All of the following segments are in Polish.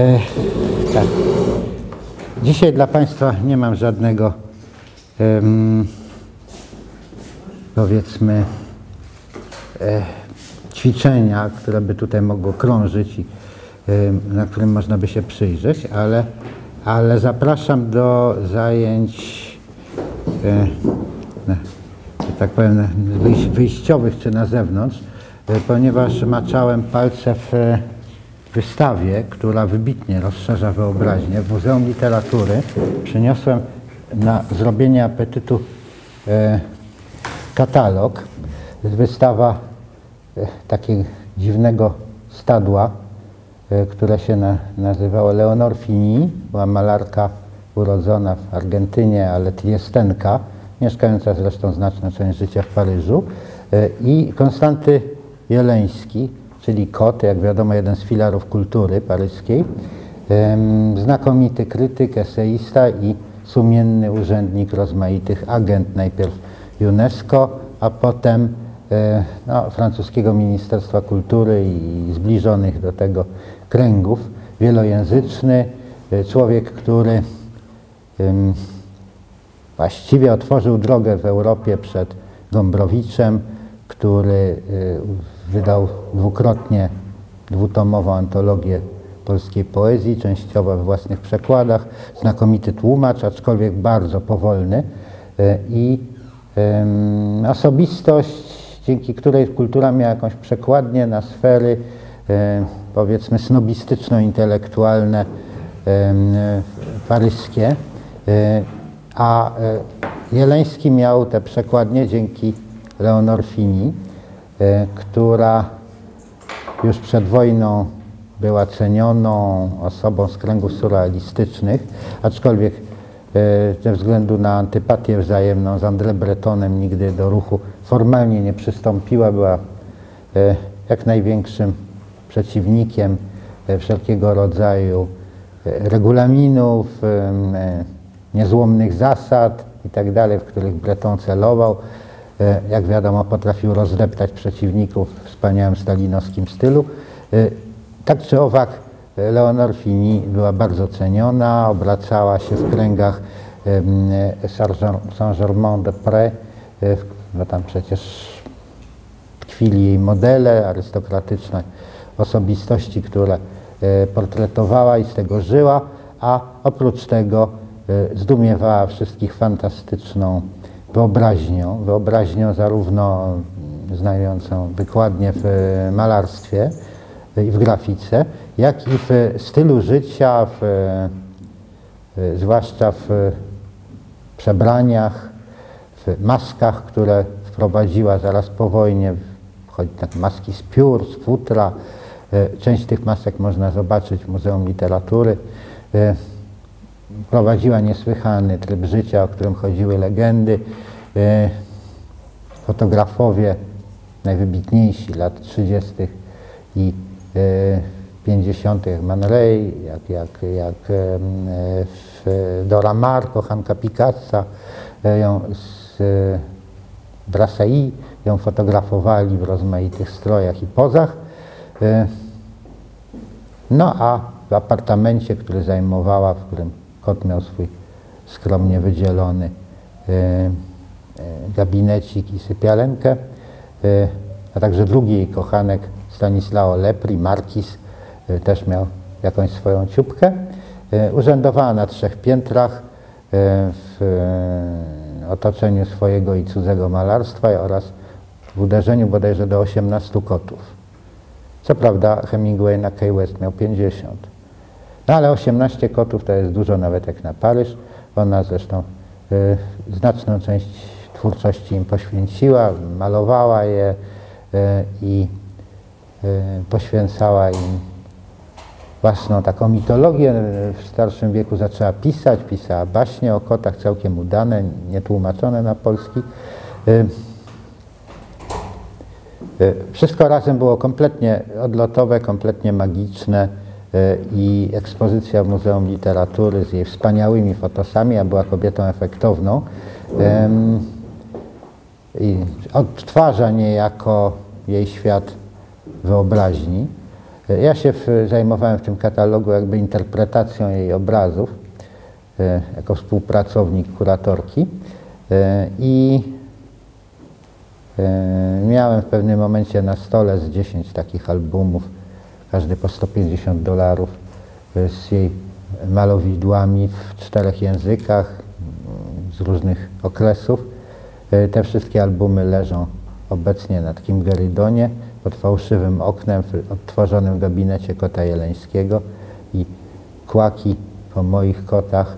E, tak. Dzisiaj dla Państwa nie mam żadnego, em, powiedzmy, e, ćwiczenia, które by tutaj mogło krążyć i em, na którym można by się przyjrzeć, ale, ale zapraszam do zajęć, e, na, tak powiem, wyjściowych czy na zewnątrz, e, ponieważ maczałem palce w e, wystawie, która wybitnie rozszerza wyobraźnię. W Muzeum Literatury przyniosłem na zrobienie apetytu e, katalog. Wystawa e, takiego dziwnego stadła, e, które się na, nazywało Leonor Fini. Była malarka urodzona w Argentynie, ale triestenka, mieszkająca zresztą znaczną część życia w Paryżu. E, I Konstanty Jeleński, czyli kot, jak wiadomo, jeden z filarów kultury paryskiej. Znakomity krytyk, eseista i sumienny urzędnik rozmaitych agent, najpierw UNESCO, a potem e, no, francuskiego Ministerstwa Kultury i zbliżonych do tego kręgów, wielojęzyczny, e, człowiek, który właściwie otworzył drogę w Europie przed Gombrowiczem, który y, wydał dwukrotnie dwutomową antologię polskiej poezji, częściowo we własnych przekładach, znakomity tłumacz, aczkolwiek bardzo powolny. Y, i osobistość, dzięki której kultura miała jakąś przekładnię na sfery e, powiedzmy snobistyczno-intelektualne e, paryskie. E, a e, Jeleński miał te przekładnie dzięki Leonor Fini, e, która już przed wojną była cenioną osobą z kręgów surrealistycznych, aczkolwiek e, ze względu na antypatię wzajemną z André Bretonem nigdy do ruchu formalnie nie przystąpiła, była e, jak największym przeciwnikiem e, wszelkiego rodzaju e, regulaminów, e, niezłomnych zasad itd., w których Breton celował. E, Jak wiadomo, potrafił rozdeptać przeciwników w wspaniałym stalinowskim stylu. E, Tak czy owak, e, Leonor Fini była bardzo ceniona, obracała się w kręgach w- no tam przecież tkwili jej modele, arystokratyczne osobistości, które portretowała i z tego żyła, a oprócz tego zdumiewała wszystkich fantastyczną wyobraźnią, wyobraźnią zarówno znającą wykładnie w e, malarstwie e, i w grafice, jak i w stylu życia, w, e, zwłaszcza w przebraniach, w maskach, które wprowadziła zaraz po wojnie. Chodzi tak maski z piór, z futra. Część tych masek można zobaczyć w Muzeum Literatury. E, Prowadziła niesłychany tryb życia, o którym chodziły legendy. E, Fotografowie najwybitniejsi lat 30. i e, 50. jak Man Ray, jak, jak, jak e, Dora Maar, kochanka Picassa, e, ją z e, Brassai, ją fotografowali w rozmaitych strojach i pozach. E, No a w apartamencie, który zajmowała, w którym kot miał swój skromnie wydzielony e, e, gabinecik i sypialenkę, e, a także drugi jej kochanek Stanislao Lepri, Markis, też miał jakąś swoją ciupkę. Urzędowała na trzech piętrach w otoczeniu swojego i cudzego malarstwa oraz w uderzeniu bodajże do 18 kotów. Co prawda Hemingway na Key West miał 50. No ale 18 kotów to jest dużo nawet jak na Paryż. Ona zresztą y, znaczną część twórczości im poświęciła, malowała je y, i y, poświęcała im własną taką mitologię. W starszym wieku zaczęła pisać, pisała baśnie o kotach, całkiem udane, nietłumaczone na polski. Y, y, Wszystko razem było kompletnie odlotowe, kompletnie magiczne i ekspozycja w Muzeum Literatury z jej wspaniałymi fotosami, a była kobietą efektowną, i odtwarza niejako jej świat wyobraźni. Ja się zajmowałem w tym katalogu jakby interpretacją jej obrazów e, jako współpracownik kuratorki e, i e, miałem w pewnym momencie na stole z 10 takich albumów, każdy po 150 dolarów e, z jej malowidłami w czterech językach mm, z różnych okresów. E, Te wszystkie albumy leżą obecnie na takim gerydonie pod fałszywym oknem w odtworzonym gabinecie kota jeleńskiego i kłaki po moich kotach,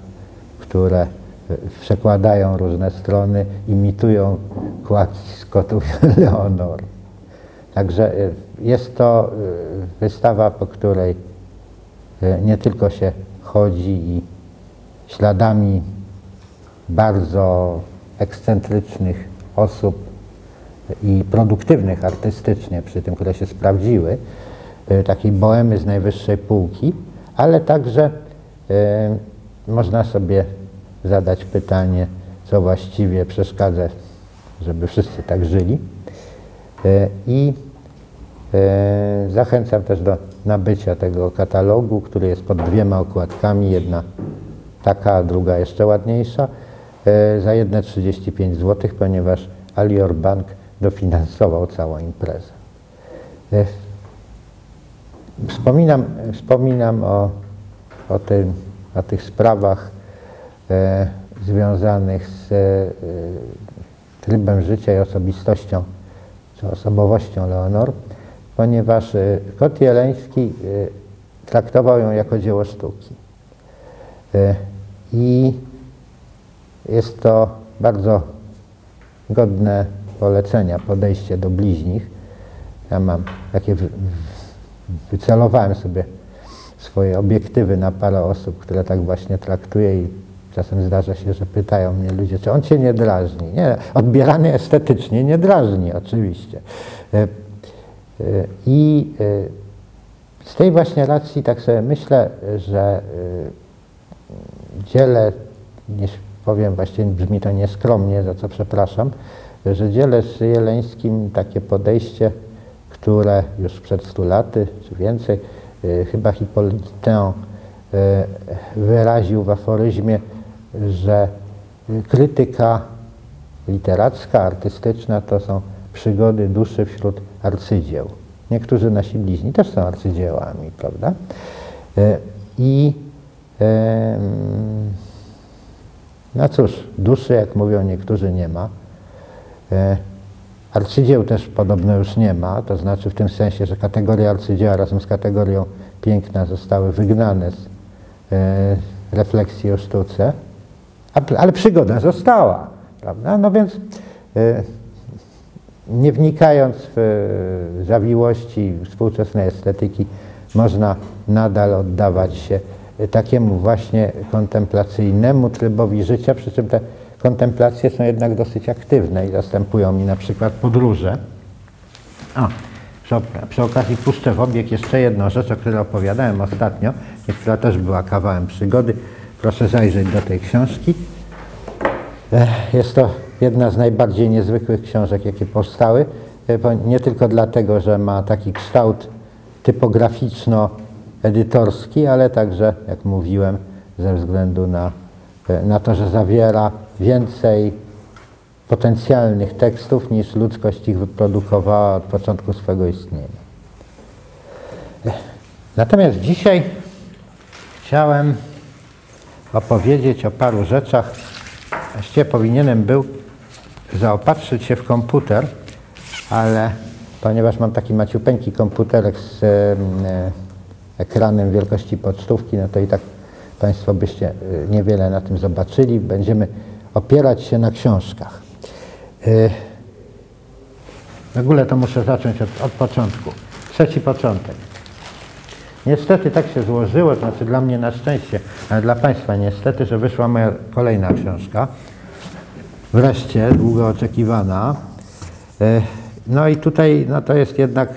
które e, przekładają różne strony, imitują kłaki z kotów Leonor. Także e, jest to e, wystawa, po której e, nie tylko się chodzi i śladami bardzo ekscentrycznych osób i produktywnych artystycznie, przy tym, które się sprawdziły, takiej bohemy z najwyższej półki, ale także można sobie zadać pytanie, co właściwie przeszkadza, żeby wszyscy tak żyli. E, I e, zachęcam też do nabycia tego katalogu, który jest pod dwiema okładkami, jedna taka, druga jeszcze ładniejsza, e, za jedne 35 zł, ponieważ Alior Bank dofinansował całą imprezę. Wspominam, wspominam o, o, tym, o tych sprawach e, związanych z e, trybem życia i osobistością, czy osobowością Leonor, ponieważ e, kot jeleński e, traktował ją jako dzieło sztuki. E, I jest to bardzo godne polecenia, podejście do bliźnich. Ja mam takie, wy- wycelowałem sobie swoje obiektywy na parę osób, które tak właśnie traktuje i czasem zdarza się, że pytają mnie ludzie, czy on cię nie drażni. Nie, odbierany estetycznie nie drażni oczywiście. E, e, I e, z tej właśnie racji tak sobie myślę, że dzielę, nie powiem właściwie brzmi to nieskromnie, za co przepraszam, że dzielę z Jeleńskim takie podejście, które już przed stu laty czy więcej, chyba Hipolitę y, wyraził w aforyzmie, że y, krytyka literacka, artystyczna to są przygody duszy wśród arcydzieł. Niektórzy nasi bliźni też są arcydziełami, prawda? Y, I no cóż, duszy, jak mówią niektórzy, nie ma. E, Arcydzieł też podobno już nie ma, to znaczy w tym sensie, że kategoria arcydzieła razem z kategorią piękna zostały wygnane z e, refleksji o sztuce, ale przygoda została, prawda? No więc e, nie wnikając w e, zawiłości współczesnej estetyki, można nadal oddawać się takiemu właśnie kontemplacyjnemu trybowi życia, przy czym te kontemplacje są jednak dosyć aktywne i zastępują mi na przykład podróże. A, przy, przy okazji puszczę w obieg jeszcze jedną rzecz, o której opowiadałem ostatnio która też była kawałem przygody. Proszę zajrzeć do tej książki. Jest to jedna z najbardziej niezwykłych książek, jakie powstały. E, Nie tylko dlatego, że ma taki kształt typograficzno-edytorski, ale także, jak mówiłem, ze względu na, e, na to, że zawiera więcej potencjalnych tekstów niż ludzkość ich wyprodukowała od początku swego istnienia. Natomiast dzisiaj chciałem opowiedzieć o paru rzeczach. Właściwie powinienem był zaopatrzyć się w komputer, ale ponieważ mam taki maciupeńki komputerek z e, ekranem wielkości pocztówki, no to i tak Państwo byście e, niewiele na tym zobaczyli. Będziemy opierać się na książkach. E, w ogóle to muszę zacząć od, od początku. Trzeci początek. Niestety tak się złożyło, znaczy dla mnie na szczęście, ale dla Państwa niestety, że wyszła moja kolejna książka. Wreszcie, długo oczekiwana. E, No i tutaj no to jest jednak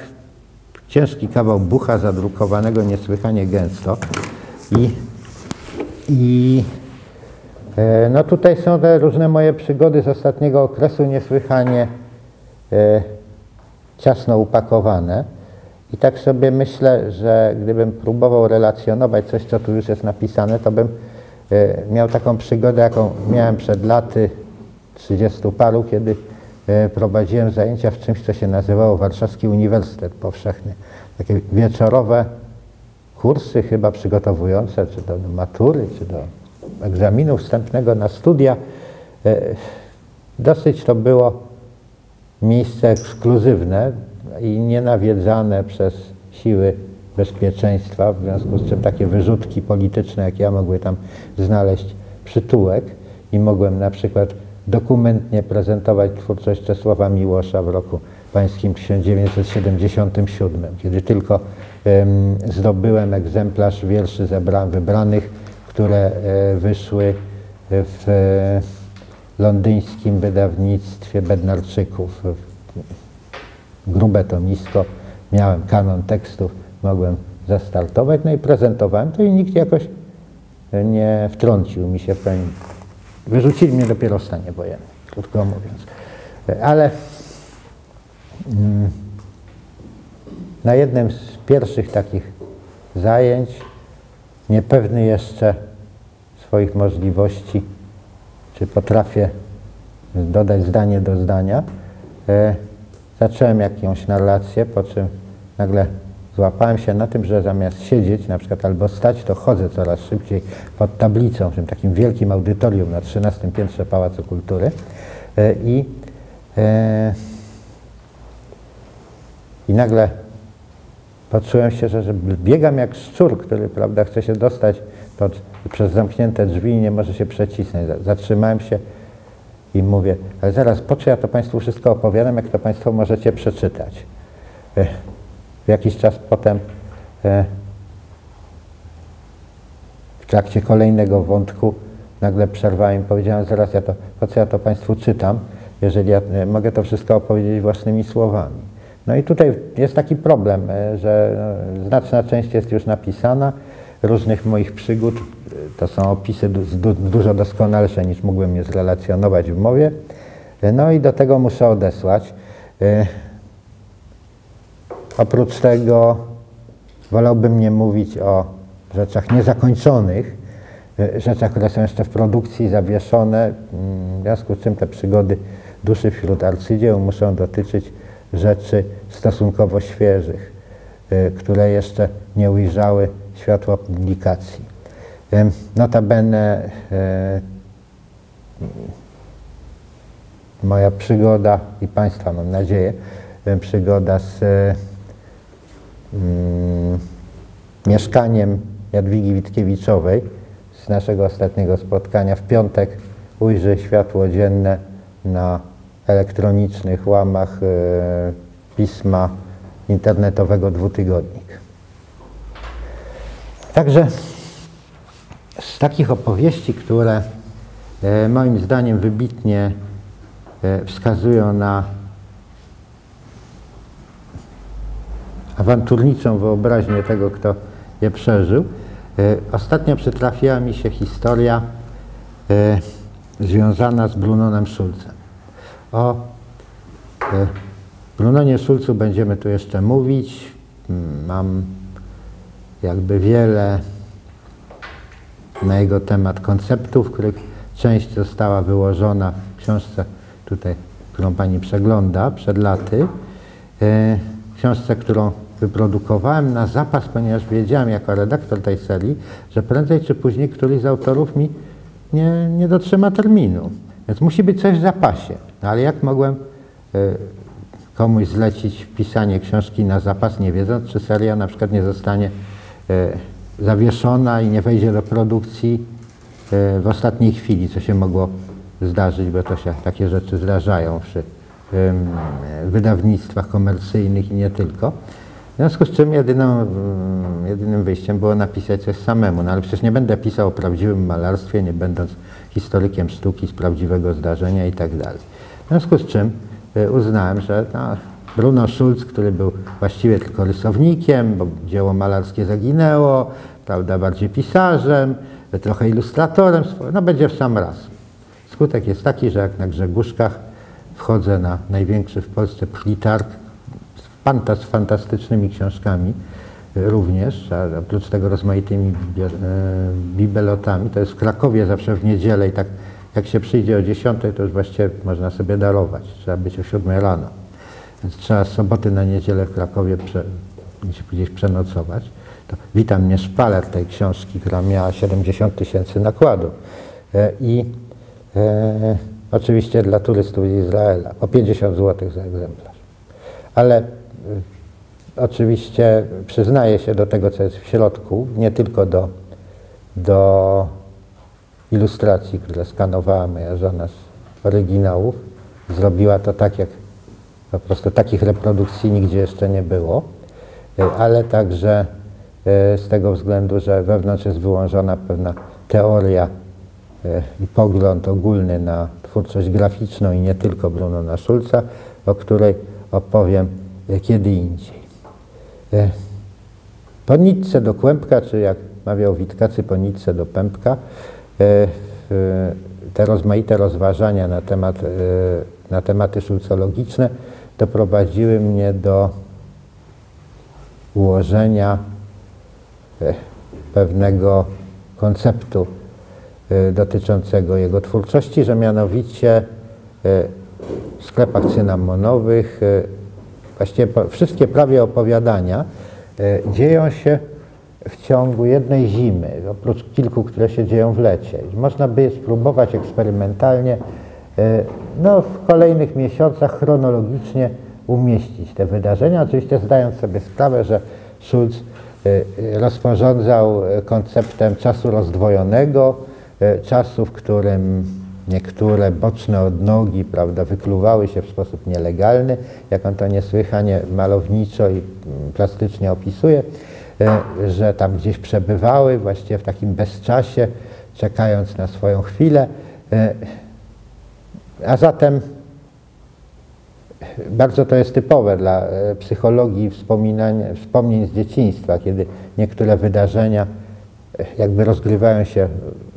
ciężki kawał bucha zadrukowanego niesłychanie gęsto. I, i e, no tutaj są te różne moje przygody z ostatniego okresu niesłychanie e, ciasno upakowane. I tak sobie myślę, że gdybym próbował relacjonować coś, co tu już jest napisane, to bym e, miał taką przygodę, jaką miałem przed laty 30 paru, kiedy e, prowadziłem zajęcia w czymś, co się nazywało Warszawski Uniwersytet Powszechny. Takie wieczorowe kursy chyba przygotowujące, czy do matury, czy do egzaminu wstępnego na studia. E, dosyć to było miejsce ekskluzywne i nienawiedzane przez siły bezpieczeństwa, w związku z czym takie wyrzutki polityczne, jak ja, mogły tam znaleźć przytułek i mogłem na przykład dokumentnie prezentować twórczość Czesława Miłosza w roku pańskim 1977, kiedy tylko um, zdobyłem egzemplarz wierszy zebra, wybranych, które e, wyszły w e, londyńskim wydawnictwie Bednarczyków. Grube tomisko, miałem kanon tekstów, mogłem zastartować, no i prezentowałem to i nikt jakoś nie wtrącił mi się w ten... Wyrzucili mnie dopiero w stanie wojennym, krótko mówiąc. Ale mm, na jednym z pierwszych takich zajęć, niepewny jeszcze swoich możliwości, czy potrafię dodać zdanie do zdania, e, zacząłem jakąś narrację, po czym nagle złapałem się na tym, że zamiast siedzieć na przykład albo stać, to chodzę coraz szybciej pod tablicą w tym takim wielkim audytorium na 13 piętrze Pałacu Kultury e, i, e, i nagle poczułem się, że, że biegam jak szczur, który prawda, chce się dostać pod, przez zamknięte drzwi i nie może się przecisnąć. Zatrzymałem się i mówię, ale zaraz, po co ja to Państwu wszystko opowiadam, jak to Państwo możecie przeczytać. E, jakiś czas potem e, w trakcie kolejnego wątku nagle przerwałem i powiedziałem, zaraz ja to, po co ja to Państwu czytam, jeżeli ja e, mogę to wszystko opowiedzieć własnymi słowami. No i tutaj jest taki problem, że znaczna część jest już napisana, różnych moich przygód, to są opisy dużo doskonalsze niż mógłbym je zrelacjonować w mowie. No i do tego muszę odesłać. Oprócz tego wolałbym nie mówić o rzeczach niezakończonych, e, rzeczach, które są jeszcze w produkcji, zawieszone, mm, w związku z czym te przygody duszy wśród arcydzieł muszą dotyczyć rzeczy stosunkowo świeżych, e, które jeszcze nie ujrzały światła publikacji. Notabene e, moja przygoda i Państwa, mam nadzieję, przygoda z mm, mieszkaniem Jadwigi Witkiewiczowej z naszego ostatniego spotkania w piątek ujrzy światło dzienne na elektronicznych łamach e, pisma internetowego Dwutygodnik. Także z takich opowieści, które e, moim zdaniem wybitnie e, wskazują na awanturniczą wyobraźnię tego, kto je przeżył. E, ostatnio przytrafiła mi się historia związana z Brunonem Schulzem. O Brunonie Schulzu będziemy tu jeszcze mówić. Mm, mam jakby wiele na jego temat konceptów, których część została wyłożona w książce tutaj, którą Pani przegląda przed laty. Książce, którą wyprodukowałem na zapas, ponieważ wiedziałem jako redaktor tej serii, że prędzej czy później któryś z autorów mi nie, nie dotrzyma terminu. Więc musi być coś w zapasie. No ale jak mogłem y, komuś zlecić pisanie książki na zapas, nie wiedząc, czy seria na przykład nie zostanie y, zawieszona i nie wejdzie do produkcji y, w ostatniej chwili, co się mogło zdarzyć, bo to się takie rzeczy zdarzają przy wydawnictwach komercyjnych i nie tylko. W związku z czym jedyną, jedynym wyjściem było napisać coś samemu. No ale przecież nie będę pisał o prawdziwym malarstwie, nie będąc historykiem sztuki z prawdziwego zdarzenia i tak dalej. W związku z czym y, uznałem, że no, Bruno Schulz, który był właściwie tylko rysownikiem, bo dzieło malarskie zaginęło, prawda, bardziej pisarzem, trochę ilustratorem, no będzie w sam raz. Skutek jest taki, że jak na Grzegórzkach wchodzę na największy w Polsce plitarg fanta- z fantastycznymi książkami y, również, a oprócz tego rozmaitymi e, bibelotami. To jest w Krakowie zawsze w niedzielę i tak jak się przyjdzie o 10, to już właściwie można sobie darować. Trzeba być o 7 rano. Więc trzeba z soboty na niedzielę w Krakowie prze, gdzieś- przenocować. To witam mnie szpaler tej książki, która miała 70 tysięcy nakładu. E, I e, oczywiście dla turystów z Izraela po 50 zł za egzemplarz. Ale y, oczywiście przyznaję się do tego, co jest w środku, nie tylko do, do ilustracji, które skanowała moja żona z oryginałów. Zrobiła to tak, jak po prostu takich reprodukcji nigdzie jeszcze nie było, y, ale także y, z tego względu, że wewnątrz jest wyłączona pewna teoria y, i pogląd ogólny na twórczość graficzną i nie tylko Brunona Schulza, o której opowiem kiedy indziej. Po nitce do kłębka, czy jak mawiał Witkacy, po nitce do pępka, te rozmaite rozważania na, temat, na tematy szulcologiczne doprowadziły mnie do ułożenia e, pewnego konceptu e, dotyczącego jego twórczości, że mianowicie e, w sklepach cynamonowych właściwie wszystkie prawie opowiadania dzieją się w ciągu jednej zimy, oprócz kilku, które się dzieją w lecie. Można by je spróbować eksperymentalnie no, w kolejnych miesiącach chronologicznie umieścić te wydarzenia, oczywiście zdając sobie sprawę, że Schulz e, e, rozporządzał e, konceptem czasu rozdwojonego, czasu, w którym niektóre boczne odnogi prawda, wykluwały się w sposób nielegalny, jak on to niesłychanie malowniczo i mm, plastycznie opisuje, że tam gdzieś przebywały właściwie w takim bezczasie, czekając na swoją chwilę. A zatem bardzo to jest typowe dla e, psychologii wspomnień z dzieciństwa, kiedy niektóre wydarzenia e, jakby rozgrywają się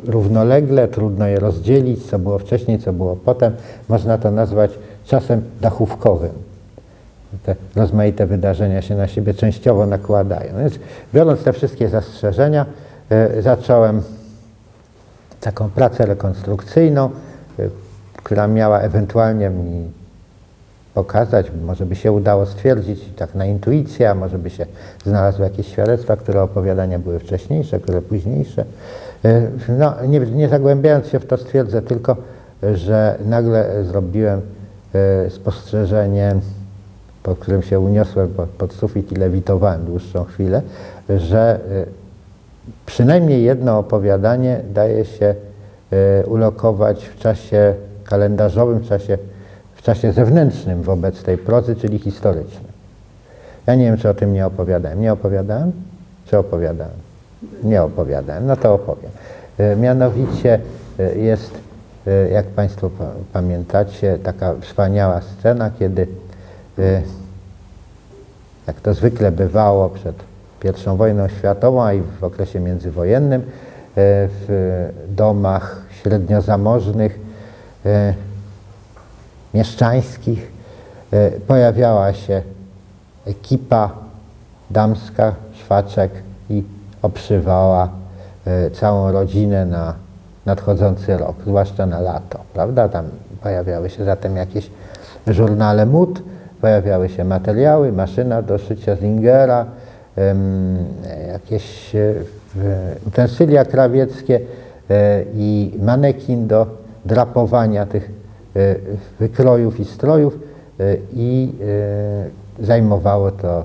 równolegle, trudno je rozdzielić, co było wcześniej, co było potem. Można to nazwać czasem dachówkowym. Te rozmaite wydarzenia się na siebie częściowo nakładają. Więc biorąc te wszystkie zastrzeżenia, e, zacząłem taką pracę rekonstrukcyjną, która miała ewentualnie mi pokazać, może by się udało stwierdzić tak na intuicję, a może by się znalazły jakieś świadectwa, które opowiadania były wcześniejsze, które późniejsze. Y, No, nie, nie zagłębiając się w to stwierdzę tylko, że nagle zrobiłem y, spostrzeżenie, po którym się uniosłem pod, sufit i lewitowałem dłuższą chwilę, że y, przynajmniej jedno opowiadanie daje się ulokować w czasie kalendarzowym, w czasie, w czasie zewnętrznym wobec tej prozy, czyli historycznym. Ja nie wiem, czy o tym nie opowiadałem. Nie opowiadałem? Czy opowiadałem? Nie opowiadałem. No to opowiem. E, Mianowicie e, jest, e, jak Państwo pa- pamiętacie, taka wspaniała scena, kiedy jak to zwykle bywało przed I wojną światową, a i w okresie międzywojennym, w domach średniozamożnych, mieszczańskich e, pojawiała się ekipa damska, szwaczek i obszywała e, całą rodzinę na nadchodzący rok, zwłaszcza na lato, prawda? Tam pojawiały się zatem jakieś żurnale mód, pojawiały się materiały, maszyna do szycia Zingera, jakieś e, utensylia krawieckie e, i manekin do drapowania tych e, wykrojów i strojów e, i e, zajmowało to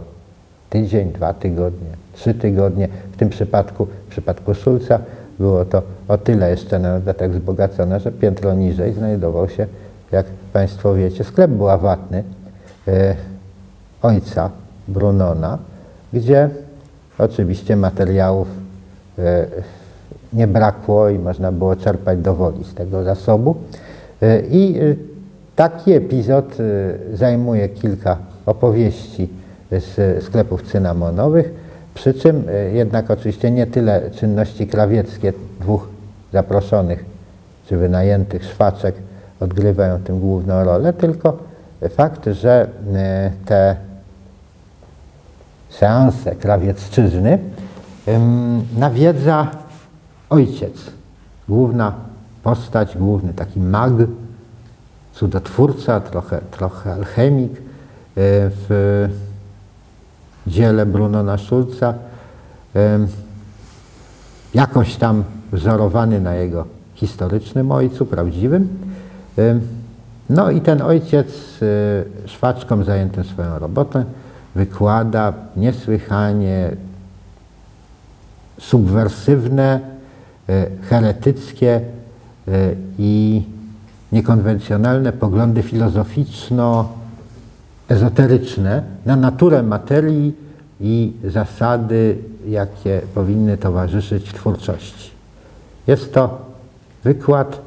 tydzień, dwa tygodnie, trzy tygodnie. W tym przypadku, w przypadku Szulca było to o tyle jeszcze na dodatek wzbogacone, że piętro niżej znajdował się, jak Państwo wiecie, sklep bławatny ojca Brunona, gdzie oczywiście materiałów nie brakło i można było czerpać do woli z tego zasobu. E, I e, taki epizod e, zajmuje kilka opowieści z sklepów cynamonowych, przy czym jednak oczywiście nie tyle czynności krawieckie dwóch zaproszonych czy wynajętych szwaczek odgrywają tym główną rolę, tylko fakt, że te seanse krawiecczyzny, nawiedza ojciec, główna postać, główny taki mag, cudotwórca, trochę, trochę alchemik e, w dziele Brunona Schulza, jakoś tam wzorowany na jego historycznym ojcu, prawdziwym. No i ten ojciec e, szwaczką zajętym swoją robotę wykłada niesłychanie subwersywne, heretyckie e, i niekonwencjonalne poglądy filozoficzno-ezoteryczne na naturę materii i zasady, jakie powinny towarzyszyć twórczości. Jest to wykład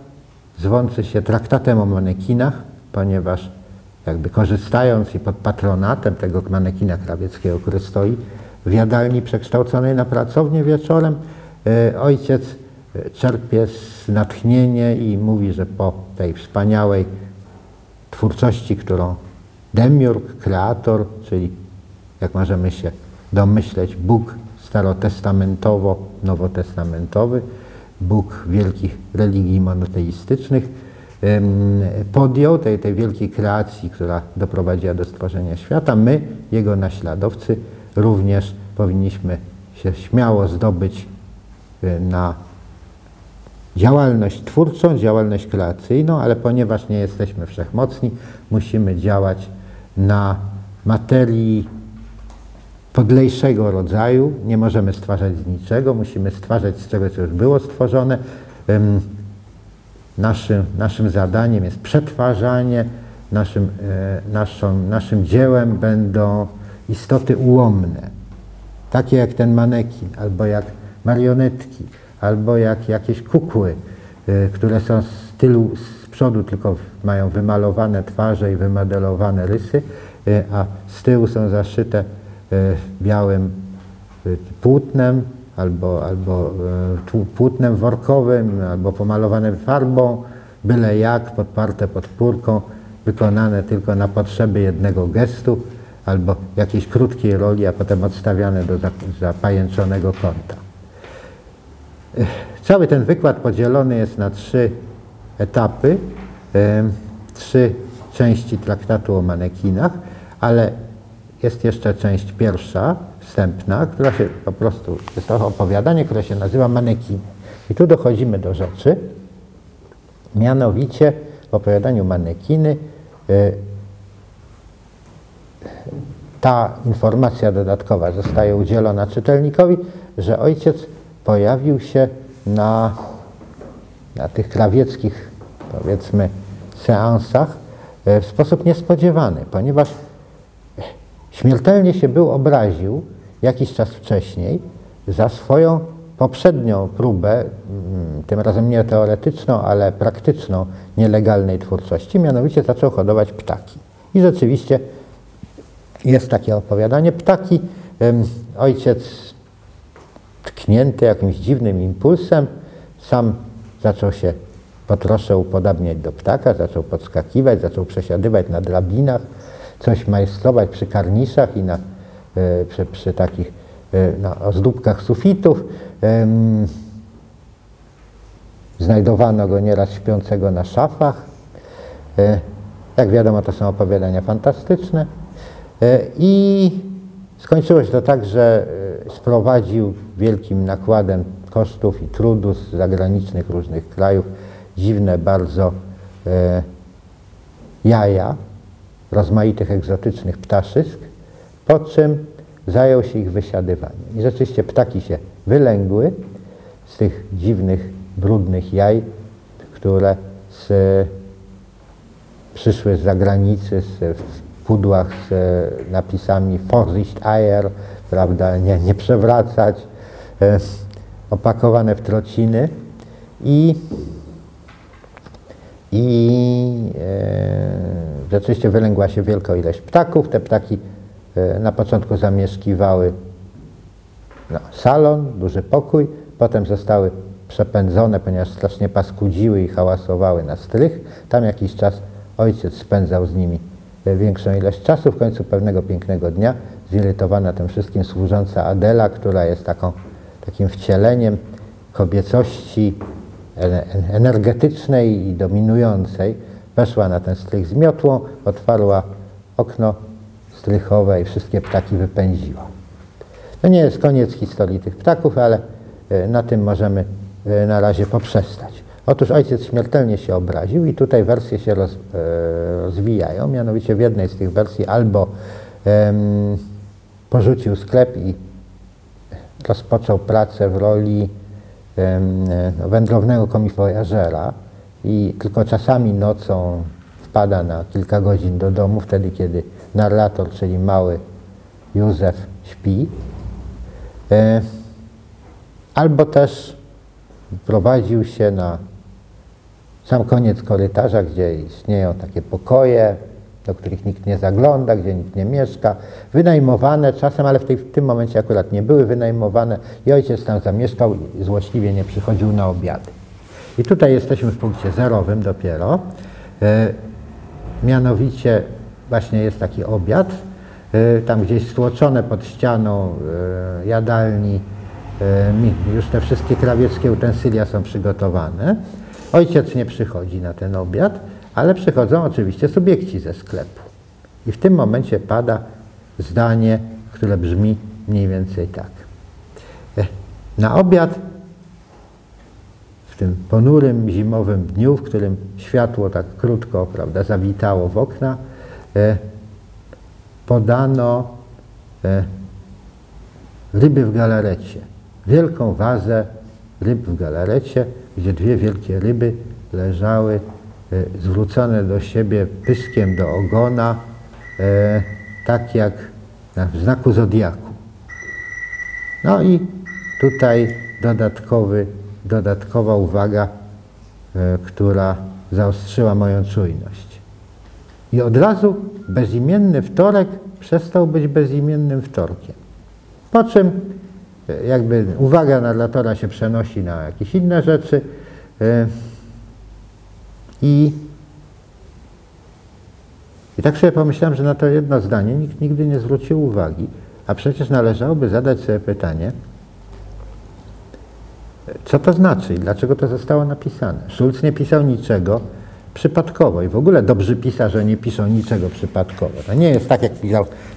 zwący się traktatem o manekinach, ponieważ jakby korzystając i pod patronatem tego manekina krawieckiego, który stoi w jadalni przekształconej na pracownię wieczorem, e, ojciec e, czerpie natchnienie i mówi, że po tej wspaniałej twórczości, którą demiurg, kreator, czyli jak możemy się domyśleć, Bóg starotestamentowo-nowotestamentowy, Bóg wielkich religii monoteistycznych, podjął tej, tej wielkiej kreacji, która doprowadziła do stworzenia świata. My, jego naśladowcy, również powinniśmy się śmiało zdobyć y, na działalność twórczą, działalność kreacyjną, ale ponieważ nie jesteśmy wszechmocni, musimy działać na materii podlejszego rodzaju. Nie możemy stwarzać z niczego, musimy stwarzać z czegoś, co już było stworzone. Naszym, naszym zadaniem jest przetwarzanie, naszym, e, naszą, naszym dziełem będą istoty ułomne, takie jak ten manekin, albo jak marionetki, albo jak jakieś kukły, e, które są z tyłu, z przodu tylko mają wymalowane twarze i wymodelowane rysy, e, a z tyłu są zaszyte białym płótnem, albo, albo płótnem workowym, albo pomalowane farbą, byle jak, podparte podpórką, wykonane tylko na potrzeby jednego gestu albo jakiejś krótkiej roli, a potem odstawiane do zapajęczonego kąta. Cały ten wykład podzielony jest na trzy etapy, trzy części traktatu o manekinach, ale jest jeszcze część pierwsza, wstępna, która się po prostu, jest to opowiadanie, które się nazywa manekiny. I tu dochodzimy do rzeczy, mianowicie w opowiadaniu manekiny y, ta informacja dodatkowa zostaje udzielona czytelnikowi, że ojciec pojawił się na, na tych krawieckich, powiedzmy, seansach y, w sposób niespodziewany, ponieważ śmiertelnie się był obraził jakiś czas wcześniej za swoją poprzednią próbę, mm, tym razem nie teoretyczną, ale praktyczną, nielegalnej twórczości, mianowicie zaczął hodować ptaki. I rzeczywiście jest takie opowiadanie. Ptaki, ojciec tknięty jakimś dziwnym impulsem, sam zaczął się po trosze upodabniać do ptaka, zaczął podskakiwać, zaczął przesiadywać na drabinach, coś majstrować przy karniszach i na E, przy, przy takich e, na ozdóbkach sufitów. Znajdowano go nieraz śpiącego na szafach. E, jak wiadomo, to są opowiadania fantastyczne. I skończyło się to tak, że sprowadził wielkim nakładem kosztów i trudu z zagranicznych różnych krajów dziwne bardzo jaja rozmaitych egzotycznych ptaszysk po czym zajął się ich wysiadywaniem. I rzeczywiście ptaki się wylęgły z tych dziwnych, brudnych jaj, które z, przyszły z zagranicy z, w pudłach z napisami Vorsicht Eier, prawda, nie, nie przewracać, e, opakowane w trociny i, i e, rzeczywiście wylęgła się wielka ilość ptaków. Te ptaki E, na początku zamieszkiwały no, salon, duży pokój, potem zostały przepędzone, ponieważ strasznie paskudziły i hałasowały na strych. Tam jakiś czas ojciec spędzał z nimi e, większą ilość czasu. W końcu pewnego pięknego dnia zirytowana tym wszystkim służąca Adela, która jest taką, takim wcieleniem kobiecości energetycznej i dominującej, weszła na ten strych z miotłą, otwarła okno strychowe i wszystkie ptaki wypędziła. To nie jest koniec historii tych ptaków, ale e, na tym możemy e, na razie poprzestać. Otóż ojciec śmiertelnie się obraził i tutaj wersje się roz, e, rozwijają, mianowicie w jednej z tych wersji albo porzucił sklep i rozpoczął pracę w roli um, wędrownego komiwojażera i tylko czasami nocą wpada na kilka godzin do domu, wtedy kiedy narrator, czyli mały Józef śpi. E, albo też prowadził się na sam koniec korytarza, gdzie istnieją takie pokoje, do których nikt nie zagląda, gdzie nikt nie mieszka, wynajmowane czasem, ale w, tej, w tym momencie akurat nie były wynajmowane i ojciec tam zamieszkał i złośliwie nie przychodził na obiady. I tutaj jesteśmy w punkcie zerowym dopiero. E, mianowicie właśnie jest taki obiad, e, tam gdzieś stłoczone pod ścianą e, jadalni, e, już te wszystkie krawieckie utensylia są przygotowane. Ojciec nie przychodzi na ten obiad, ale przychodzą oczywiście subiekci ze sklepu. I w tym momencie pada zdanie, które brzmi mniej więcej tak. Na obiad w tym ponurym zimowym dniu, w którym światło tak krótko prawda, zawitało w okna, e, podano e, ryby w galarecie. Wielką wazę ryb w galarecie, gdzie dwie wielkie ryby leżały e, zwrócone do siebie pyskiem do ogona, e, tak jak w znaku zodiaku. No i tutaj dodatkowy, dodatkowa uwaga, e, która zaostrzyła moją czujność. I od razu bezimienny wtorek przestał być bezimiennym wtorkiem. Po czym jakby uwaga narratora się przenosi na jakieś inne rzeczy e, i, i tak sobie pomyślałem, że na to jedno zdanie nikt nigdy nie zwrócił uwagi, a przecież należałoby zadać sobie pytanie, co to znaczy i dlaczego to zostało napisane. Schulz nie pisał niczego przypadkowo i w ogóle dobrzy pisarze nie piszą niczego przypadkowo. To nie jest tak, jak,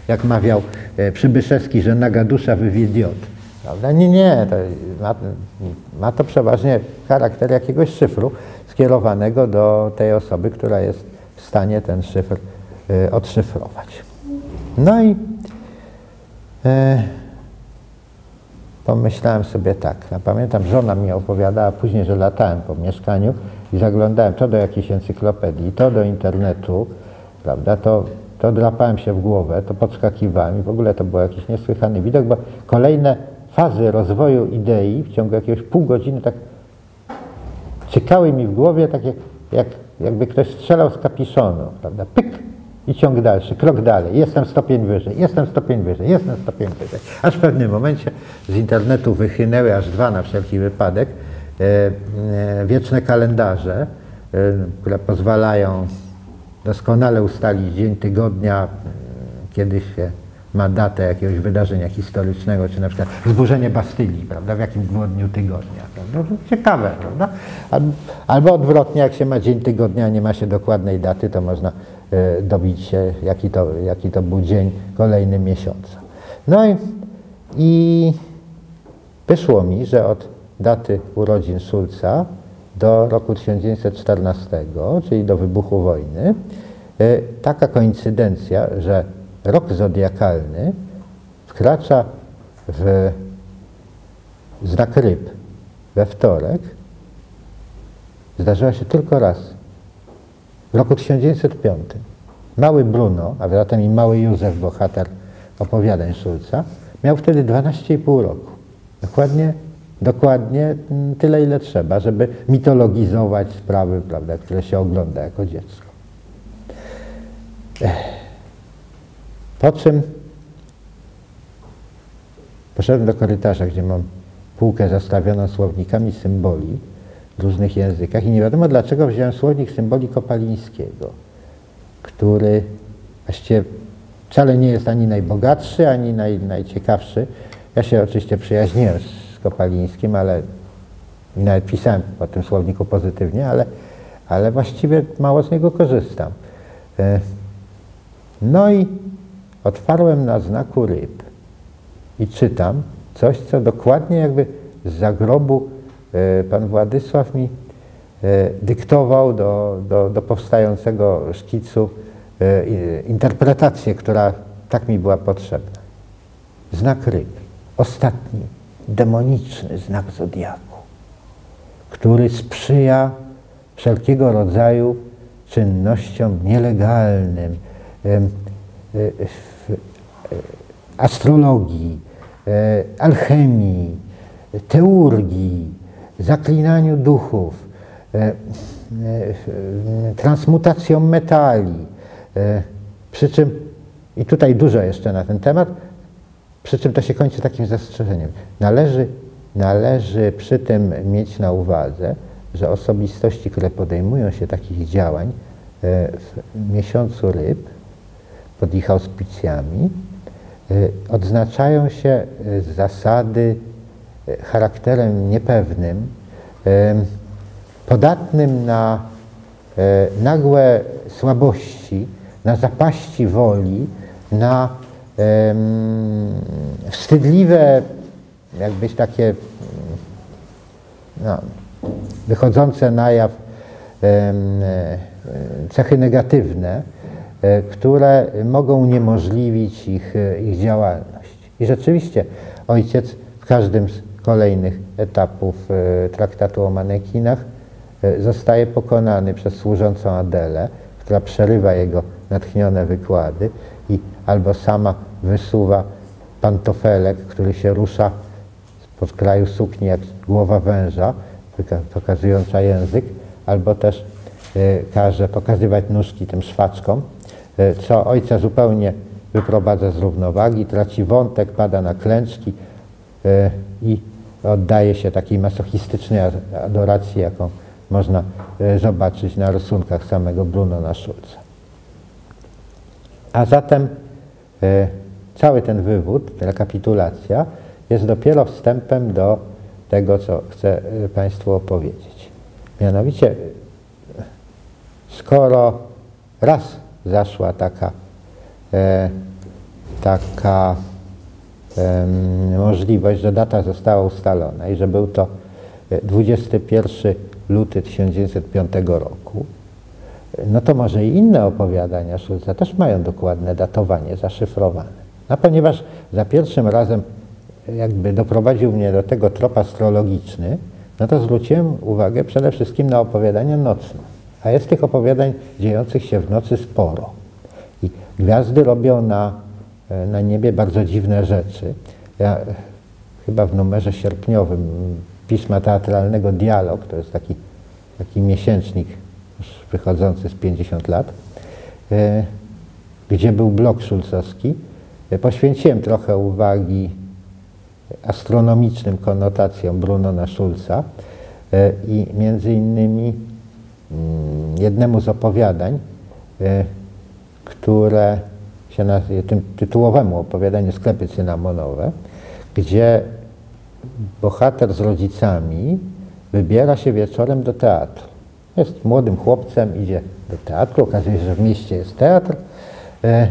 jak mawiał e, Przybyszewski, że naga dusza wywiedziot. Prawda? Nie, nie, to ma, ma, to przeważnie charakter jakiegoś szyfru skierowanego do tej osoby, która jest w stanie ten szyfr y, odszyfrować. No i y, pomyślałem sobie tak, a pamiętam, żona mi opowiadała później, że latałem po mieszkaniu i zaglądałem to do jakiejś encyklopedii, to do internetu, prawda, to, to drapałem się w głowę, to podskakiwałem i w ogóle to był jakiś niesłychany widok, bo kolejne fazy rozwoju idei w ciągu jakiegoś pół godziny tak cykały mi w głowie, tak jak, jak, jakby ktoś strzelał z kapiszonu, prawda? Pyk i ciąg dalszy, krok dalej, jestem stopień wyżej, jestem stopień wyżej, jestem stopień wyżej. Aż w pewnym momencie z internetu wychynęły aż dwa na wszelki wypadek e, e, wieczne kalendarze, e, które pozwalają doskonale ustalić dzień tygodnia, kiedy się ma datę jakiegoś wydarzenia historycznego, czy na przykład zburzenie Bastylii, prawda, w jakim dniu tygodnia. Prawda? Ciekawe, prawda? Albo odwrotnie, jak się ma dzień tygodnia, a nie ma się dokładnej daty, to można y, dobić się, jaki to, jaki to był dzień kolejny miesiąca. No i, i wyszło mi, że od daty urodzin Szulca do roku 1914, czyli do wybuchu wojny, y, taka koincydencja, że rok zodiakalny wkracza w znak ryb we wtorek, zdarzyła się tylko raz. W roku 1905 mały Bruno, a zatem i mały Józef, bohater opowiadań Szulca, miał wtedy 12,5 roku. Dokładnie, dokładnie tyle, ile trzeba, żeby mitologizować sprawy, prawda, które się ogląda jako dziecko. Ech. Po czym poszedłem do korytarza, gdzie mam półkę zastawioną słownikami symboli w różnych językach i nie wiadomo dlaczego wziąłem słownik symboli Kopalińskiego, który właściwie wcale nie jest ani najbogatszy, ani naj, najciekawszy. Ja się oczywiście przyjaźniłem z Kopalińskim, ale i nawet pisałem o tym słowniku pozytywnie, ale, ale właściwie mało z niego korzystam. E, no i otwarłem na znaku ryb i czytam coś, co dokładnie jakby z zagrobu e, pan Władysław mi e, dyktował do, do, do powstającego szkicu interpretację, która tak mi była potrzebna. Znak ryb, ostatni, demoniczny znak zodiaku który sprzyja wszelkiego rodzaju czynnościom nielegalnym, e, astrologii, e, alchemii, teurgii, zaklinaniu duchów, e, transmutacją metali. Przy czym, i tutaj dużo jeszcze na ten temat, przy czym to się kończy takim zastrzeżeniem. Należy Należy przy tym mieć na uwadze, że osobistości, które podejmują się takich działań e, w miesiącu ryb pod ich auspicjami, e, odznaczają się z zasady e, charakterem niepewnym, podatnym na nagłe słabości, na zapaści woli, na wstydliwe jakbyś takie no, wychodzące na jaw e, cechy negatywne, które mogą uniemożliwić ich, e, ich działalność. I rzeczywiście ojciec w każdym z kolejnych etapów traktatu o manekinach zostaje pokonany przez służącą Adelę, która przerywa jego natchnione wykłady i albo sama wysuwa pantofelek, który się rusza pod kraju sukni jak głowa węża, pokazująca język, albo też każe pokazywać nóżki tym szwaczkom, co ojca zupełnie wyprowadza z równowagi, traci wątek, pada na klęczki y, i oddaje się takiej masochistycznej adoracji, jaką można zobaczyć na rysunkach samego Bruno na Schulza. A zatem cały ten wywód, rekapitulacja, jest dopiero wstępem do tego, co chcę Państwu opowiedzieć. Mianowicie, skoro raz zaszła taka, e, taka e, możliwość, że data została ustalona i że był to 21 luty 1905 roku, no to może i inne opowiadania Szulca też mają dokładne datowanie zaszyfrowane. No ponieważ za pierwszym razem jakby doprowadził mnie do tego trop astrologiczny, no to zwróciłem uwagę przede wszystkim na opowiadania nocne. A jest tych opowiadań dziejących się w nocy sporo. I gwiazdy robią na, e, na niebie bardzo dziwne rzeczy. Ja chyba w numerze sierpniowym pisma teatralnego Dialog, to jest taki, taki miesięcznik już wychodzący z 50 lat, e, gdzie był blok szulcowski, e, poświęciłem trochę uwagi astronomicznym konotacjom Brunona Schulza e, i między innymi jednemu z opowiadań, e, które się nazywa, tym tytułowemu opowiadaniu Sklepy cynamonowe, gdzie bohater z rodzicami wybiera się wieczorem do teatru. Jest młodym chłopcem, idzie do teatru, okazuje się, że w mieście jest teatr. E,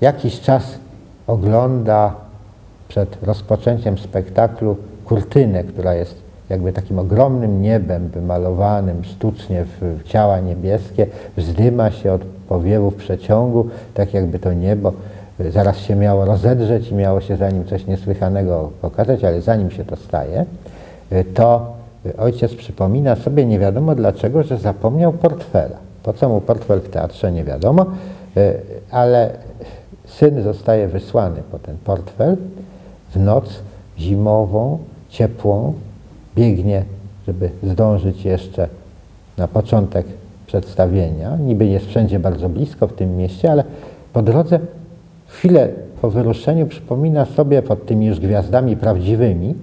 jakiś czas ogląda przed rozpoczęciem spektaklu kurtynę, która jest jakby takim ogromnym niebem wymalowanym sztucznie w ciała niebieskie, wzdyma się od powiewów przeciągu, tak jakby to niebo zaraz się miało rozedrzeć i miało się za nim coś niesłychanego pokazać, ale zanim się to staje, to ojciec przypomina sobie nie wiadomo dlaczego, że zapomniał portfela. Po co mu portfel w teatrze, nie wiadomo, ale syn zostaje wysłany po ten portfel w noc zimową, ciepłą, biegnie, żeby zdążyć jeszcze na początek przedstawienia. Niby jest wszędzie bardzo blisko w tym mieście, ale po drodze chwilę po wyruszeniu przypomina sobie pod tymi już gwiazdami prawdziwymi,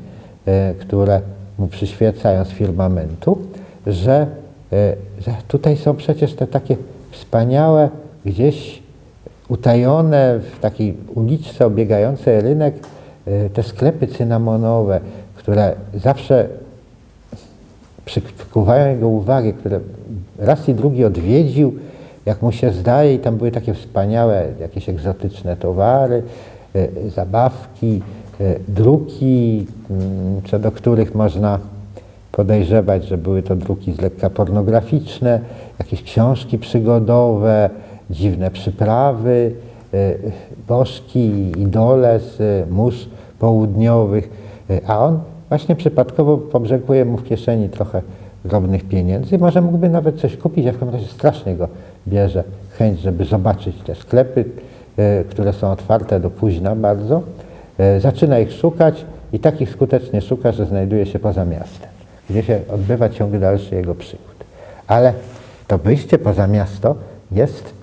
e, które mu przyświecają z firmamentu, że, e, że tutaj są przecież te takie wspaniałe, gdzieś utajone w takiej uliczce obiegającej rynek e, te sklepy cynamonowe, które zawsze przykuwają jego uwagę, które raz i drugi odwiedził, jak mu się zdaje, i tam były takie wspaniałe, jakieś egzotyczne towary, e, zabawki, e, druki, mm, co do których można podejrzewać, że były to druki z lekka pornograficzne, jakieś książki przygodowe, dziwne przyprawy, e, bożki, idole z mórz południowych, a on właśnie przypadkowo pobrzeguje mu w kieszeni trochę drobnych pieniędzy. Może mógłby nawet coś kupić, a w każdym razie strasznie go bierze chęć, żeby zobaczyć te sklepy, e, które są otwarte do późna bardzo. E, zaczyna ich szukać i takich skutecznie szuka, że znajduje się poza miastem, gdzie się odbywa ciąg dalszy jego przygód. Ale to wyjście poza miasto jest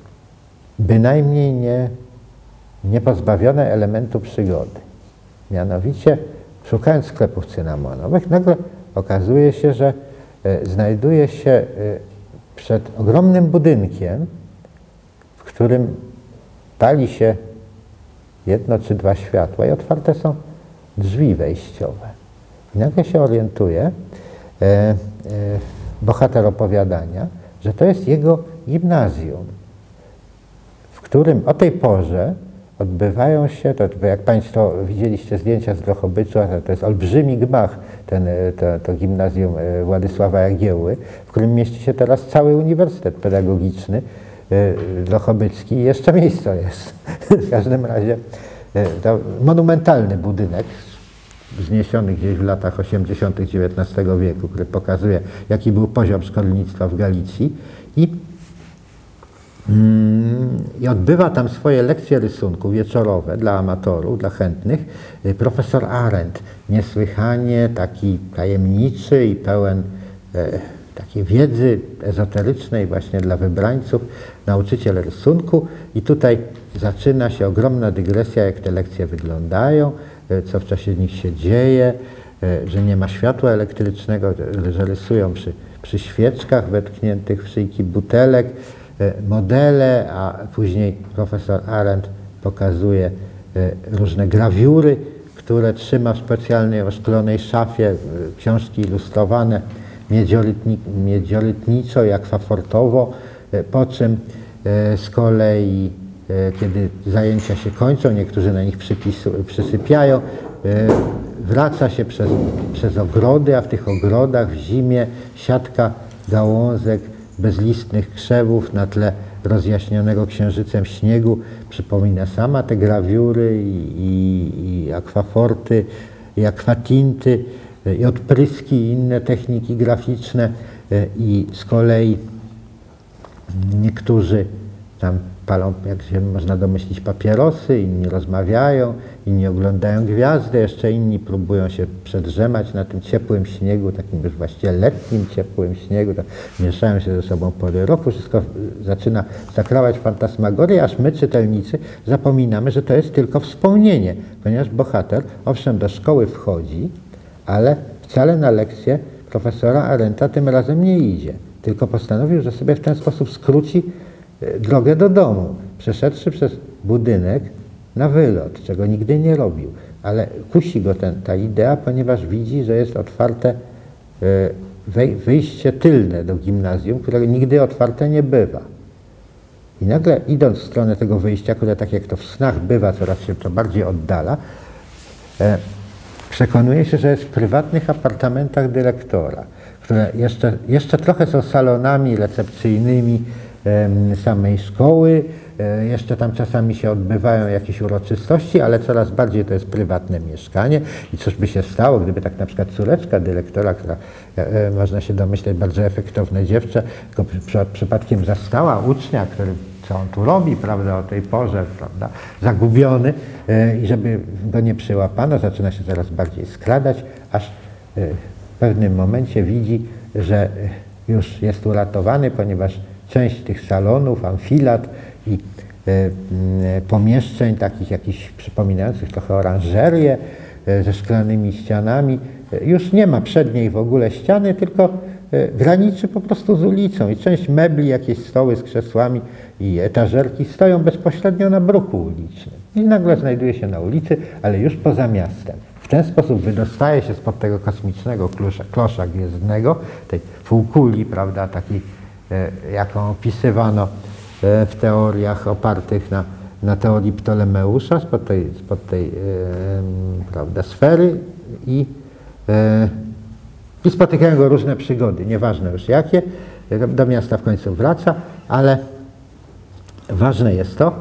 bynajmniej nie, nie pozbawione elementu przygody. Mianowicie, szukając sklepów cynamonowych, nagle okazuje się, że e, znajduje się przed ogromnym budynkiem, w którym pali się jedno czy dwa światła i otwarte są drzwi wejściowe. I nagle się orientuje e, e, bohater opowiadania, że to jest jego gimnazjum, w którym o tej porze odbywają się, to, jak Państwo widzieliście zdjęcia z Drohobyczu, to jest olbrzymi gmach, ten, e, to, to gimnazjum e, Władysława Jagieły, w którym mieści się teraz cały Uniwersytet Pedagogiczny e, Drohobycki i jeszcze miejsce jest. w każdym razie to monumentalny budynek, wzniesiony gdzieś w latach 80. XIX wieku, który pokazuje, jaki był poziom szkolnictwa w Galicji i i odbywa tam swoje lekcje rysunku wieczorowe dla amatorów, dla chętnych. Y, profesor Arendt, niesłychanie taki tajemniczy i pełen e, takiej wiedzy ezoterycznej właśnie dla wybrańców, nauczyciel rysunku i tutaj zaczyna się ogromna dygresja, jak te lekcje wyglądają, e, co w czasie nich się dzieje, e, że nie ma światła elektrycznego, że rysują przy, przy świeczkach wetkniętych w szyjki butelek, modele, a później profesor Arendt pokazuje e, różne grawiury, które trzyma w specjalnej oszklonej szafie, e, książki ilustrowane miedziorytni, miedziorytniczo i akwafortowo, po czym z kolei, kiedy zajęcia się kończą, niektórzy na nich przysypiają, wraca się przez, przez ogrody, a w tych ogrodach w zimie siatka gałązek bezlistnych krzewów na tle rozjaśnionego księżycem śniegu. Przypomina sama te grawiury i, i, i akwaforty, i akwatinty, i odpryski, i inne techniki graficzne. I z kolei niektórzy tam palą, jak się można domyślić, papierosy, inni rozmawiają, inni oglądają gwiazdy, jeszcze inni próbują się przedrzemać na tym ciepłym śniegu, takim już właściwie letnim ciepłym śniegu, to mieszają się ze sobą pory roku, wszystko zaczyna zakrawać fantasmagorię, aż my, czytelnicy, zapominamy, że to jest tylko wspomnienie, ponieważ bohater, owszem, do szkoły wchodzi, ale wcale na lekcję profesora Arenta tym razem nie idzie, tylko postanowił, że sobie w ten sposób skróci drogę do domu, przeszedłszy przez budynek, na wylot, czego nigdy nie robił. Ale kusi go ten, ta idea, ponieważ widzi, że jest otwarte e, wyjście tylne do gimnazjum, które nigdy otwarte nie bywa. I nagle idąc w stronę tego wyjścia, które tak jak to w snach bywa, coraz się to bardziej oddala, e, przekonuje się, że jest w prywatnych apartamentach dyrektora, które jeszcze, jeszcze trochę są salonami recepcyjnymi samej szkoły, E, jeszcze tam czasami się odbywają jakieś uroczystości, ale coraz bardziej to jest prywatne mieszkanie. I cóż by się stało, gdyby tak na przykład córeczka dyrektora, która e, e, można się domyśleć bardzo efektowne dziewczę, przy, przypadkiem zastała ucznia, który co on tu robi, prawda, o tej porze, prawda, zagubiony i żeby go nie przyłapano, zaczyna się coraz bardziej skradać, aż w pewnym momencie widzi, że już jest uratowany, ponieważ część tych salonów, amfilat i e, pomieszczeń takich jakichś przypominających trochę oranżerię e, ze szklanymi ścianami. E, już nie ma przed niej w ogóle ściany, tylko e, graniczy po prostu z ulicą i część mebli, jakieś stoły z krzesłami i etażerki stoją bezpośrednio na bruku ulicznym. I nagle znajduje się na ulicy, ale już poza miastem. W ten sposób wydostaje się spod tego kosmicznego klosza, klosza gwiezdnego, tej półkuli, prawda, takiej, e, jaką opisywano e, w teoriach opartych na, na teorii Ptolemeusza, spod tej, spod tej e, prawda, sfery i, e, i spotykają go różne przygody, nieważne już jakie. Do miasta w końcu wraca, ale ważne jest to,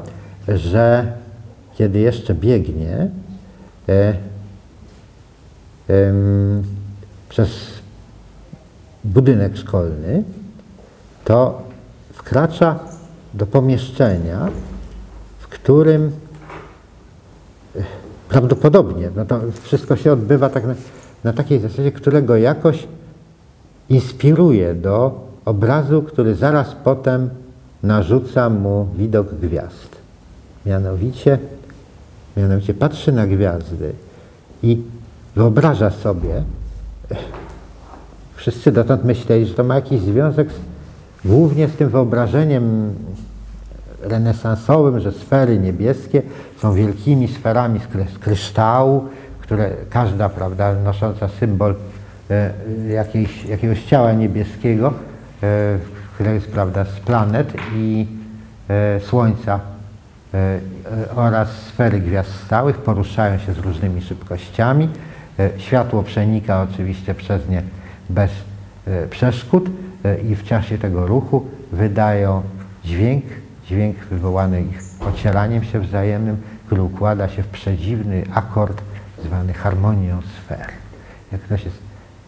że kiedy jeszcze biegnie e, przez budynek szkolny, to wkracza do pomieszczenia, w którym e, prawdopodobnie, no to wszystko się odbywa tak na, na takiej zasadzie, którego jakoś inspiruje do obrazu, który zaraz potem narzuca mu widok gwiazd. Mianowicie, mianowicie patrzy na gwiazdy i wyobraża sobie, wszyscy dotąd myśleli, że to ma jakiś związek z, głównie z tym wyobrażeniem renesansowym, że sfery niebieskie są wielkimi sferami z kryształu, które każda, prawda, nosząca symbol e, jakiejś, jakiegoś ciała niebieskiego, e, które jest, prawda, z planet i e, Słońca oraz sfery gwiazd stałych poruszają się z różnymi szybkościami. Światło przenika oczywiście przez nie bez przeszkód i w czasie tego ruchu wydają dźwięk, dźwięk wywołany ich ocieraniem się wzajemnym, który układa się w przedziwny akord zwany harmonią sfer. Jak ktoś jest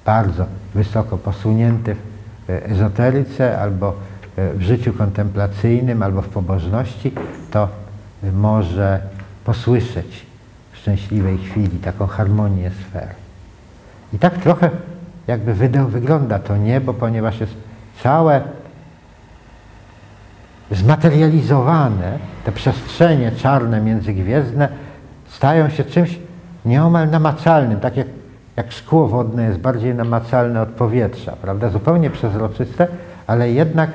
bardzo wysoko posunięty w e, ezoteryce albo e, w życiu kontemplacyjnym, albo w pobożności, to może posłyszeć w szczęśliwej chwili taką harmonię sfer. I tak trochę jakby wygląda to niebo, ponieważ jest całe zmaterializowane, te przestrzenie czarne międzygwiezdne stają się czymś nieomal namacalnym, tak jak, jak szkło wodne jest bardziej namacalne od powietrza, prawda? Zupełnie przezroczyste, ale jednak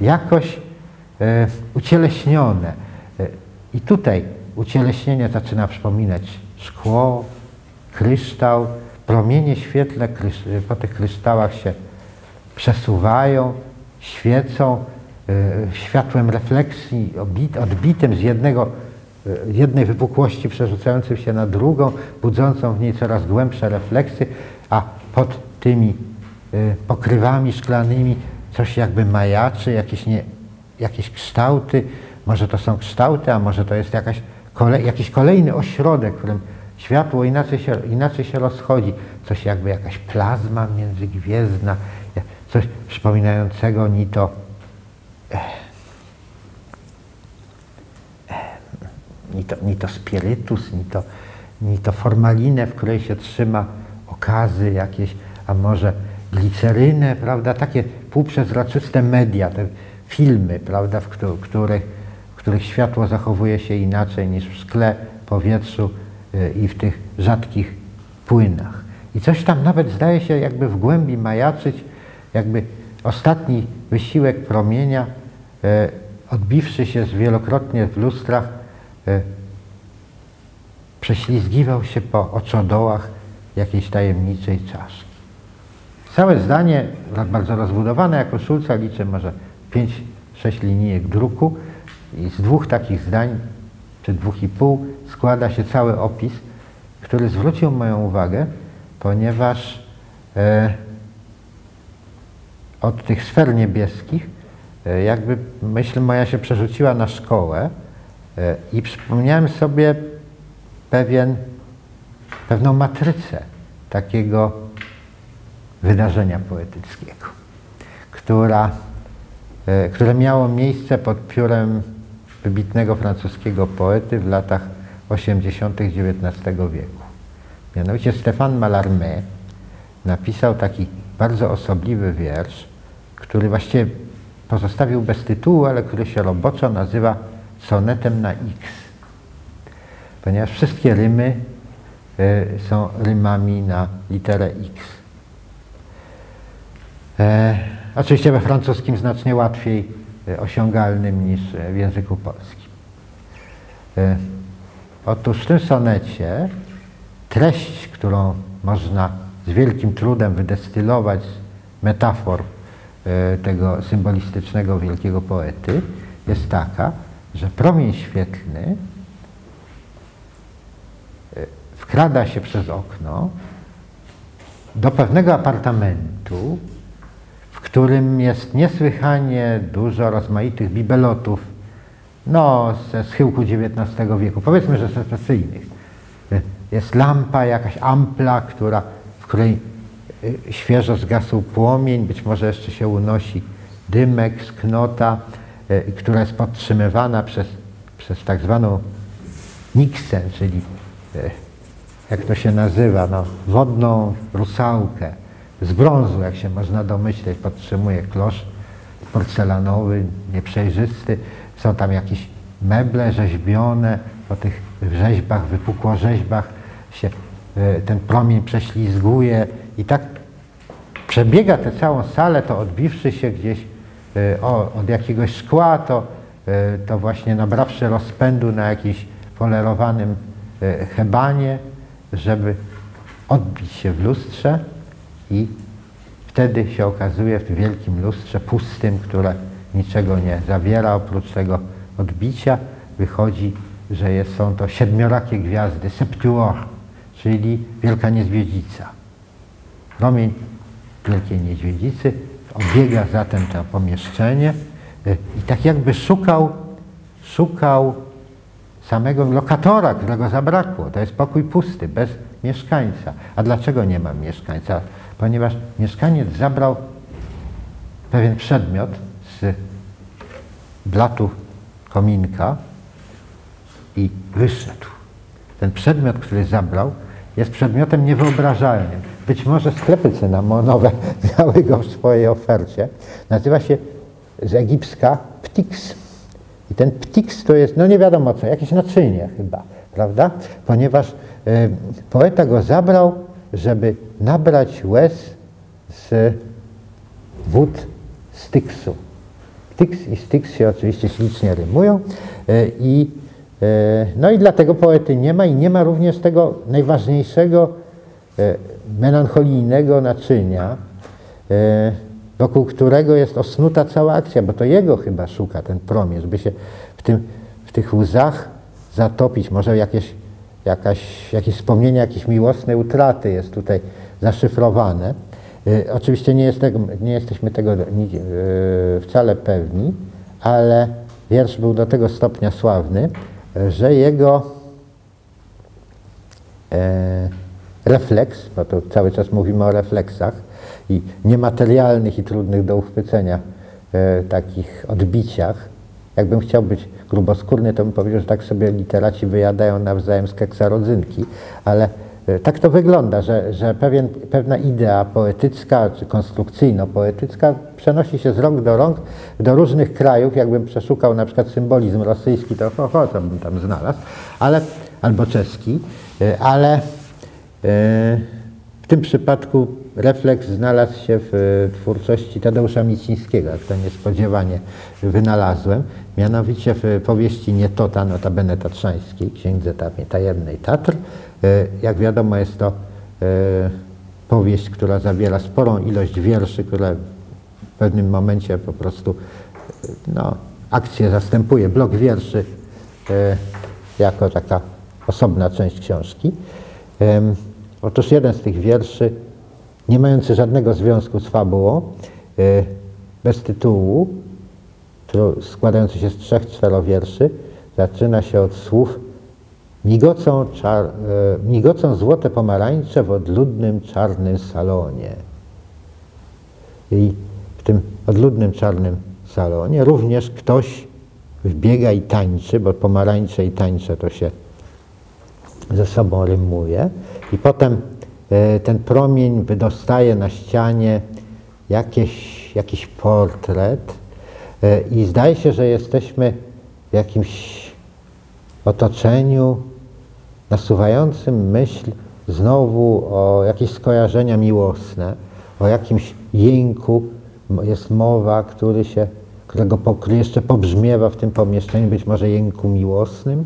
jakoś e, ucieleśnione. E, I tutaj ucieleśnienie zaczyna przypominać szkło, kryształ, promienie świetle po tych kryształach się przesuwają, świecą, e, światłem refleksji odbitym z jednego E, jednej wypukłości przerzucającej się na drugą, budzącą w niej coraz głębsze refleksy, a pod tymi pokrywami szklanymi coś jakby majaczy, jakieś, nie, jakieś kształty, może to są kształty, a może to jest jakaś jakiś kolejny ośrodek, w którym światło inaczej się, inaczej się rozchodzi, coś jakby jakaś plazma międzygwiezdna, coś przypominającego ni to ni to, ni to spirytus, ni to, ni to formalinę, w której się trzyma okazy jakieś, a może glicerynę, prawda, takie półprzezroczyste media, te filmy, prawda, w których, w których światło zachowuje się inaczej niż w szkle, powietrzu i w tych rzadkich płynach. I coś tam nawet zdaje się jakby w głębi majaczyć, jakby ostatni wysiłek promienia, y, odbiwszy się wielokrotnie w lustrach, E, prześlizgiwał się po oczodołach jakiejś tajemniczej czaszki. Całe zdanie, bardzo rozbudowane jako Szulca, liczę może 5-6 linijek druku i z dwóch takich zdań, czy dwóch i pół, składa się cały opis, który zwrócił moją uwagę, ponieważ e, od tych sfer niebieskich e, jakby myśl moja się przerzuciła na szkołę, E, I przypomniałem sobie pewien, pewną matrycę takiego wydarzenia poetyckiego, która, e, które miało miejsce pod piórem wybitnego francuskiego poety w latach 80. XIX wieku. Mianowicie Stéphane Mallarmé napisał taki bardzo osobliwy wiersz, który właściwie pozostawił bez tytułu, ale który się roboczo nazywa sonetem na X, ponieważ wszystkie rymy y, są rymami na literę X. E, oczywiście we francuskim znacznie łatwiej e, osiągalnym niż e, w języku polskim. E, otóż w tym sonecie treść, którą można z wielkim trudem wydestylować z metafor e, tego symbolistycznego wielkiego poety, jest taka, że promień świetlny e, wkrada się przez okno do pewnego apartamentu, w którym jest niesłychanie dużo rozmaitych bibelotów, no ze schyłku XIX wieku, powiedzmy, że secesyjnych. Jest lampa, jakaś ampla, która, w której y, świeżo zgasł płomień, być może jeszcze się unosi dymek z knota, y, która jest podtrzymywana przez, przez tak zwaną niksę, czyli y, jak to się nazywa, no, wodną rusałkę z brązu, jak się można domyśleć, podtrzymuje klosz porcelanowy, nieprzejrzysty. Są tam jakieś meble rzeźbione, po tych rzeźbach, wypukłorzeźbach się y, ten promień prześlizguje i tak przebiega tę całą salę, to odbiwszy się gdzieś y, o, od jakiegoś szkła, to, y, to właśnie nabrawszy rozpędu na jakimś polerowanym hebanie, żeby odbić się w lustrze i wtedy się okazuje w tym wielkim lustrze pustym, które niczego nie zawiera oprócz tego odbicia, wychodzi, że jest, są to siedmiorakie gwiazdy, septuor, czyli wielka niedźwiedzica. Promień wielkiej niedźwiedzicy obiega zatem to pomieszczenie y, i tak jakby szukał, szukał samego lokatora, którego zabrakło. To jest pokój pusty, bez mieszkańca. A dlaczego nie ma mieszkańca? Ponieważ mieszkaniec zabrał pewien przedmiot blatu kominka i wyszedł. Ten przedmiot, który zabrał, jest przedmiotem niewyobrażalnym. Być może sklepy cynamonowe miały go w swojej ofercie. Nazywa się z egipska ptix. I ten ptix to jest, no nie wiadomo co, jakieś naczynie chyba, prawda? Ponieważ y, poeta go zabrał, żeby nabrać łez z wód styksu. Styx i styx się oczywiście ślicznie rymują y, i y, no i dlatego poety nie ma i nie ma również tego najważniejszego melancholijnego naczynia, wokół którego jest osnuta cała akcja, bo to jego chyba szuka ten promień, żeby się w, tym, w tych łzach zatopić. Może jakieś, jakaś, jakieś wspomnienie jakieś miłosnej utraty jest tutaj zaszyfrowane. Y, oczywiście nie, jest nie jesteśmy tego y, wcale pewni, ale wiersz był do tego stopnia sławny, że jego e, refleks, bo tu cały czas mówimy o refleksach, i niematerialnych i trudnych do uchwycenia e, takich odbiciach. Jakbym chciał być gruboskórny, to bym powiedział, że tak sobie literaci wyjadają nawzajem z keksa rodzynki, ale e, tak to wygląda, że, że pewien, pewna idea poetycka czy konstrukcyjno-poetycka przenosi się z rąk do rąk do różnych krajów. Jakbym przeszukał na przykład symbolizm rosyjski, to ho, ho, to bym tam znalazł, ale, albo czeski, e, ale e, w tym przypadku refleks znalazł się w twórczości Tadeusza Micińskiego, jak to niespodziewanie wynalazłem, mianowicie w powieści Nietota, notabene tatrzańskiej, księdze tajemnej Tatr. E, jak wiadomo jest to e, powieść, która zawiera sporą ilość wierszy, które w pewnym momencie po prostu no, akcję zastępuje, blok wierszy jako taka osobna część książki. Otóż jeden z tych wierszy nie mający żadnego związku z fabułą, e, bez tytułu, składający się z trzech czterowierszy, zaczyna się od słów migocą, czar, e, migocą złote pomarańcze w odludnym czarnym salonie. I w tym odludnym czarnym salonie również ktoś wbiega i tańczy, bo pomarańcze i tańcze to się ze sobą rymuje. I potem E, ten promień wydostaje na ścianie jakieś, jakiś portret e, i zdaje się, że jesteśmy w jakimś otoczeniu nasuwającym myśl znowu o jakieś skojarzenia miłosne, o jakimś jęku jest mowa, który się, którego który jeszcze pobrzmiewa w tym pomieszczeniu, być może jęku miłosnym.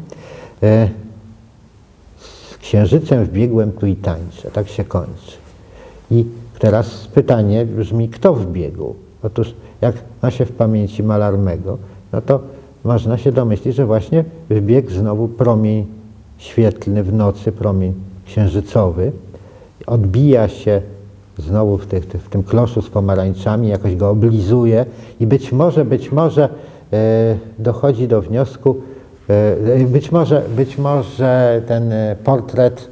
E, z księżycem wbiegłem tu i tańczę. Tak się kończy. I teraz pytanie brzmi, kto wbiegł? Otóż jak ma się w pamięci Malarmego, no to można się domyślić, że właśnie wbiegł znowu promień świetlny w nocy, promień księżycowy, odbija się znowu w, tych, w tym kloszu z pomarańczami, jakoś go oblizuje i być może, być może e, dochodzi do wniosku, e, być, może, być może ten e, portret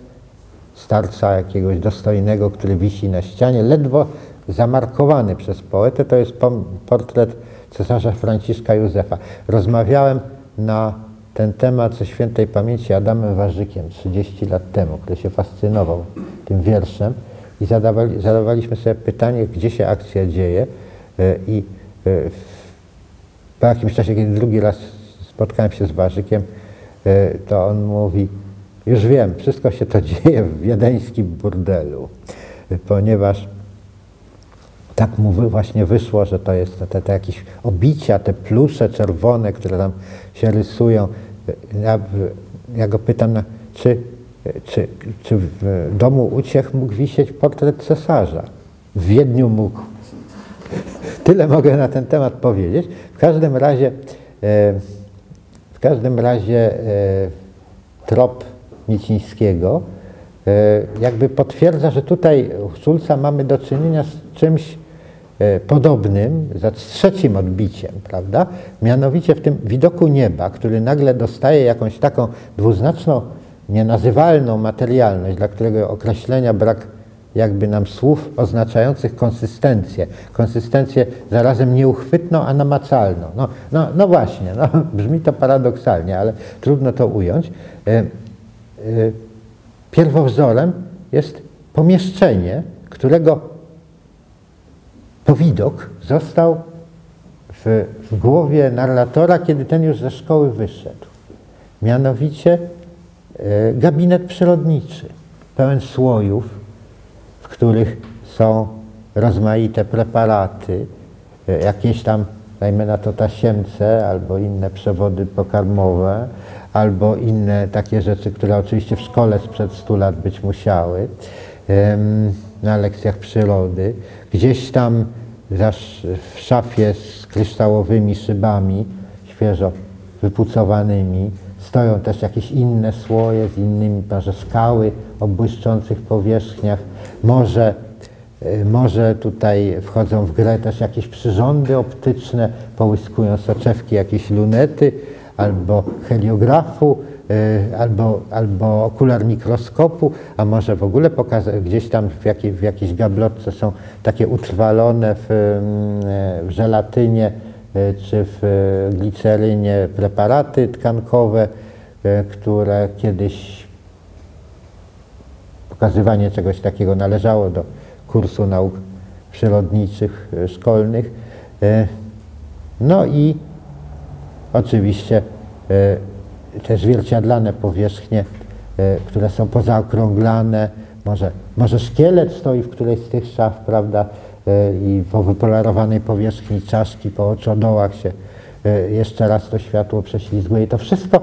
starca jakiegoś dostojnego, który wisi na ścianie, ledwo zamarkowany przez poetę, to jest portret cesarza Franciszka Józefa. Rozmawiałem na ten temat ze świętej pamięci Adamem Warzykiem 30 lat temu, który się fascynował tym wierszem i zadawali, zadawaliśmy sobie pytanie, gdzie się akcja dzieje e, i e, po jakimś czasie, kiedy drugi raz spotkałem się z Warzykiem, e, to on mówi, już wiem, wszystko się to dzieje w wiedeńskim burdelu, ponieważ tak mu właśnie wyszło, że to jest te, te jakieś obicia, te plusze czerwone, które tam się rysują. Ja, ja go pytam, czy, czy, czy w domu uciech mógł wisieć portret cesarza? W Wiedniu mógł. Tyle mogę na ten temat powiedzieć. W każdym razie, e, w każdym razie e, trop Nicińskiego e, jakby potwierdza, że tutaj u Szulca mamy do czynienia z czymś podobnym, za trzecim odbiciem, prawda? Mianowicie w tym widoku nieba, który nagle dostaje jakąś taką dwuznaczną, nienazywalną materialność, dla którego określenia brak jakby nam słów oznaczających konsystencję. Konsystencję zarazem nieuchwytną, a namacalną. No, no, no właśnie, no, brzmi to paradoksalnie, ale trudno to ująć. E, e, pierwowzorem jest pomieszczenie, którego widok został w, w głowie narratora, kiedy ten już ze szkoły wyszedł. Mianowicie e, gabinet przyrodniczy, pełen słojów, w których są rozmaite preparaty, e, jakieś tam, dajmy na to tasiemce, albo inne przewody pokarmowe, albo inne takie rzeczy, które oczywiście w szkole sprzed 100 lat być musiały, na lekcjach przyrody. Gdzieś tam w szafie z kryształowymi szybami, świeżo wypucowanymi. Stoją też jakieś inne słoje z innymi, może skały o błyszczących powierzchniach. Może, e, może tutaj wchodzą w grę też jakieś przyrządy optyczne, połyskują soczewki jakieś lunety albo heliografu, albo, albo okular mikroskopu, a może w ogóle pokazać, gdzieś tam w, jakiej, w jakiejś gablotce są takie utrwalone w, mm, w żelatynie e, czy w e, glicerynie preparaty tkankowe, które kiedyś pokazywanie czegoś takiego należało do kursu nauk przyrodniczych szkolnych. No i oczywiście te zwierciadlane powierzchnie, e, które są pozaokrąglane, może, może szkielet stoi w którejś z tych szaf, prawda, e, i po wypolerowanej powierzchni czaszki, po oczodołach się e, jeszcze raz to światło prześlizguje. I to wszystko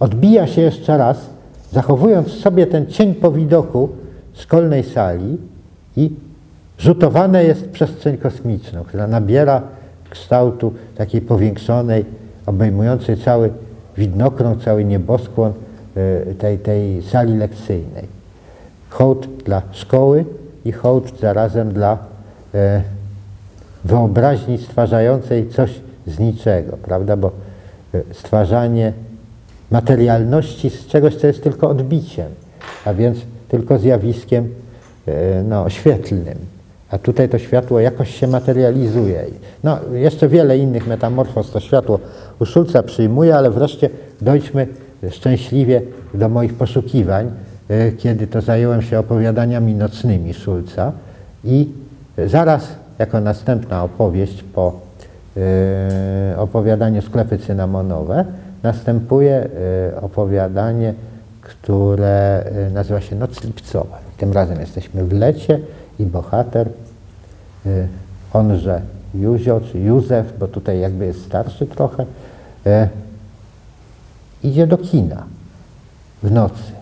odbija się jeszcze raz, zachowując sobie ten cień po widoku szkolnej sali i rzutowane jest przestrzeń kosmiczną, która nabiera kształtu takiej powiększonej, obejmującej cały widnokrąg, cały nieboskłon e, tej, tej sali lekcyjnej. Hołd dla szkoły i hołd zarazem dla e, wyobraźni stwarzającej coś z niczego, prawda? Bo e, stwarzanie materialności z czegoś, co jest tylko odbiciem, a więc tylko zjawiskiem no, świetlnym. A tutaj to światło jakoś się materializuje. No, jeszcze wiele innych metamorfoz to światło u Szulca przyjmuje, ale wreszcie dojdźmy szczęśliwie do moich poszukiwań, e, kiedy to zająłem się opowiadaniami nocnymi Szulca i zaraz jako następna opowieść po e, opowiadaniu Sklepy cynamonowe następuje e, opowiadanie, które nazywa się Noc lipcowa. Tym razem jesteśmy w lecie i bohater y, onże Józio czy Józef, bo tutaj jakby jest starszy trochę, y, idzie do kina w nocy.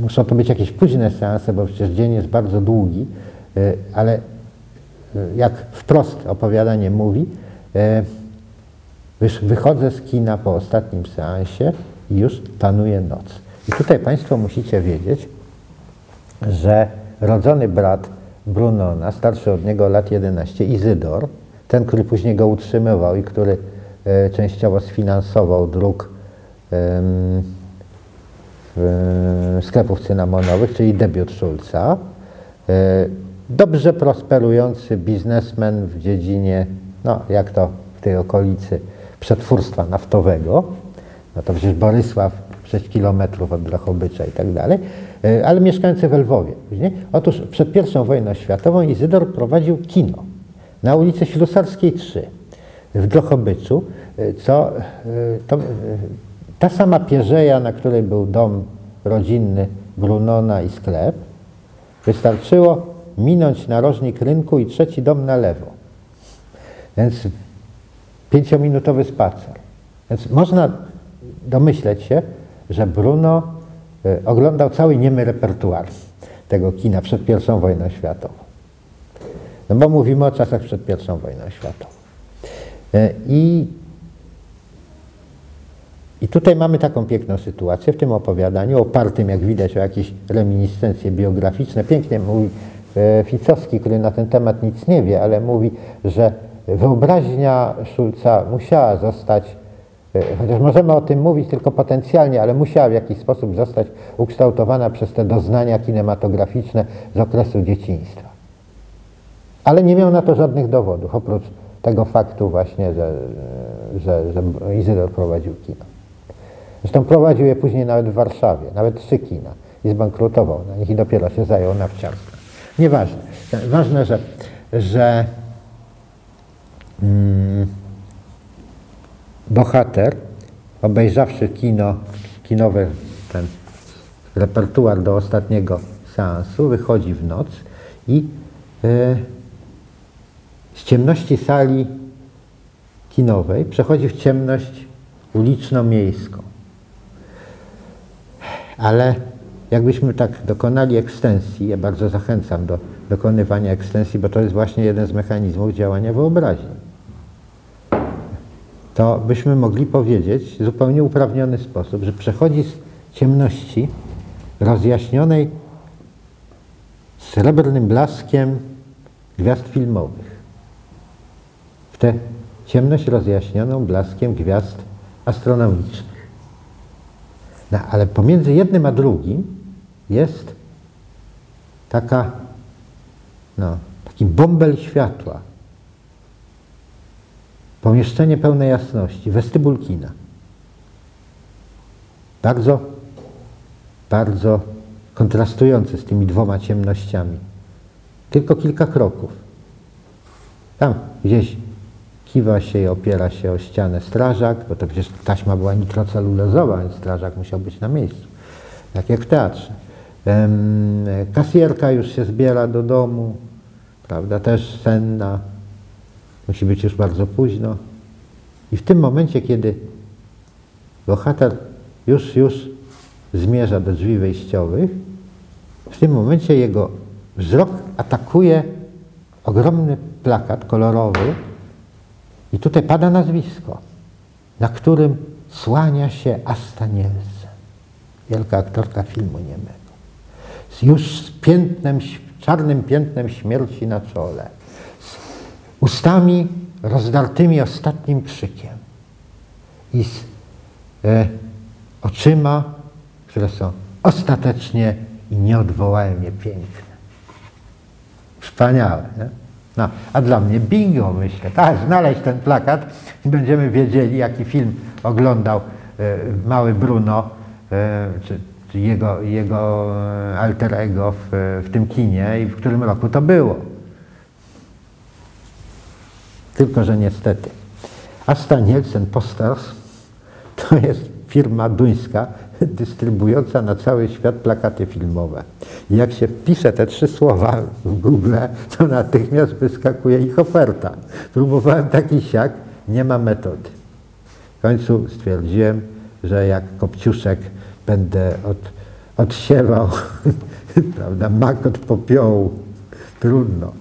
Muszą to być jakieś późne seanse, bo przecież dzień jest bardzo długi, y, ale jak wprost opowiadanie mówi, wychodzę z kina po ostatnim seansie i już panuje noc. I tutaj Państwo musicie wiedzieć, że rodzony brat Brunona, starszy od niego lat 11, Izydor, ten, który później go utrzymywał i który e, częściowo sfinansował druk sklepów cynamonowych, czyli debiut Szulca, e, dobrze prosperujący biznesmen w dziedzinie, no jak to w tej okolicy, przetwórstwa naftowego, no to przecież Borysław 6 kilometrów od Drachobycza i tak dalej, e, ale mieszkający w Lwowie. Później. Otóż przed I wojną światową Izydor prowadził kino na ulicy Ślusarskiej 3 w Drochobyczu, e, co e, to, ta sama pierzeja, na której był dom rodzinny Brunona i sklep, wystarczyło minąć narożnik rynku i trzeci dom na lewo. Więc pięciominutowy spacer. Więc można domyśleć się, że Bruno e, oglądał cały niemy repertuar tego kina przed I wojną światową. No bo mówimy o czasach przed I wojną światową. E, I, I tutaj mamy taką piękną sytuację w tym opowiadaniu, opartym jak widać o jakieś reminiscencje biograficzne. Pięknie mówi e, Ficowski, który na ten temat nic nie wie, ale mówi, że wyobraźnia Szulca musiała zostać E, chociaż możemy o tym mówić tylko potencjalnie, ale musiała w jakiś sposób zostać ukształtowana przez te doznania kinematograficzne z okresu dzieciństwa. Ale nie miał na to żadnych dowodów, oprócz tego faktu właśnie, że, że, że Izydor prowadził kino. Zresztą prowadził je później nawet w Warszawie, nawet trzy kina i zbankrutował na nich i dopiero się zajął nawciarstwem. Nieważne. Ważne, że, że mm, bohater, obejrzawszy kino, kinowy ten repertuar do ostatniego seansu, wychodzi w noc i e, z ciemności sali kinowej przechodzi w ciemność uliczno-miejską. Ale jakbyśmy tak dokonali ekstensji, ja bardzo zachęcam do dokonywania ekstensji, bo to jest właśnie jeden z mechanizmów działania wyobraźni to byśmy mogli powiedzieć w zupełnie uprawniony sposób, że przechodzi z ciemności rozjaśnionej srebrnym blaskiem gwiazd filmowych w tę ciemność rozjaśnioną blaskiem gwiazd astronomicznych. No, ale pomiędzy jednym a drugim jest taka, no, taki bąbel światła, Pomieszczenie pełne jasności, westybul kina. Bardzo, bardzo kontrastujący z tymi dwoma ciemnościami. Tylko kilka kroków. Tam gdzieś kiwa się i opiera się o ścianę strażak, bo to przecież taśma była nitrocelulozowa, więc strażak musiał być na miejscu. Tak jak w teatrze. Kasjerka już się zbiera do domu, prawda, też senna, Musi być już bardzo późno. I w tym momencie, kiedy bohater już, już zmierza do drzwi wejściowych, w tym momencie jego wzrok atakuje ogromny plakat kolorowy i tutaj pada nazwisko, na którym słania się Asta Nielsen, wielka aktorka filmu niemego. Już z piętnem, czarnym piętnem śmierci na czole ustami rozdartymi ostatnim krzykiem i z e, oczyma, które są ostatecznie i nieodwołalnie piękne. Wspaniałe. Nie? No, a dla mnie bingo, myślę. Tak, znaleźć ten plakat i będziemy wiedzieli, jaki film oglądał e, mały Bruno, e, czy, czy, jego, jego e, alter ego w, w tym kinie i w którym roku to było. Tylko, że niestety Asta Nielsen Posters to jest firma duńska, dystrybuująca na cały świat plakaty filmowe. I jak się wpisze te trzy słowa w Google, to natychmiast wyskakuje ich oferta. Próbowałem taki siak, nie ma metody. W końcu stwierdziłem, że jak Kopciuszek będę od, odsiewał prawda, mak od popiołu. Trudno.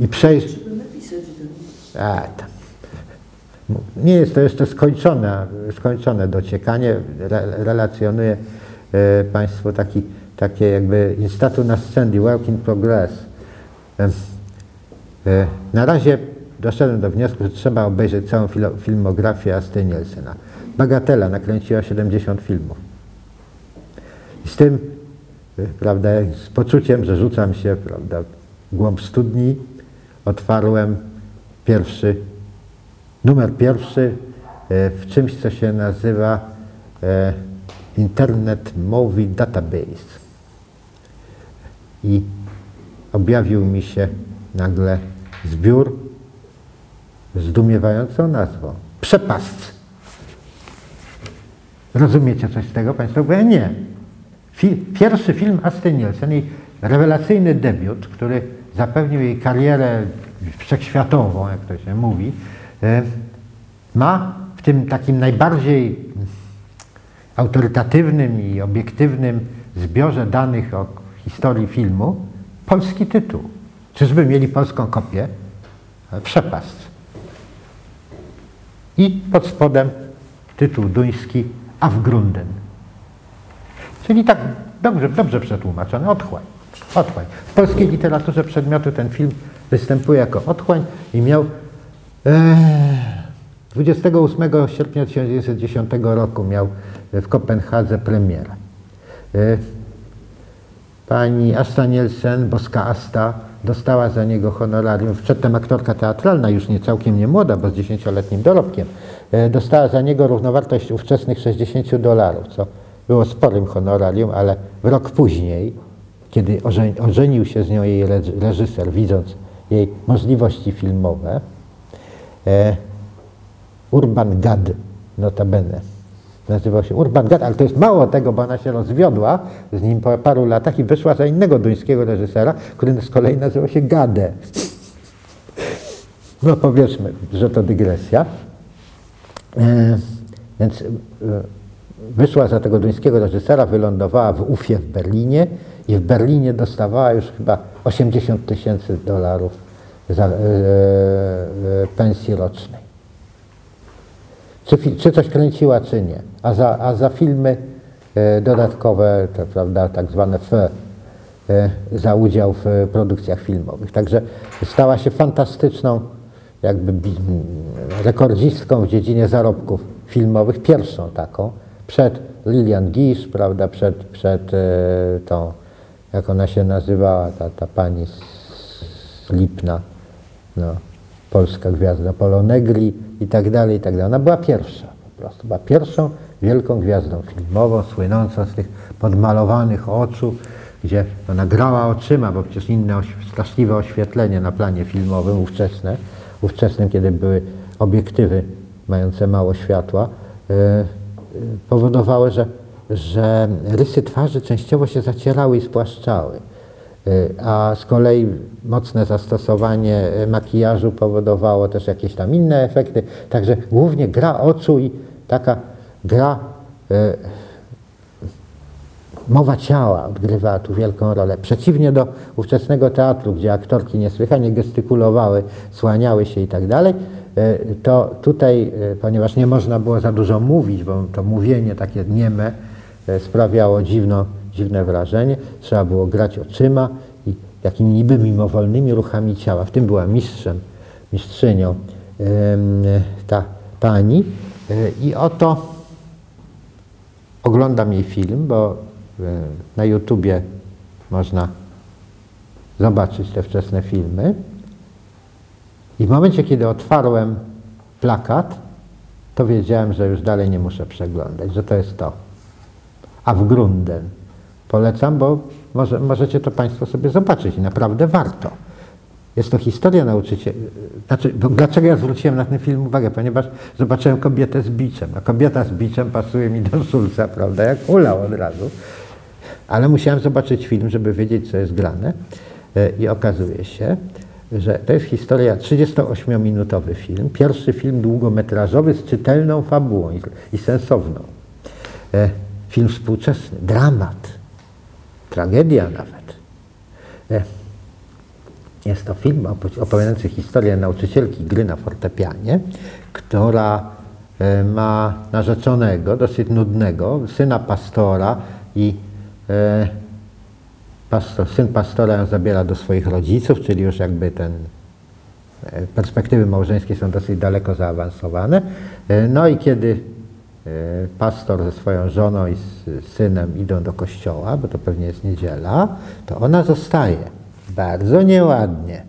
I przejść... Trzeba napisać do nich. A, tam. Nie jest to jeszcze skończone, skończone dociekanie. Re, relacjonuje e, Państwu taki, takie jakby instatu na scendi, work in progress. E, e, na razie doszedłem do wniosku, że trzeba obejrzeć całą filo, filmografię Asty Nielsena. Bagatela nakręciła 70 filmów. I z tym, e, prawda, z poczuciem, że rzucam się, prawda, w głąb studni, otwarłem pierwszy Numer pierwszy e, w czymś, co się nazywa e, Internet Movie Database. I objawił mi się nagle zbiór zdumiewającą nazwą. Przepast. Rozumiecie coś z tego Państwo? Bo ja nie. Pierwszy film Asty Nielsen, jej rewelacyjny debiut, który zapewnił jej karierę wszechświatową, jak to się mówi, e, ma w tym takim najbardziej autorytatywnym i obiektywnym zbiorze danych o historii filmu polski tytuł. Czyżby mieli polską kopię? Przepast. I pod spodem tytuł duński Afgrunden. Czyli tak dobrze, dobrze przetłumaczony, otchłań. otchłań. W polskiej literaturze przedmiotu ten film występuje jako otchłań i miał e, 28 sierpnia 1910 roku miał w Kopenhadze premierę. E, pani Asta Nielsen, boska Asta, dostała za niego honorarium, przedtem aktorka teatralna, już nie całkiem nie młoda, bo z dziesięcioletnim dorobkiem, e, dostała za niego równowartość ówczesnych 60 dolarów, co było sporym honorarium, ale w rok później, kiedy ożenił się z nią jej reżyser, widząc jej możliwości filmowe, e, Urban Gad, notabene, nazywał się Urban Gad, ale to jest mało tego, bo ona się rozwiodła z nim po paru latach i wyszła za innego duńskiego reżysera, który z kolei nazywał się Gade. No powiedzmy, że to dygresja. E, więc e, wyszła za tego duńskiego reżysera, wylądowała w Ufie w Berlinie i w Berlinie dostawała już chyba 80 tysięcy dolarów za, e, e, pensji rocznej. Czy, czy, coś kręciła, czy nie. A za, a za filmy e, dodatkowe, to, prawda, tak zwane F, e, za udział w produkcjach filmowych. Także stała się fantastyczną jakby rekordzistką w dziedzinie zarobków filmowych, pierwszą taką, przed Lilian Gish, prawda, przed, przed e, tą, jak ona się nazywała, ta, ta pani z Lipna, no, polska gwiazda Polonegri i tak dalej, i tak dalej. Ona była pierwsza po prostu, była pierwszą wielką gwiazdą filmową, słynącą z tych podmalowanych oczu, gdzie ona grała oczyma, bo przecież inne straszliwe oświetlenie na planie filmowym ówczesne, ówczesnym, kiedy były obiektywy mające mało światła, yy, powodowały, że, że rysy twarzy częściowo się zacierały i spłaszczały. Y, a z kolei mocne zastosowanie makijażu powodowało też jakieś tam inne efekty. Także głównie gra oczu i taka gra, y, mowa ciała odgrywała tu wielką rolę. Przeciwnie do ówczesnego teatru, gdzie aktorki niesłychanie gestykulowały, słaniały się i tak dalej, y, to tutaj, ponieważ nie można było za dużo mówić, bo to mówienie takie nieme sprawiało dziwną dziwne wrażenie. Trzeba było grać oczyma i takimi niby mimowolnymi ruchami ciała. W tym była mistrzem, mistrzynią ta pani. E, I oto oglądam jej film, bo e, na YouTubie można zobaczyć te wczesne filmy. I w momencie, kiedy otwarłem plakat, to wiedziałem, że już dalej nie muszę przeglądać, że to jest to. A w Grunden Polecam, bo może, możecie to Państwo sobie zobaczyć i naprawdę warto. Jest to historia nauczyciela. Znaczy, dlaczego ja zwróciłem na ten film uwagę? Ponieważ zobaczyłem kobietę z biczem. A kobieta z biczem pasuje mi do Szulca, prawda? Jak ulał od razu. Ale musiałem zobaczyć film, żeby wiedzieć, co jest grane. E, I okazuje się, że to jest historia, 38-minutowy film. Pierwszy film długometrażowy z czytelną fabułą i, i sensowną. Film współczesny, dramat, tragedia nawet. E, jest to film opowiadający historię nauczycielki gry na fortepianie, która e, ma narzeczonego, dosyć nudnego, syna pastora i e, pastor, syn pastora ją zabiera do swoich rodziców, czyli już jakby ten perspektywy małżeńskie są dosyć daleko zaawansowane. No i kiedy pastor ze swoją żoną i z synem idą do kościoła, bo to pewnie jest niedziela, to ona zostaje bardzo nieładnie.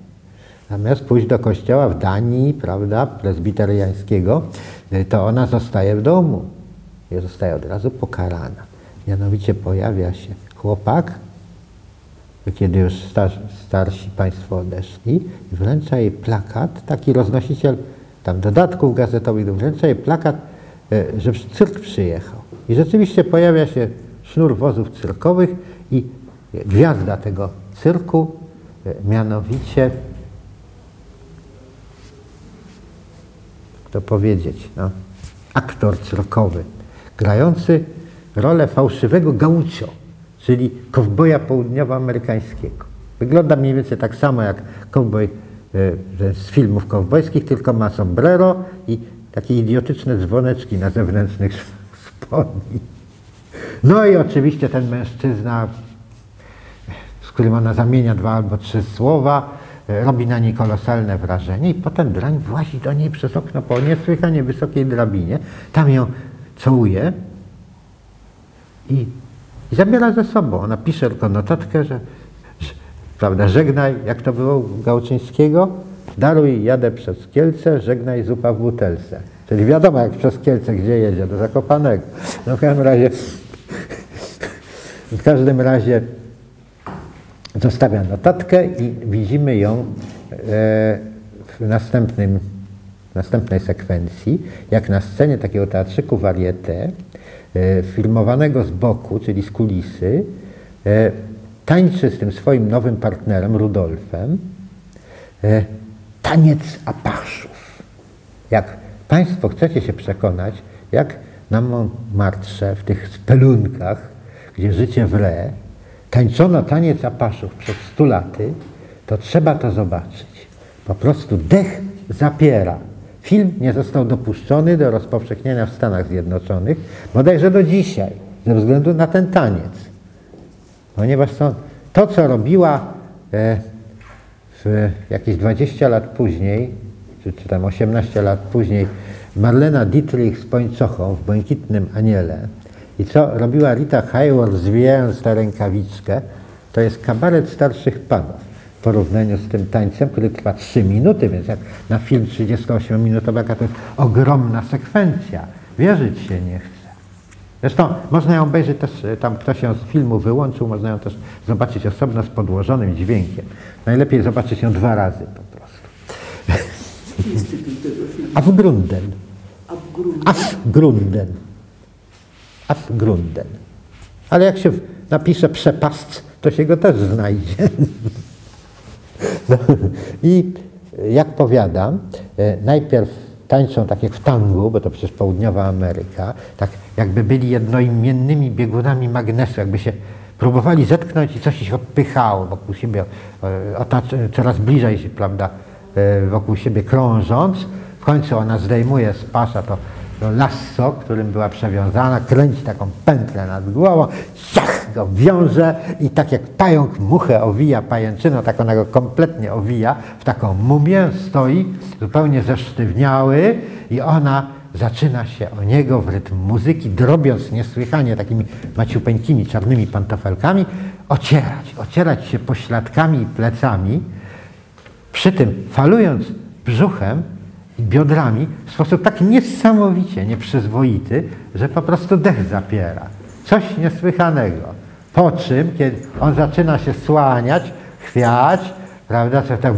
Zamiast pójść do kościoła w Danii, prawda, prezbiteriańskiego, y, to ona zostaje w domu i zostaje od razu pokarana. Mianowicie pojawia się chłopak, kiedy już starsi, starsi państwo odeszli, wręcza jej plakat, taki roznosiciel tam dodatków gazetowych, wręcza jej plakat, że cyrk przyjechał. I rzeczywiście pojawia się sznur wozów cyrkowych i gwiazda tego cyrku mianowicie, to powiedzieć, no, aktor cyrkowy, grający rolę fałszywego gaucho, czyli kowboja południowoamerykańskiego. Wygląda mniej więcej tak samo jak kowboj e, z filmów kowbojskich, tylko ma sombrero i takie idiotyczne dzwoneczki na zewnętrznych spodni. No i oczywiście ten mężczyzna którym ona zamienia dwa albo trzy słowa, e, robi na niej kolosalne wrażenie i potem drań włazi do niej przez okno po niesłychanie wysokiej drabinie, tam ją całuje i, i zabiera ze sobą. Ona pisze tylko notatkę, że, że prawda, żegnaj, jak to było u Gałczyńskiego, daruj, jadę przez Kielce, żegnaj zupa w butelce. Czyli wiadomo, jak przez Kielce, gdzie jedzie, do Zakopanego. No w każdym razie, w każdym razie zostawia notatkę i widzimy ją e, w następnym, następnej sekwencji, jak na scenie takiego teatrzyku varieté, e, filmowanego z boku, czyli z kulisy, e, tańczy z tym swoim nowym partnerem, Rudolfem, taniec apaszów. Jak Państwo chcecie się przekonać, jak na Montmartre, w tych spelunkach, gdzie życie wre, tańczono taniec apaszów przed stu laty, to trzeba to zobaczyć. Po prostu dech zapiera. Film nie został dopuszczony do rozpowszechnienia w Stanach Zjednoczonych, bodajże do dzisiaj, ze względu na ten taniec. Ponieważ to, to co robiła e, jakieś 20 lat później, czy, czy tam 18 lat później, Marlena Dietrich z Pońcochą w Błękitnym Aniele, i co robiła Rita Hayworth, zwijając tę rękawiczkę, to jest kabaret starszych panów w porównaniu z tym tańcem, który trwa 3 minuty, więc jak na film 38-minutowy, jaka to jest ogromna sekwencja. Wierzyć się nie chce. Zresztą można ją obejrzeć też, tam ktoś ją z filmu wyłączył, można ją też zobaczyć osobno z podłożonym dźwiękiem. Najlepiej zobaczyć ją dwa razy po prostu. Afgrunden. Afgrunden. Afgrunden. Ale jak się napisze przepast, to się go też znajdzie. No, I jak powiadam, e, najpierw tańczą tak jak w tangu, bo to przecież południowa Ameryka, tak jakby byli jednoimiennymi biegunami magnesu, jakby się próbowali zetknąć i coś ich odpychało wokół siebie, e, coraz bliżej, prawda, e, wokół siebie krążąc. W końcu ona zdejmuje z pasza to to lasso, którym była przewiązana, kręci taką pętlę nad głową, ciach go wiąże i tak jak pająk muchę owija pajęczyną, tak ona go kompletnie owija, w taką mumię stoi, zupełnie zesztywniały i ona zaczyna się o niego w rytm muzyki, drobiąc niesłychanie takimi maciupeńkimi czarnymi pantofelkami, ocierać, ocierać się pośladkami i plecami, przy tym falując brzuchem, biodrami w sposób tak niesamowicie nieprzyzwoity, że po prostu dech zapiera. Coś niesłychanego. Po czym, kiedy on zaczyna się słaniać, chwiać, prawda, co tak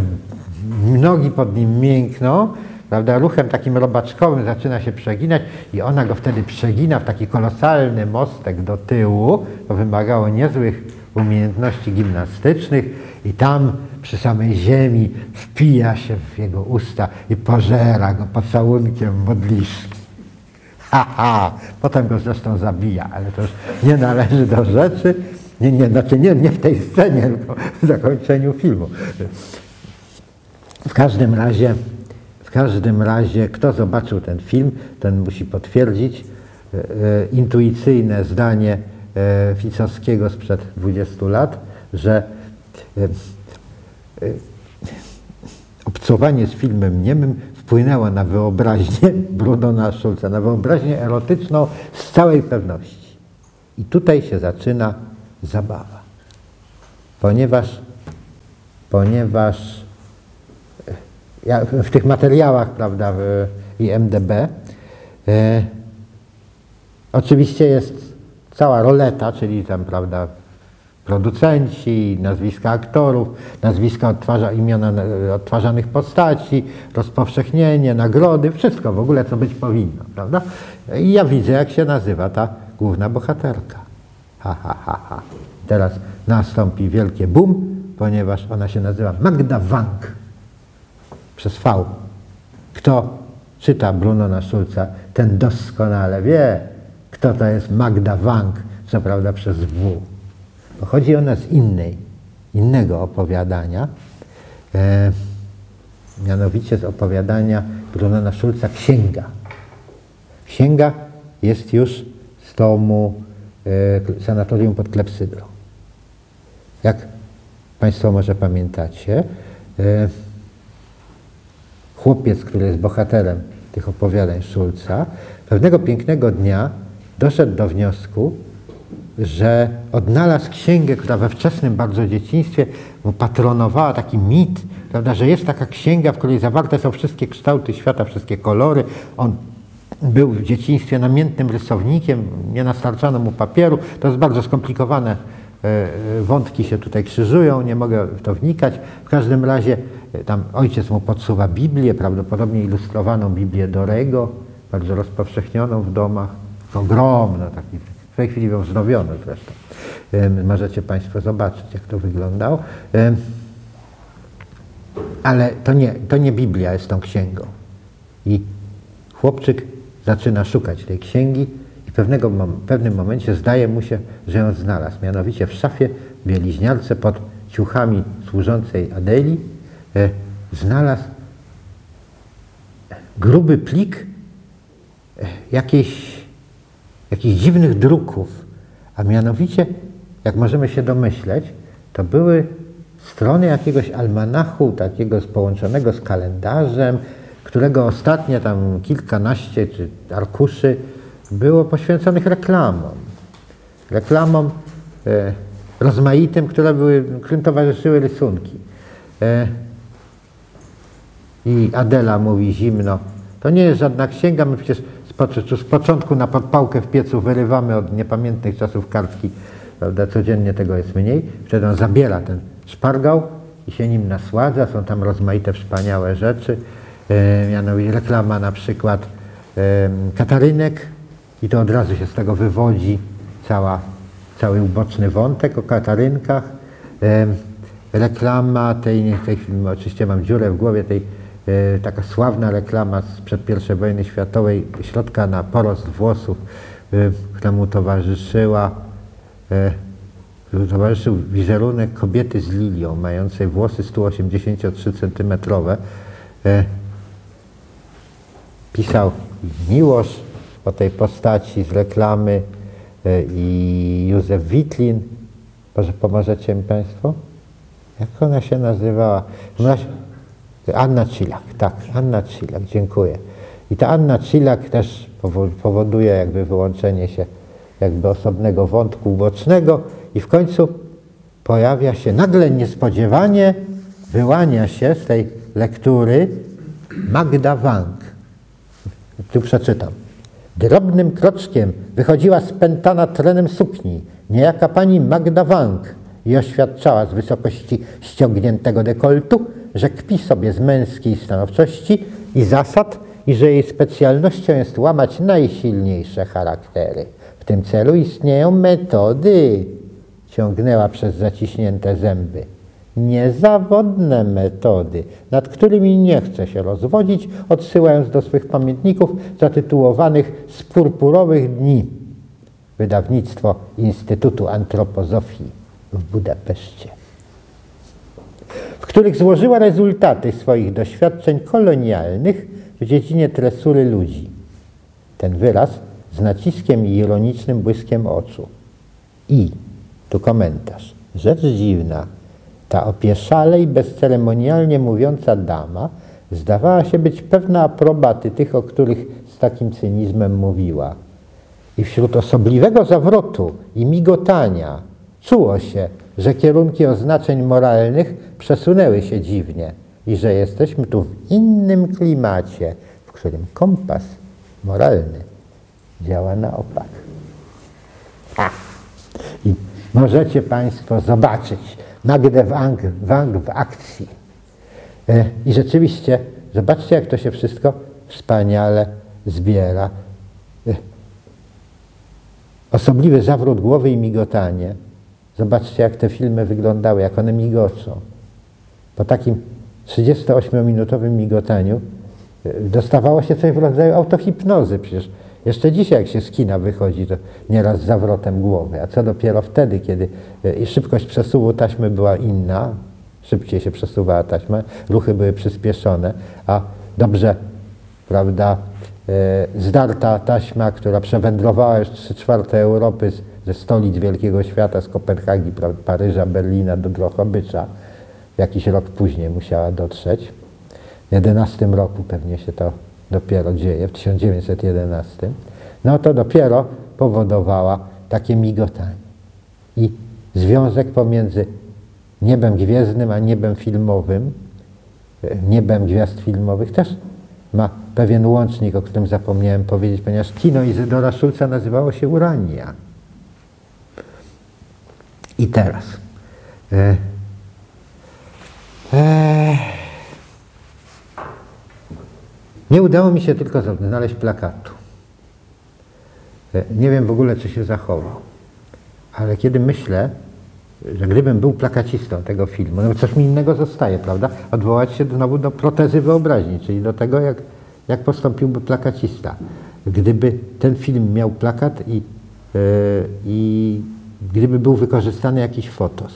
nogi pod nim miękną, prawda, ruchem takim robaczkowym zaczyna się przeginać i ona go wtedy przegina w taki kolosalny mostek do tyłu. To wymagało niezłych umiejętności gimnastycznych i tam przy samej ziemi wpija się w jego usta i pożera go pocałunkiem modliszki. Ha, ha. Potem go zresztą zabija, ale to już nie należy do rzeczy. Nie, nie, znaczy nie, nie w tej scenie, tylko w zakończeniu filmu. W każdym razie, w każdym razie, kto zobaczył ten film, ten musi potwierdzić e, e, intuicyjne zdanie e, Ficowskiego sprzed 20 lat, że e, obcowanie z filmem niemym wpłynęło na wyobraźnię Brunona Schulza, na wyobraźnię erotyczną z całej pewności. I tutaj się zaczyna zabawa. Ponieważ, ponieważ e, ja w tych materiałach, prawda, w IMDB, e, oczywiście jest cała roleta, czyli tam, prawda, producenci, nazwiska aktorów, nazwiska odtwarza, imiona e, odtwarzanych postaci, rozpowszechnienie, nagrody, wszystko w ogóle, co być powinno, prawda? I ja widzę, jak się nazywa ta główna bohaterka. Ha, ha, ha, ha. Teraz nastąpi wielkie boom, ponieważ ona się nazywa Magda Wank przez V. Kto czyta Brunona Schulza, ten doskonale wie, kto to jest Magda Wank, co prawda przez W. Pochodzi ona z innej, innego opowiadania, e, mianowicie z opowiadania Brunona Schulza Księga. Księga jest już z tomu e, Sanatorium pod Klepsydrą. Jak Państwo może pamiętacie, e, chłopiec, który jest bohaterem tych opowiadań Schulza, pewnego pięknego dnia doszedł do wniosku, że odnalazł księgę, która we wczesnym bardzo dzieciństwie mu patronowała, taki mit, prawda, że jest taka księga, w której zawarte są wszystkie kształty świata, wszystkie kolory. On był w dzieciństwie namiętnym rysownikiem, nie nastarczano mu papieru. To jest bardzo skomplikowane. e, e, Wątki się tutaj krzyżują, nie mogę w to wnikać. W każdym razie e, tam ojciec mu podsuwa Biblię, prawdopodobnie ilustrowaną Biblię Dorego, bardzo rozpowszechnioną w domach, ogromną, taki w tej chwili ją wznowiono zresztą. Możecie Państwo zobaczyć, jak to wyglądało. Ale to nie, to nie Biblia jest tą księgą. I chłopczyk zaczyna szukać tej księgi i pewnego, w pewnym momencie zdaje mu się, że ją znalazł. Mianowicie w szafie bieliźniarce pod ciuchami służącej Adeli e, znalazł gruby plik e, jakiejś jakichś dziwnych druków, a mianowicie, jak możemy się domyśleć, to były strony jakiegoś almanachu, takiego połączonego z kalendarzem, którego ostatnie tam kilkanaście czy arkuszy było poświęconych reklamom. Reklamom e, rozmaitym, które były, którym towarzyszyły rysunki. E, i Adela mówi zimno, to nie jest żadna księga, my przecież pocz- z początku na podpałkę w piecu wyrywamy od niepamiętnych czasów kartki, prawda, codziennie tego jest mniej. Wtedy on zabiera ten szpargał i się nim nasładza, są tam rozmaite wspaniałe rzeczy, e, mianowicie reklama na przykład e, Katarynek i to od razu się z tego wywodzi cała, cały uboczny wątek o Katarynkach. E, reklama tej, tej oczywiście mam dziurę w głowie, tej taka sławna reklama sprzed I wojny światowej, środka na porost włosów, e, która mu towarzyszyła, e, towarzyszył wizerunek kobiety z lilią, mającej włosy 183 cm. E, pisał Miłosz o tej postaci z reklamy e, i Józef Witlin. Może pomożecie mi Państwo? Jak ona się nazywała? Ona się... Anna Cilak, tak, Anna Cilak, dziękuję. I ta Anna Cilak też powo- powoduje jakby wyłączenie się jakby osobnego wątku ubocznego i w końcu pojawia się nagle niespodziewanie, wyłania się z tej lektury Magda Wank. Tu przeczytam. Drobnym kroczkiem wychodziła spętana trenem sukni niejaka pani Magda Wank i oświadczała z wysokości ściągniętego dekoltu, że kpi sobie z męskiej stanowczości i zasad i że jej specjalnością jest łamać najsilniejsze charaktery. W tym celu istnieją metody, ciągnęła przez zaciśnięte zęby. Niezawodne metody, nad którymi nie chce się rozwodzić, odsyłając do swych pamiętników zatytułowanych z purpurowych dni. Wydawnictwo Instytutu Antropozofii w Budapeszcie, w których złożyła rezultaty swoich doświadczeń kolonialnych w dziedzinie tresury ludzi. Ten wyraz z naciskiem i ironicznym błyskiem oczu. I, tu komentarz, rzecz dziwna, ta opieszale i bezceremonialnie mówiąca dama zdawała się być pewna aprobaty tych, o których z takim cynizmem mówiła. I wśród osobliwego zawrotu i migotania czuło się, że kierunki oznaczeń moralnych przesunęły się dziwnie i że jesteśmy tu w innym klimacie, w którym kompas moralny działa na opak. A. I możecie Państwo zobaczyć Magdę Wang, Wang w akcji. E, I rzeczywiście, zobaczcie, jak to się wszystko wspaniale zbiera. E, Osobliwy zawrót głowy i migotanie. Zobaczcie, jak te filmy wyglądały, jak one migoczą. Po takim 38-minutowym migotaniu e, dostawało się coś w rodzaju autohipnozy. Przecież jeszcze dzisiaj, jak się z kina wychodzi, to nieraz z zawrotem głowy. A co dopiero wtedy, kiedy i szybkość przesuwu taśmy była inna, szybciej się przesuwała taśma, ruchy były przyspieszone, a dobrze, prawda, e, zdarta taśma, która przewędrowała już 3 czwarte Europy z, ze stolic wielkiego świata, z Kopenhagi, Paryża, Berlina do Drohobycza, jakiś rok później musiała dotrzeć. W 11 roku pewnie się to dopiero dzieje, w 1911. No to dopiero powodowała takie migotanie. I związek pomiędzy niebem gwiezdnym a niebem filmowym, e, niebem gwiazd filmowych też ma pewien łącznik, o którym zapomniałem powiedzieć, ponieważ kino Izydora Szulca nazywało się Urania. I teraz. E, e, nie udało mi się tylko znaleźć plakatu. E, Nie wiem w ogóle, czy się zachował. Ale kiedy myślę, że gdybym był plakacistą tego filmu, no coś mi innego zostaje, prawda? Odwołać się znowu do protezy wyobraźni, czyli do tego, jak, jak postąpiłby plakacista. Gdyby ten film miał plakat i, yy, i gdyby był wykorzystany jakiś fotos,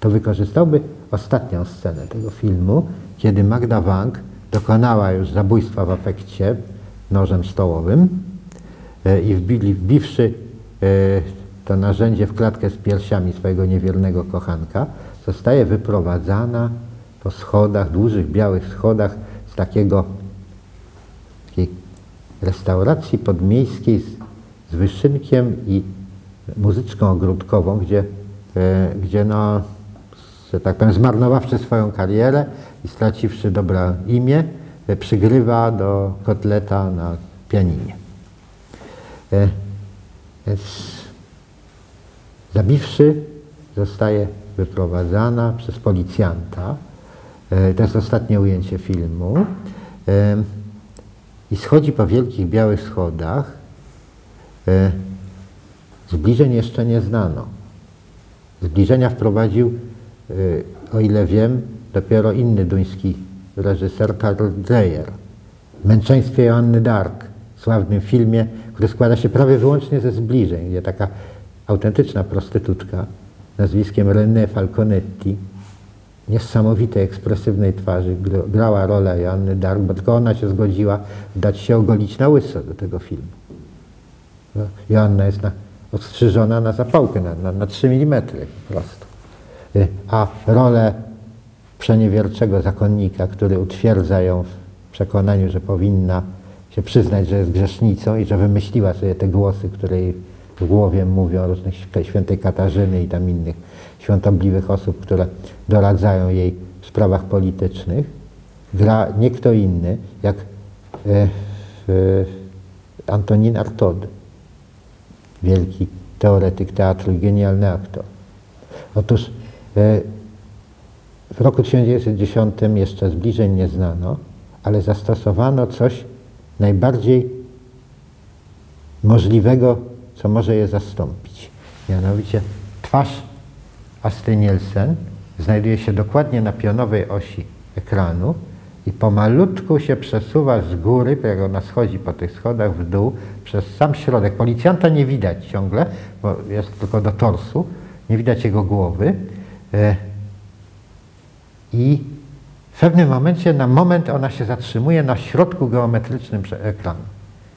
to wykorzystałby ostatnią scenę tego filmu, kiedy Magda Wang dokonała już zabójstwa w afekcie nożem stołowym yy, i wbili, wbiwszy yy, to narzędzie w klatkę z piersiami swojego niewiernego kochanka, zostaje wyprowadzana po schodach, dużych białych schodach z takiego takiej restauracji podmiejskiej z, z wyszynkiem i muzyczką ogródkową, gdzie, e, gdzie no, że tak powiem, zmarnowawszy swoją karierę i straciwszy dobre imię, e, przygrywa do kotleta na pianinie. E, Zabiwszy, zostaje wyprowadzana przez policjanta. To jest ostatnie ujęcie filmu. I schodzi po wielkich białych schodach. Zbliżeń jeszcze nie znano. Zbliżenia wprowadził, e, o ile wiem, dopiero inny duński reżyser Karl Dreyer. Męczeństwie Joanny Dark, sławnym filmie, który składa się prawie wyłącznie ze zbliżeń, gdzie taka autentyczna prostytutka nazwiskiem René Falconetti, niesamowitej, ekspresywnej twarzy, gr- grała rolę Joanny Dark, bo tylko ona się zgodziła dać się ogolić na łyso do tego filmu. No, Joanna jest na, odstrzyżona na zapałkę, na, na, na 3 mm po prostu. Y, A rolę przeniewierczego zakonnika, który utwierdza ją w przekonaniu, że powinna się przyznać, że jest grzesznicą i że wymyśliła sobie te głosy, które jej w głowie mówią różnych św- świętej Katarzyny i tam innych świątobliwych osób, które doradzają jej w sprawach politycznych, gra nie kto inny jak e, e, Antonin Artaud, wielki teoretyk teatru i genialny aktor. Otóż e, w roku 1910 jeszcze zbliżeń nie znano, ale zastosowano coś najbardziej możliwego, co może je zastąpić. Mianowicie twarz Astrid Nielsen znajduje się dokładnie na pionowej osi ekranu i pomalutku się przesuwa z góry, jak ona schodzi po tych schodach w dół, przez sam środek. Policjanta nie widać ciągle, bo jest tylko do torsu, nie widać jego głowy. E, I w pewnym momencie, na moment ona się zatrzymuje na środku geometrycznym ekranu.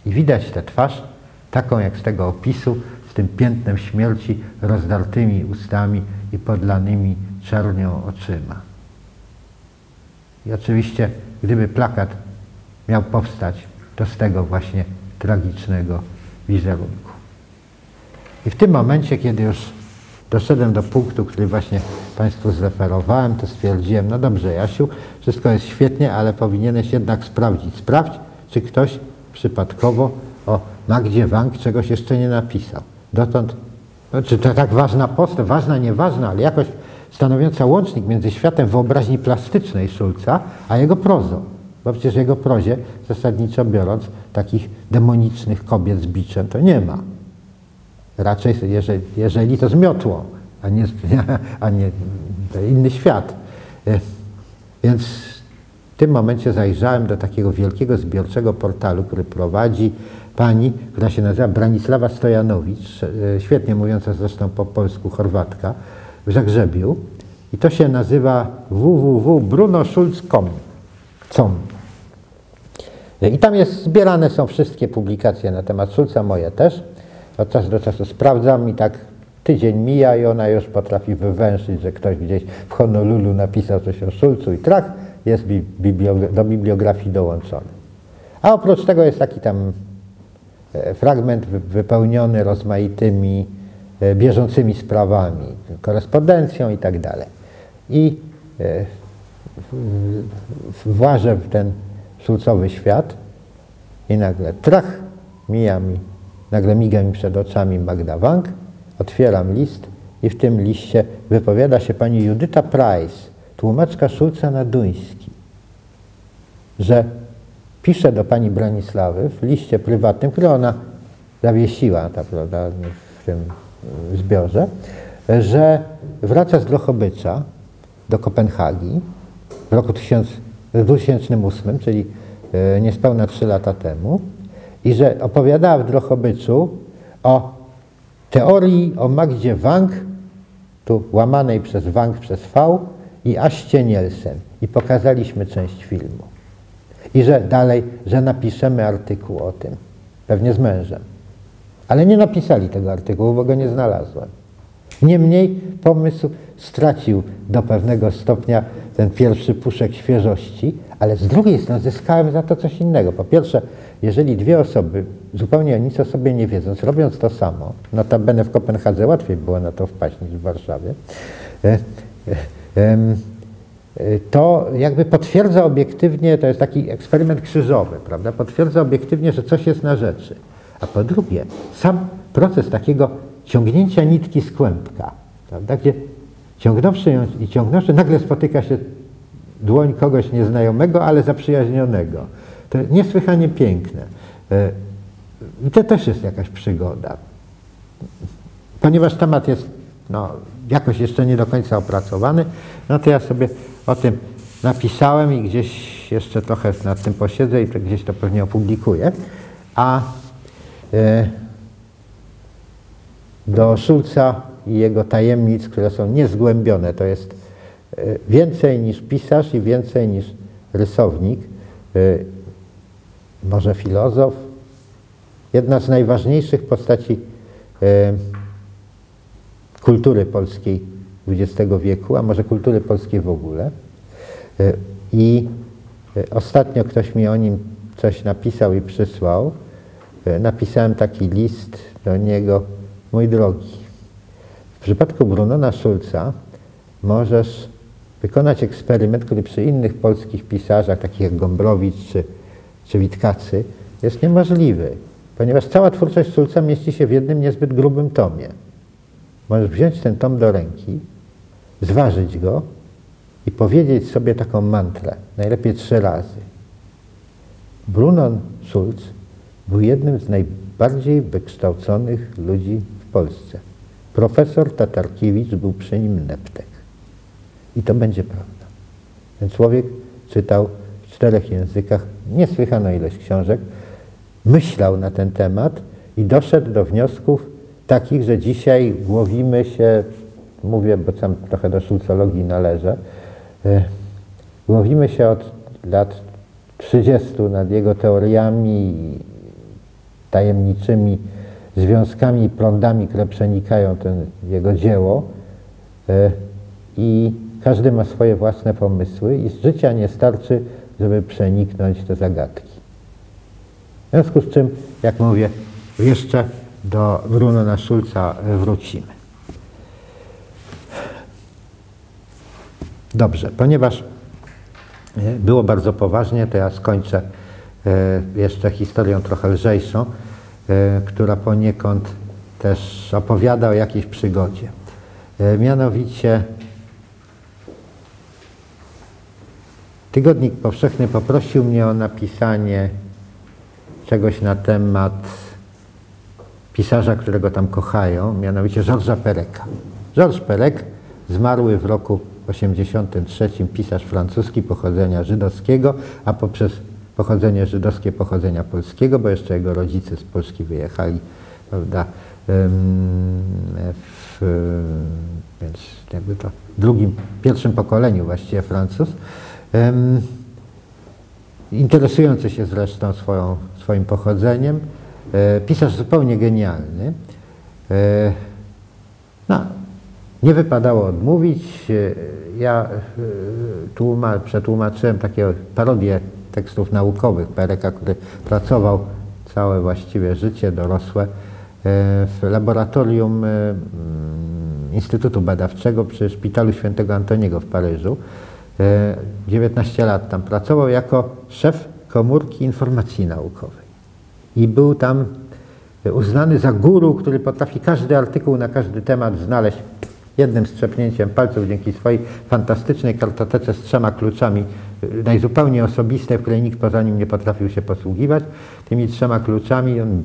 I widać tę twarz, taką jak z tego opisu, z tym piętnem śmierci, rozdartymi ustami i podlanymi czernią oczyma. I oczywiście, gdyby plakat miał powstać, to z tego właśnie tragicznego wizerunku. I w tym momencie, kiedy już doszedłem do punktu, który właśnie Państwu zreferowałem, to stwierdziłem, no dobrze Jasiu, wszystko jest świetnie, ale powinieneś jednak sprawdzić. Sprawdź, czy ktoś przypadkowo o Magdzie Wang czegoś jeszcze nie napisał. Dotąd, no, czy to tak ważna postać, ważna, nieważna, ale jakoś stanowiąca łącznik między światem wyobraźni plastycznej Szulca, a jego prozą. Bo przecież w jego prozie, zasadniczo biorąc, takich demonicznych kobiet z biczem to nie ma. Raczej, jeżeli, jeżeli to z miotłą, a nie, a nie inny świat. E, Więc w tym momencie zajrzałem do takiego wielkiego zbiorczego portalu, który prowadzi pani, która się nazywa Branisława Stojanowicz, e, świetnie mówiąca zresztą po polsku Chorwatka, w Zagrzebiu. I to się nazywa www.brunoschulz.com. Com. I tam jest, zbierane są wszystkie publikacje na temat Szulca, moje też. Od czasu do czasu sprawdzam i tak tydzień mija i ona już potrafi wywęszyć, że ktoś gdzieś w Honolulu napisał coś o Szulcu i trach jest do bibliografii dołączony. A oprócz tego jest taki tam e, fragment wy- wypełniony rozmaitymi bieżącymi sprawami, korespondencją i tak e, włażę w ten szulcowy świat i nagle trach, mija mi, nagle miga mi przed oczami Magda Wang, otwieram list i w tym liście wypowiada się pani Judyta Price, tłumaczka Szulca na duński, że pisze do pani Branisławy w liście prywatnym, który ona zawiesiła ta, prawda, w tym zbiorze, że wraca z Drohobycza do Kopenhagi w roku 1000 w 2008, czyli e, niespełna 3 lata temu, i że opowiadała w Drohobyczu o teorii o Magdzie Wang, tu łamanej przez Wang przez V i Aście Nielsen. I pokazaliśmy część filmu. I że dalej, że napiszemy artykuł o tym, pewnie z mężem. Ale nie napisali tego artykułu, bo go nie znalazłem. Niemniej pomysł stracił do pewnego stopnia ten pierwszy puszek świeżości, ale z drugiej strony zyskałem za to coś innego. Po pierwsze, jeżeli dwie osoby, zupełnie nic o sobie nie wiedząc, robiąc to samo, notabene w Kopenhadze łatwiej było na to wpaść niż w Warszawie, e, e, to jakby potwierdza obiektywnie, to jest taki eksperyment krzyżowy, prawda? Potwierdza obiektywnie, że coś jest na rzeczy. A po drugie, sam proces takiego ciągnięcia nitki z kłębka, prawda? Gdzie ciągnąwszy ją i ciągnąwszy, nagle spotyka się dłoń kogoś nieznajomego, ale zaprzyjaźnionego. To niesłychanie piękne. E, I to też jest jakaś przygoda. Ponieważ temat jest no, jakoś jeszcze nie do końca opracowany, no to ja sobie o tym napisałem i gdzieś jeszcze trochę nad tym posiedzę i gdzieś to pewnie opublikuję. A do Szulca i jego tajemnic, które są niezgłębione, to jest e, więcej niż pisarz i więcej niż rysownik, e, może filozof, jedna z najważniejszych postaci e, kultury polskiej XX wieku, a może kultury polskiej w ogóle. E, I e, ostatnio ktoś mi o nim coś napisał i przysłał. E, Napisałem taki list do niego, mój drogi. W przypadku Brunona Szulca możesz wykonać eksperyment, który przy innych polskich pisarzach, takich jak Gombrowicz czy, czy Witkacy, jest niemożliwy, ponieważ cała twórczość Szulca mieści się w jednym niezbyt grubym tomie. Możesz wziąć ten tom do ręki, zważyć go i powiedzieć sobie taką mantrę, najlepiej trzy razy. Bruno Schulz był jednym z najbardziej wykształconych ludzi w Polsce. Profesor Tatarkiewicz był przy nim neptek. I to będzie prawda. Ten człowiek czytał w czterech językach niesłychaną ilość książek, myślał na ten temat i doszedł do wniosków takich, że dzisiaj głowimy się, mówię, bo sam trochę do szulcologii należę, e, głowimy się od lat 30 nad jego teoriami tajemniczymi związkami i prądami, które przenikają ten jego dzieło e, i każdy ma swoje własne pomysły i z życia nie starczy, żeby przeniknąć te zagadki. W związku z czym, jak mówię, jeszcze do Brunona Schulza wrócimy. Dobrze, ponieważ e, było bardzo poważnie, to ja skończę jeszcze historią trochę lżejszą, e, która poniekąd też opowiada o jakiejś przygodzie. Mianowicie Tygodnik Powszechny poprosił mnie o napisanie czegoś na temat pisarza, którego tam kochają, mianowicie Georgesa Pereka. Georges Perek, zmarły w roku 83, pisarz francuski pochodzenia żydowskiego, a poprzez pochodzenie żydowskie pochodzenia polskiego, bo jeszcze jego rodzice z Polski wyjechali, prawda, w, więc jakby to drugim, pierwszym pokoleniu właściwie Francuz. Interesujący się zresztą swoją, swoim pochodzeniem, e, pisarz zupełnie genialny. E, no, nie wypadało odmówić. E, ja tłuma, przetłumaczyłem takie parodie tekstów naukowych Pereka, który pracował całe właściwie życie dorosłe w laboratorium Instytutu Badawczego przy Szpitalu Świętego Antoniego w Paryżu. 19 lat tam pracował jako szef komórki informacji naukowej. I był tam uznany za guru, który potrafi każdy artykuł na każdy temat znaleźć jednym strzepnięciem palców dzięki swojej fantastycznej kartotece z trzema kluczami, najzupełniej osobistej, w której nikt poza nim nie potrafił się posługiwać. Tymi trzema kluczami on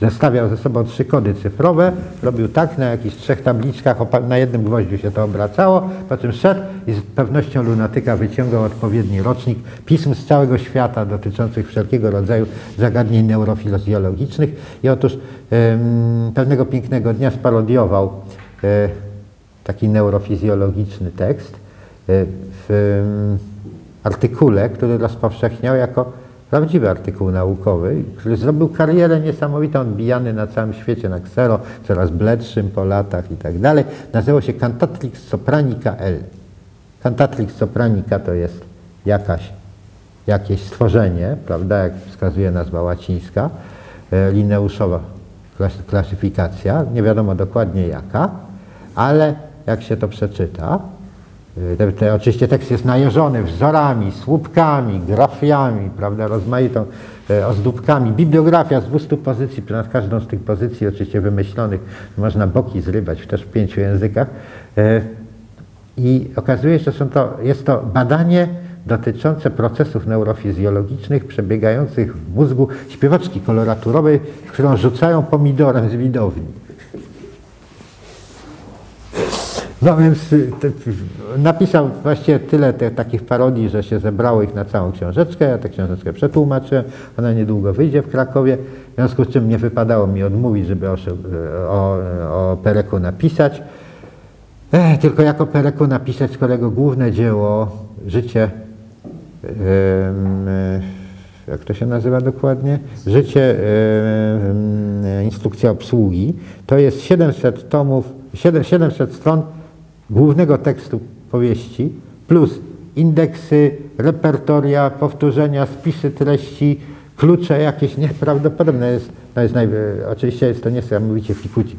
zestawiał ze sobą trzy kody cyfrowe, robił tak, na jakichś trzech tabliczkach, na jednym gwoździu się to obracało, po czym szedł i z pewnością lunatyka wyciągał odpowiedni rocznik pism z całego świata dotyczących wszelkiego rodzaju zagadnień neurofizjologicznych. I otóż pewnego pięknego dnia sparodiował taki neurofizjologiczny tekst e, w artykule, który rozpowszechniał jako prawdziwy artykuł naukowy, który zrobił karierę niesamowitą, odbijany na całym świecie, na ksero, coraz bledszym po latach i tak dalej. Nazywał się Cantatrix Sopranica L. Cantatrix Sopranica to jest jakaś, jakieś stworzenie, prawda, jak wskazuje nazwa łacińska, e, lineuszowa klasyfikacja, nie wiadomo dokładnie jaka, ale jak się to przeczyta, Y, te, te, oczywiście tekst jest najeżony wzorami, słupkami, grafiami, prawda, rozmaitą e, ozdóbkami. Bibliografia z 200 pozycji, nad każdą z tych pozycji oczywiście wymyślonych można boki zrywać też w pięciu językach. E, I okazuje się, że to, jest to badanie dotyczące procesów neurofizjologicznych przebiegających w mózgu śpiewaczki koloraturowej, którą rzucają pomidorem z widowni. No więc y, napisał właściwie tyle te, takich parodii, że się zebrało ich na całą książeczkę. Ja tę książeczkę przetłumaczyłem. Ona niedługo wyjdzie w Krakowie. W związku z czym nie wypadało mi odmówić, żeby o, o, o Pereku napisać. E, tylko jako Pereku napisać, kolego, główne dzieło, życie, jak to się nazywa dokładnie? Życie, instrukcja obsługi. To jest 700 tomów, 700 stron głównego tekstu powieści, plus indeksy, repertoria, powtórzenia, spisy treści, klucze jakieś nieprawdopodobne. Jest, to jest naj, oczywiście jest to niesamowicie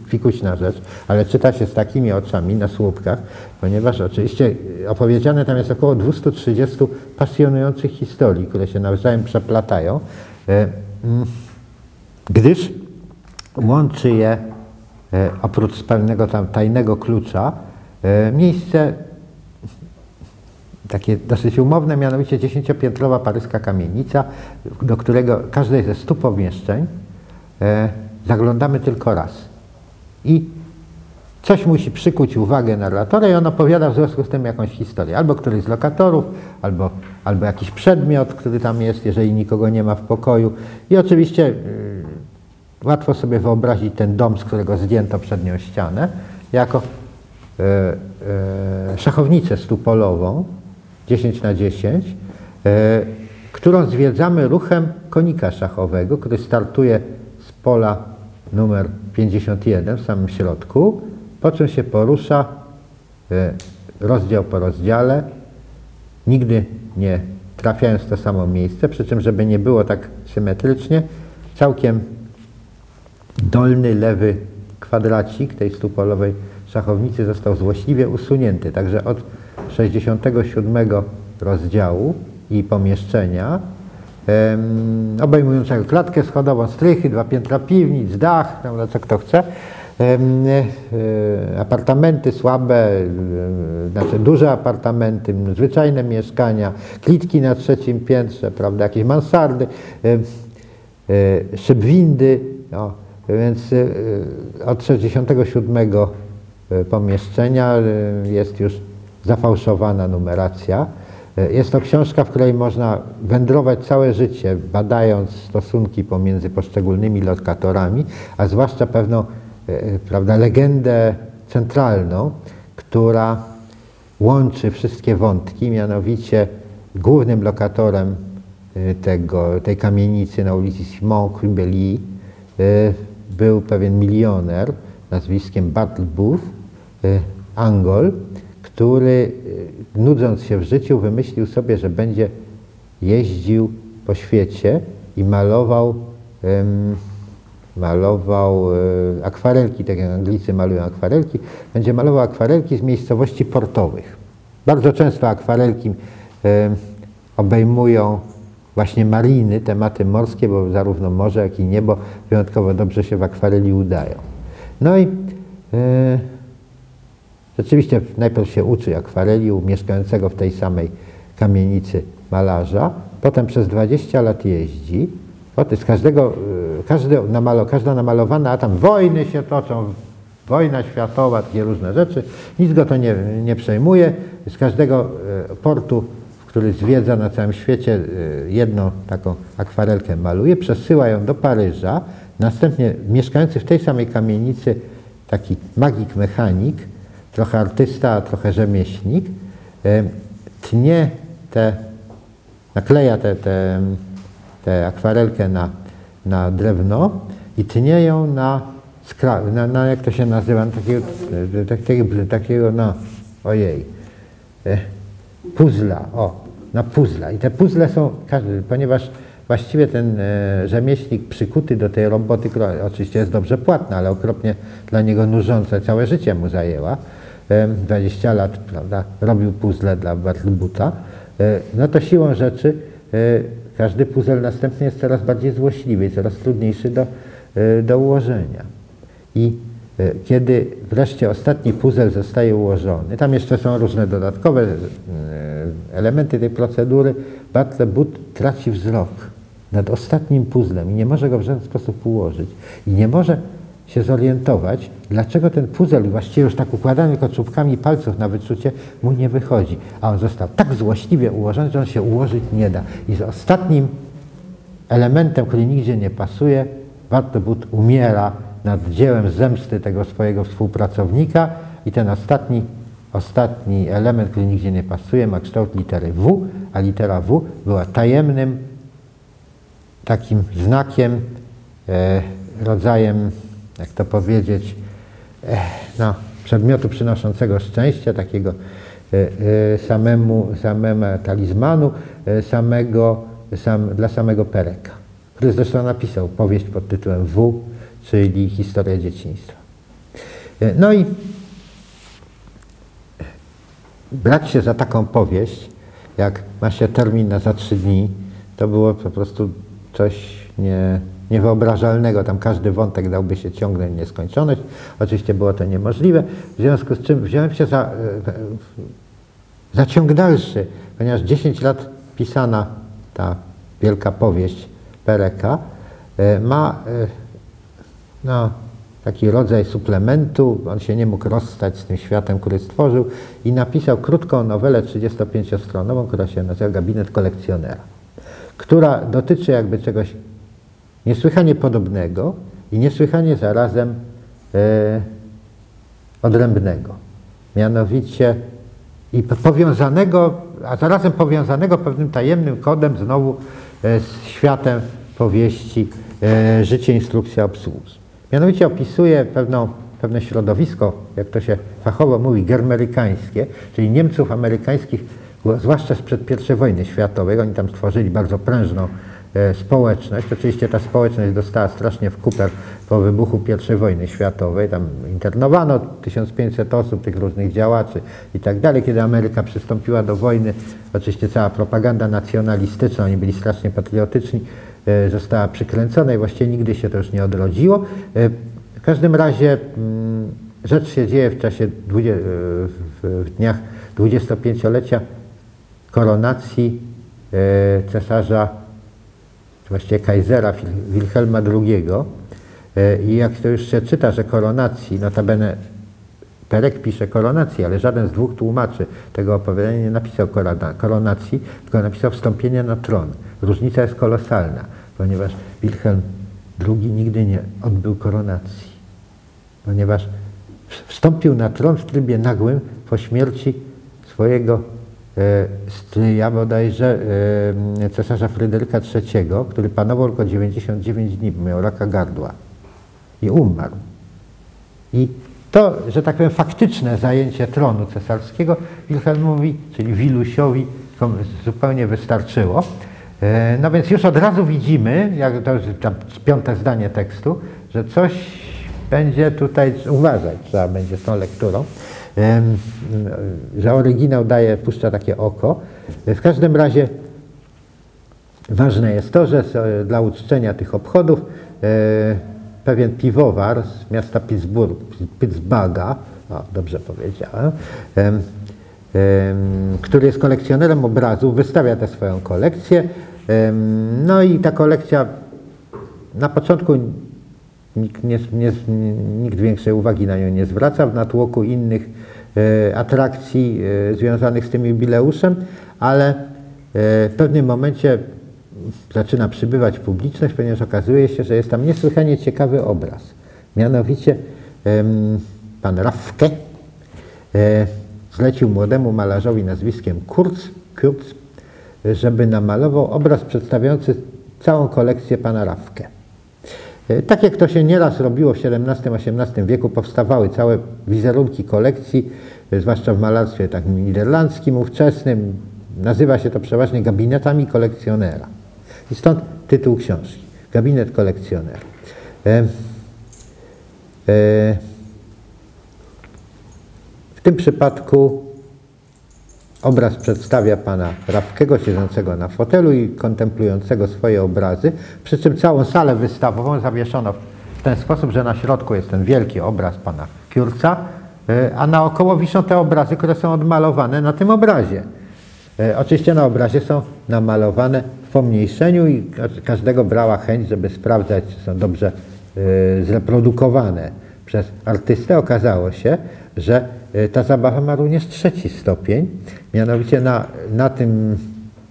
fikućna rzecz, ale czyta się z takimi oczami na słupkach, ponieważ oczywiście opowiedziane tam jest około 230 pasjonujących historii, które się nawzajem przeplatają, e, mm, gdyż łączy je e, oprócz pewnego tam tajnego klucza miejsce takie dosyć umowne, mianowicie dziesięciopiętrowa paryska kamienica, do którego każdej ze stu pomieszczeń e, zaglądamy tylko raz. I coś musi przykuć uwagę narratora i on opowiada w związku z tym jakąś historię. Albo któryś z lokatorów, albo, albo jakiś przedmiot, który tam jest, jeżeli nikogo nie ma w pokoju. I oczywiście y, łatwo sobie wyobrazić ten dom, z którego zdjęto przednią ścianę, jako szachownicę stupolową 10 na 10, y, którą zwiedzamy ruchem konika szachowego, który startuje z pola numer 51 w samym środku, po czym się porusza rozdział po rozdziale, nigdy nie trafiając w to samo miejsce, przy czym, żeby nie było tak symetrycznie, całkiem dolny lewy kwadracik tej stupolowej szachownicy został złośliwie usunięty. Także od 67 rozdziału i pomieszczenia em, obejmującego klatkę schodową, strychy, dwa piętra piwnic, dach, prawda, co kto chce, e, apartamenty słabe, e, znaczy duże apartamenty, zwyczajne mieszkania, klitki na trzecim piętrze, prawda, jakieś mansardy, e, szyb windy, no, więc od 67 e, pomieszczenia e, jest już zafałszowana numeracja. E, Jest to książka, w której można wędrować całe życie, badając stosunki pomiędzy poszczególnymi lokatorami, a zwłaszcza pewną e, prawda, legendę centralną, która łączy wszystkie wątki, mianowicie głównym lokatorem tego, tej kamienicy na ulicy Simon Crimbelli y, był pewien milioner nazwiskiem Bartle Booth, Angol, który y, nudząc się w życiu wymyślił sobie, że będzie jeździł po świecie i malował em, malował e, akwarelki, tak jak Anglicy malują akwarelki, będzie malował akwarelki z miejscowości portowych. Bardzo często akwarelki e, obejmują właśnie mariny, tematy morskie, bo zarówno morze, jak i niebo wyjątkowo dobrze się w akwareli udają. No i e, rzeczywiście najpierw się uczy akwareli u mieszkającego w tej samej kamienicy malarza, potem przez 20 lat jeździ, Potem z każdego, y, namalo, każda namalowana, a tam wojny się toczą, wojna światowa, takie różne rzeczy, nic go to nie, nie przejmuje. Z każdego y, portu, który zwiedza na całym świecie, y, jedną taką akwarelkę maluje, przesyła ją do Paryża. Następnie mieszkający w tej samej kamienicy taki magik mechanik, trochę artysta, a trochę rzemieślnik, y, tnie te, nakleja te, te tę akwarelkę na, na drewno i tnie ją na, skra, na, na jak to się nazywa, na takiego, e, takiego, takiego no, ojej, e, puzla, o, na puzla. I te puzzle są, ponieważ właściwie ten e, rzemieślnik przykuty do tej roboty, która oczywiście jest dobrze płatna, ale okropnie dla niego nużąca, całe życie mu zajęła, e, 20 lat, prawda, robił puzzle dla Bartlebuta, e, no to siłą rzeczy e, każdy puzzle następny jest coraz bardziej złośliwy, coraz trudniejszy do, e, do ułożenia. I kiedy wreszcie ostatni puzzle zostaje ułożony, tam jeszcze są różne dodatkowe elementy tej procedury, Bartlebut traci wzrok nad ostatnim puzzlem i nie może go w żaden sposób ułożyć. I nie może się zorientować, dlaczego ten puzzle, właściwie już tak układany koczubkami palców na wyczucie, mu nie wychodzi. A on został tak złośliwie ułożony, że on się ułożyć nie da. I z ostatnim elementem, który nigdzie nie pasuje, Bartobut umiera nad dziełem zemsty tego swojego współpracownika i ten ostatni, ostatni element, który nigdzie nie pasuje, ma kształt litery W, a litera W była tajemnym takim znakiem, e, rodzajem jak to powiedzieć, eh, no, przedmiotu przynoszącego szczęście, takiego e, e, samemu, samemu talizmanu, e, samego, sam, dla samego Pereka, który zresztą napisał powieść pod tytułem W, czyli Historia dzieciństwa. No i brać się za taką powieść, jak ma się termin na za trzy dni, to było po prostu coś nie, niewyobrażalnego. Tam każdy wątek dałby się ciągnąć w nieskończoność. Oczywiście było to niemożliwe, w związku z czym wziąłem się za e, zaciąg dalszy, ponieważ 10 lat pisana ta wielka powieść Pereka e, ma e, no, taki rodzaj suplementu. On się nie mógł rozstać z tym światem, który stworzył i napisał krótką nowelę 35-stronową, która się nazywa Gabinet kolekcjonera, która dotyczy jakby czegoś niesłychanie podobnego i niesłychanie zarazem e, odrębnego. Mianowicie i powiązanego, a zarazem powiązanego pewnym tajemnym kodem znowu e, z światem powieści e, Życie, instrukcja obsługi. Mianowicie opisuje pewną, pewne środowisko, jak to się fachowo mówi, germerykańskie, czyli Niemców amerykańskich, zwłaszcza sprzed I wojny światowej. Oni tam stworzyli bardzo prężną społeczność. Oczywiście ta społeczność dostała strasznie w kuper po wybuchu I wojny światowej. Tam internowano 1500 osób, tych różnych działaczy i tak dalej. Kiedy Ameryka przystąpiła do wojny, oczywiście cała propaganda nacjonalistyczna, oni byli strasznie patriotyczni, e, została przykręcona i właściwie nigdy się to już nie odrodziło. E, W każdym razie mm, rzecz się dzieje w czasie, e, w dniach 25-lecia koronacji e, cesarza, właściwie Kaisera Wil- Wilhelma II. E, I jak to już się czyta, że koronacji, notabene Perek pisze koronacji, ale żaden z dwóch tłumaczy tego opowiadania nie napisał korona- koronacji, tylko napisał wstąpienie na tron. Różnica jest kolosalna, ponieważ Wilhelm II nigdy nie odbył koronacji, ponieważ wstąpił na tron w trybie nagłym po śmierci swojego stryja, bodajże e, cesarza Fryderyka III, który panował tylko 99 dni, miał raka gardła i umarł. I to, że tak powiem, faktyczne zajęcie tronu cesarskiego Wilhelmowi, czyli Wilusiowi, zupełnie wystarczyło. E, No więc już od razu widzimy, jak to jest piąte zdanie tekstu, że coś będzie tutaj, uważać trzeba będzie z tą lekturą, że oryginał daje, puszcza takie oko. W każdym razie Ważne jest to, że dla uczczenia tych obchodów e, pewien piwowar z miasta Pittsburgh, Pittsburgha, o, dobrze powiedziałem, em, em, który jest kolekcjonerem obrazów, wystawia tę swoją kolekcję. No i ta kolekcja na początku nikt, nie, nie, nikt większej uwagi na nią nie zwraca w natłoku innych atrakcji e, związanych z tym jubileuszem, ale e, w pewnym momencie zaczyna przybywać publiczność, ponieważ okazuje się, że jest tam niesłychanie ciekawy obraz. Mianowicie pan Raffke e, zlecił młodemu malarzowi nazwiskiem Kurz, Kurz żeby namalował obraz przedstawiający całą kolekcję pana Raffke. Tak jak to się nieraz robiło w XVII-XVIII wieku, powstawały całe wizerunki kolekcji, e, zwłaszcza w malarstwie tak niderlandzkim, ówczesnym. Nazywa się to przeważnie gabinetami kolekcjonera. I stąd tytuł książki. Gabinet kolekcjonera. E, w tym przypadku Obraz przedstawia pana Rawskiego siedzącego na fotelu i kontemplującego swoje obrazy, przy czym całą salę wystawową zawieszono w ten sposób, że na środku jest ten wielki obraz pana Kiurca, e, a naokoło wiszą te obrazy, które są odmalowane na tym obrazie. E, Oczywiście na obrazie są namalowane w pomniejszeniu i ka- każdego brała chęć, żeby sprawdzać, czy są dobrze e, zreprodukowane przez artystę. Okazało się, że ta zabawa ma również trzeci stopień, mianowicie na, na tym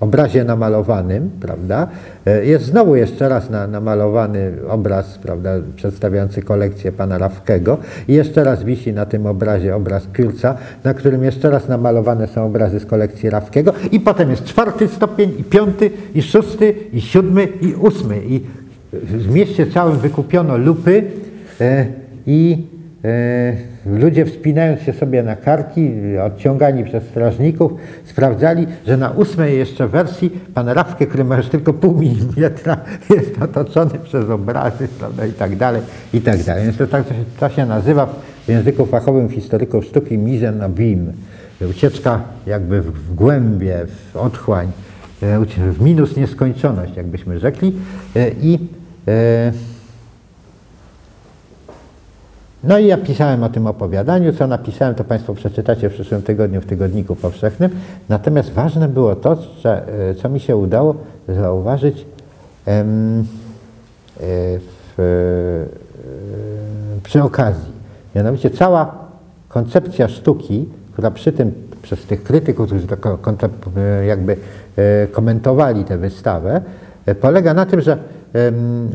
obrazie namalowanym, prawda, e, jest znowu jeszcze raz na, namalowany obraz, prawda, przedstawiający kolekcję pana Rawskiego i jeszcze raz wisi na tym obrazie obraz Kurca, na którym jeszcze raz namalowane są obrazy z kolekcji Rawskiego i potem jest czwarty stopień i piąty i szósty i siódmy i ósmy. I w mieście całym wykupiono lupy e, i e, ludzie wspinając się sobie na karki, odciągani przez strażników, sprawdzali, że na ósmej jeszcze wersji pan Rawkę, który ma już tylko pół milimetra, jest otoczony przez obrazy prawda, i tak dalej, i tak dalej. Więc to tak to się, to się nazywa w języku fachowym historyków sztuki mise en abîme. Ucieczka jakby w, w głębie, w otchłań, e, w minus nieskończoność, jakbyśmy rzekli. E, I e, No i ja pisałem o tym opowiadaniu. Co napisałem, to Państwo przeczytacie w przyszłym tygodniu w Tygodniku Powszechnym. Natomiast ważne było to, e, co mi się udało zauważyć e, w, e, przy okazji. Mianowicie cała koncepcja sztuki, która przy tym przez tych krytyków, którzy jakby komentowali tę wystawę, polega na tym, że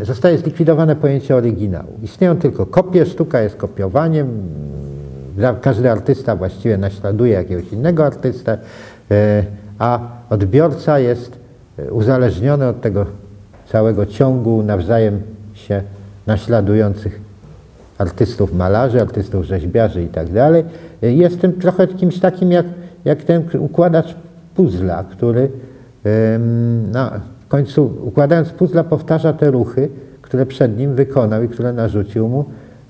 zostaje zlikwidowane pojęcie oryginału. Istnieją tylko kopie, sztuka jest kopiowaniem, Każdy artysta właściwie naśladuje jakiegoś innego artystę, e, a odbiorca jest e, uzależniony od tego całego ciągu nawzajem się naśladujących artystów malarzy, artystów rzeźbiarzy i tak dalej. E, Jestem trochę kimś takim jak, jak ten układacz puzla, który no, w końcu układając puzla powtarza te ruchy, które przed nim wykonał i które narzucił mu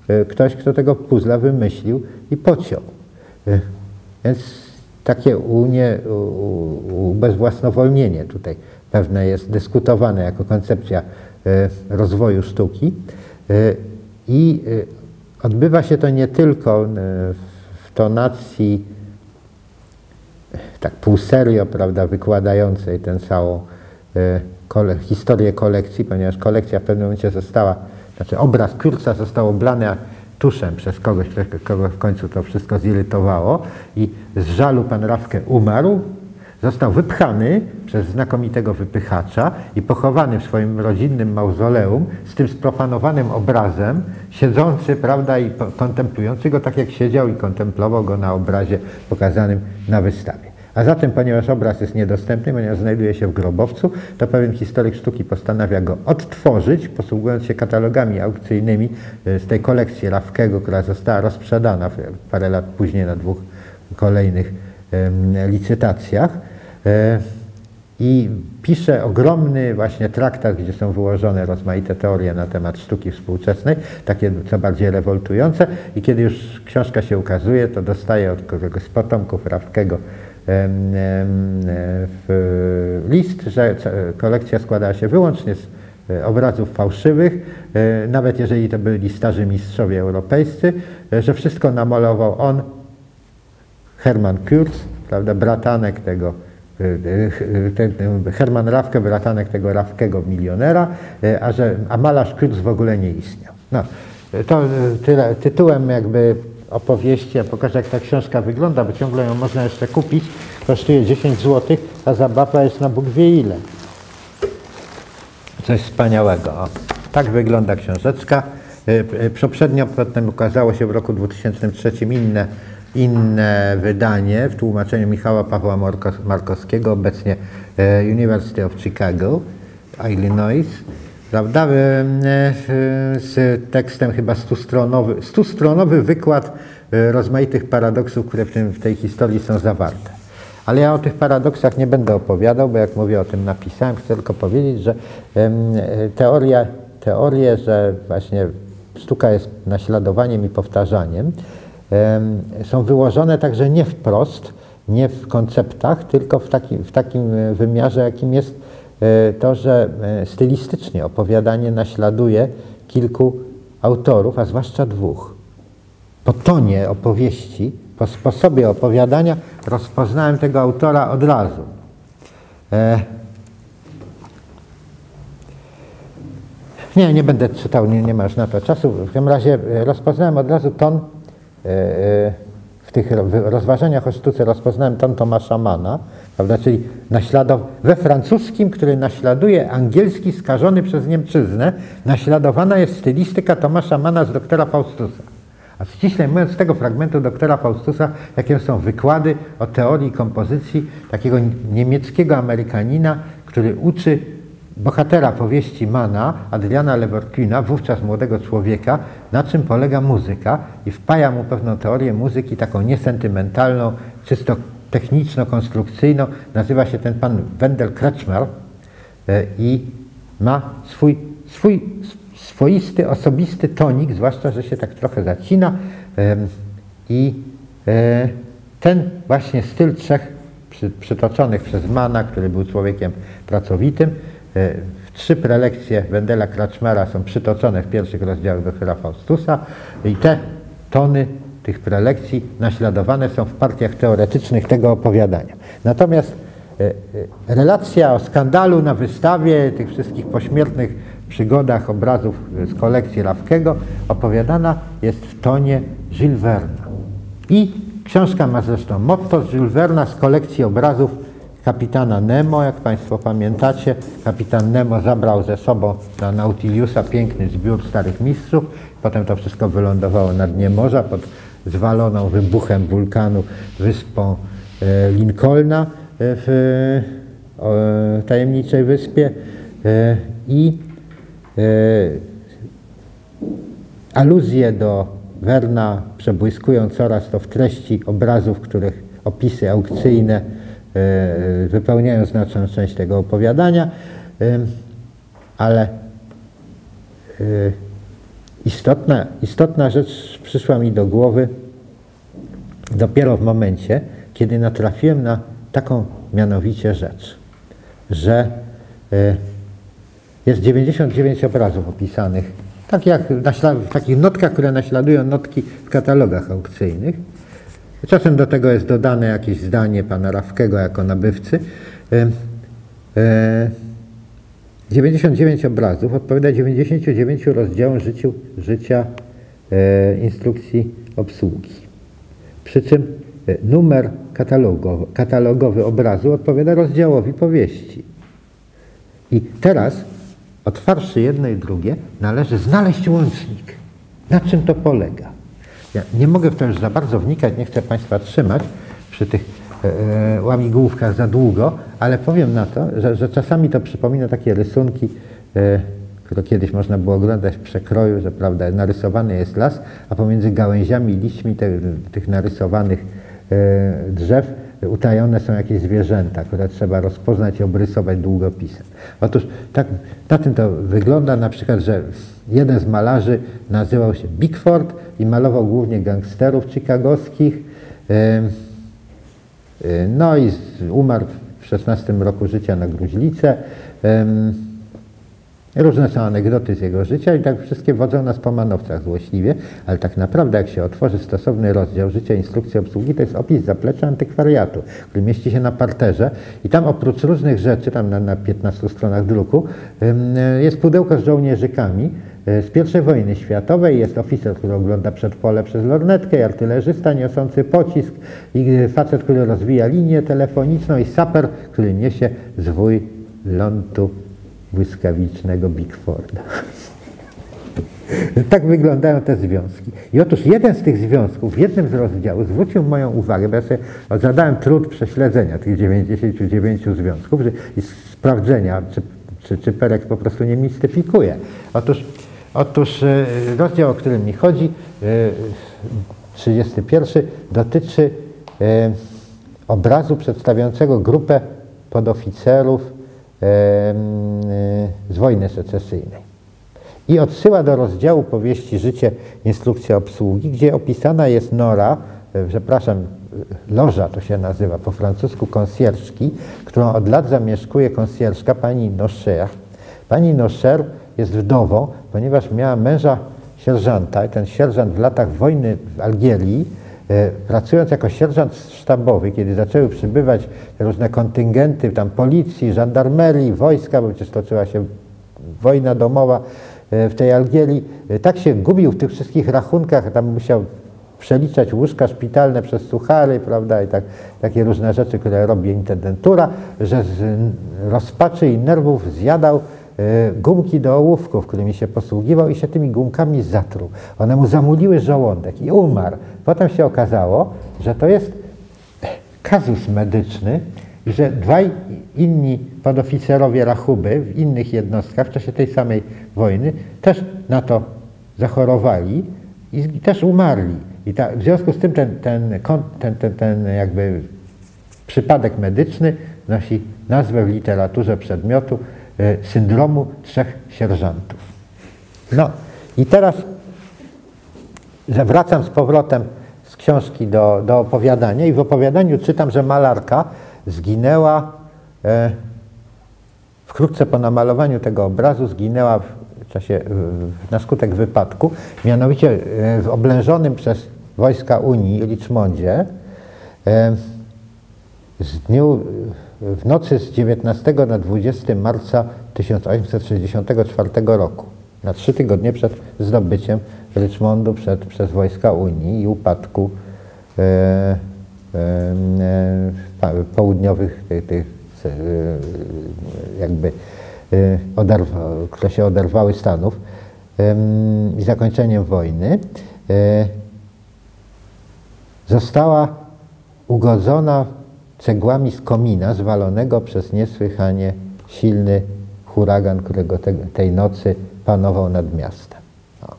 e, ktoś, kto tego puzla wymyślił i pociął. E, Więc takie unie, ubezwłasnowolnienie tutaj pewne jest dyskutowane jako koncepcja e, rozwoju sztuki. I odbywa się to nie tylko w tonacji tak pół serio, prawda, wykładającej tę całą kole, historię kolekcji, ponieważ kolekcja w pewnym momencie została, znaczy obraz Kurca został oblany tuszem przez kogoś, kogo w końcu to wszystko zirytowało i z żalu pan Rawkę umarł, został wypchany przez znakomitego wypychacza i pochowany w swoim rodzinnym mauzoleum z tym sprofanowanym obrazem, siedzący, prawda, i kontemplujący go tak jak siedział i kontemplował go na obrazie pokazanym na wystawie. A zatem, ponieważ obraz jest niedostępny, ponieważ znajduje się w grobowcu, to pewien historyk sztuki postanawia go odtworzyć, posługując się katalogami aukcyjnymi e, z tej kolekcji Rawkego, która została rozprzedana parę lat później na dwóch kolejnych licytacjach. E, I pisze ogromny właśnie traktat, gdzie są wyłożone rozmaite teorie na temat sztuki współczesnej, takie co bardziej rewoltujące. I kiedy już książka się ukazuje, to dostaje od kogoś z potomków em, w list, że kolekcja składała się wyłącznie z e, obrazów fałszywych, e, nawet jeżeli to byli starzy mistrzowie europejscy, e, że wszystko namalował on, Hermann Kurz, prawda, bratanek tego, ten, Herman Rawke, bratanek tego Rawkego milionera, a, że, a malarz Kurz w ogóle nie istniał. No, to tyle, tytułem jakby opowieści, ja pokażę jak ta książka wygląda, bo ciągle ją można jeszcze kupić, kosztuje 10 zł, a zabawa jest na Bóg wie ile. Coś wspaniałego. O, tak wygląda książeczka. Y, y, Poprzednio potem ukazało się w roku 2003 inne, inne wydanie w tłumaczeniu Michała Pawła Markowskiego, obecnie e, University of Chicago, Illinois, prawda, y, y, z tekstem chyba stustronowy, stustronowy wykład y, rozmaitych paradoksów, które w, tym, w tej historii są zawarte. Ale ja o tych paradoksach nie będę opowiadał, bo jak mówię o tym napisałem, chcę tylko powiedzieć, że e, teoria, teorie, że właśnie sztuka jest naśladowaniem i powtarzaniem, em, są wyłożone także nie wprost, nie w konceptach, tylko w, taki, w takim e, wymiarze, jakim jest e, to, że e, stylistycznie opowiadanie naśladuje kilku autorów, a zwłaszcza dwóch po tonie opowieści, po sposobie opowiadania rozpoznałem tego autora od razu. E... Nie, nie będę czytał, nie, nie ma już na to czasu. W każdym razie e, rozpoznałem od razu ton, e, e, w tych rozważaniach o sztuce rozpoznałem ton Tomasza Mana, prawda, czyli naśladow- we francuskim, który naśladuje angielski skażony przez Niemczyznę, naśladowana jest stylistyka Tomasza Mana z doktora Faustusa. A ściśle mówiąc z tego fragmentu doktora Faustusa, jakie są wykłady o teorii kompozycji takiego niemieckiego Amerykanina, który uczy bohatera powieści Mana, Adriana Leverkuna, wówczas młodego człowieka, na czym polega muzyka i wpaja mu pewną teorię muzyki, taką niesentymentalną, czysto techniczno-konstrukcyjną. Nazywa się ten pan Wendell Kretschmer e, i ma swój, swój swoisty, osobisty tonik, zwłaszcza, że się tak trochę zacina i e, ten właśnie styl trzech przy, przytoczonych przez Mana, który był człowiekiem pracowitym, e, trzy prelekcje Wendela Kretschmera są przytoczone w pierwszych rozdziałach doktora Faustusa i te tony tych prelekcji naśladowane są w partiach teoretycznych tego opowiadania. Natomiast e, e, relacja o skandalu na wystawie, tych wszystkich pośmiertnych przygodach obrazów z kolekcji Rawskiego opowiadana jest w tonie Jules. I książka ma zresztą motto Jules z kolekcji obrazów kapitana Nemo, jak Państwo pamiętacie. Kapitan Nemo zabrał ze sobą na Nautiliusa piękny zbiór starych mistrzów. Potem to wszystko wylądowało na dnie morza pod zwaloną wybuchem wulkanu wyspą e, Lincolna e, w tajemniczej wyspie. E, I aluzje do Werna przebłyskują coraz to w treści obrazów, których opisy aukcyjne wypełniają znaczną część tego opowiadania, ale istotna, istotna rzecz przyszła mi do głowy dopiero w momencie, kiedy natrafiłem na taką mianowicie rzecz, że e, jest 99 obrazów opisanych, tak jak w takich notkach, które naśladują notki w katalogach aukcyjnych. Czasem do tego jest dodane jakieś zdanie pana Rawskiego jako nabywcy. E, 99 obrazów odpowiada 99 rozdziałom życiu, życia e, instrukcji obsługi. Przy czym e, numer katalogowy, katalogowy obrazu odpowiada rozdziałowi powieści. I teraz, otwarszy jedno i drugie, należy znaleźć łącznik. Na czym to polega? Ja nie mogę w to już za bardzo wnikać, nie chcę Państwa trzymać przy tych łamigłówkach za długo, ale powiem na to, że, że czasami to przypomina takie rysunki, e, które kiedyś można było oglądać w przekroju, że prawda, narysowany jest las, a pomiędzy gałęziami liśćmi te, tych narysowanych e, drzew utajone są jakieś zwierzęta, które trzeba rozpoznać i obrysować długopisem. Otóż tak, na tym to wygląda na przykład, że jeden z malarzy nazywał się Bigford i malował głównie gangsterów chicagowskich. Y, No i umarł w 16 roku życia na gruźlicę. Różne są anegdoty z jego życia i tak wszystkie wodzą nas po manowcach złośliwie, ale tak naprawdę jak się otworzy stosowny rozdział życia instrukcji obsługi, to jest opis zaplecza antykwariatu, który mieści się na parterze i tam oprócz różnych rzeczy, tam na, na 15 stronach druku, jest pudełko z żołnierzykami z I wojny światowej, jest oficer, który ogląda przedpole przez lornetkę, artylerzysta niosący pocisk i e, facet, który rozwija linię telefoniczną i saper, który niesie zwój lądu błyskawicznego Bigforda. Tak wyglądają te związki. I otóż jeden z tych związków w jednym z rozdziałów zwrócił moją uwagę, bo ja sobie zadałem trud prześledzenia tych 99 związków i sprawdzenia, czy, czy, czy Perek po prostu nie mistyfikuje. Otóż, otóż e, rozdział, o którym mi chodzi, e, 31, dotyczy e, obrazu przedstawiającego grupę podoficerów e, z wojny secesyjnej. I odsyła do rozdziału powieści Życie, instrukcja obsługi, gdzie opisana jest nora, e, przepraszam, e, loża to się nazywa po francusku, konsjerżki, którą od lat zamieszkuje konsjerżka pani Nocher. Pani Nocher jest wdową, ponieważ miała męża sierżanta i ten sierżant w latach wojny w Algierii E, Pracując jako sierżant sztabowy, kiedy zaczęły przybywać różne kontyngenty tam policji, żandarmerii, wojska, bo przecież toczyła się wojna domowa e, w tej Algierii, e, tak się gubił w tych wszystkich rachunkach, tam musiał przeliczać łóżka szpitalne przez suchary, prawda, i tak, takie różne rzeczy, które robi intendentura, że z rozpaczy i nerwów zjadał gumki do ołówków, którymi się posługiwał i się tymi gumkami zatruł. One mu zamuliły żołądek i umarł. Potem się okazało, że to jest kazus medyczny że dwaj inni podoficerowie Rachuby w innych jednostkach w czasie tej samej wojny też na to zachorowali i też umarli. I ta, w związku z tym ten, ten, ten, ten, ten jakby przypadek medyczny nosi nazwę w literaturze przedmiotu e, syndromu trzech sierżantów. No i teraz wracam z powrotem z książki do, do opowiadania i w opowiadaniu czytam, że malarka zginęła e, wkrótce po namalowaniu tego obrazu, zginęła w w czasie, w- na skutek wypadku, mianowicie e, w oblężonym przez wojska Unii Richmondzie e, z dniu, w nocy z 19 na 20 marca 1864 roku, na trzy tygodnie przed zdobyciem Richmondu przed, przez wojska Unii i upadku e, e, e, południowych tych, tych e, jakby e, oderwa, które się oderwały Stanów i zakończeniem wojny, e, została ugodzona cegłami z komina zwalonego przez niesłychanie silny huragan, którego te, tej nocy panował nad miastem. O.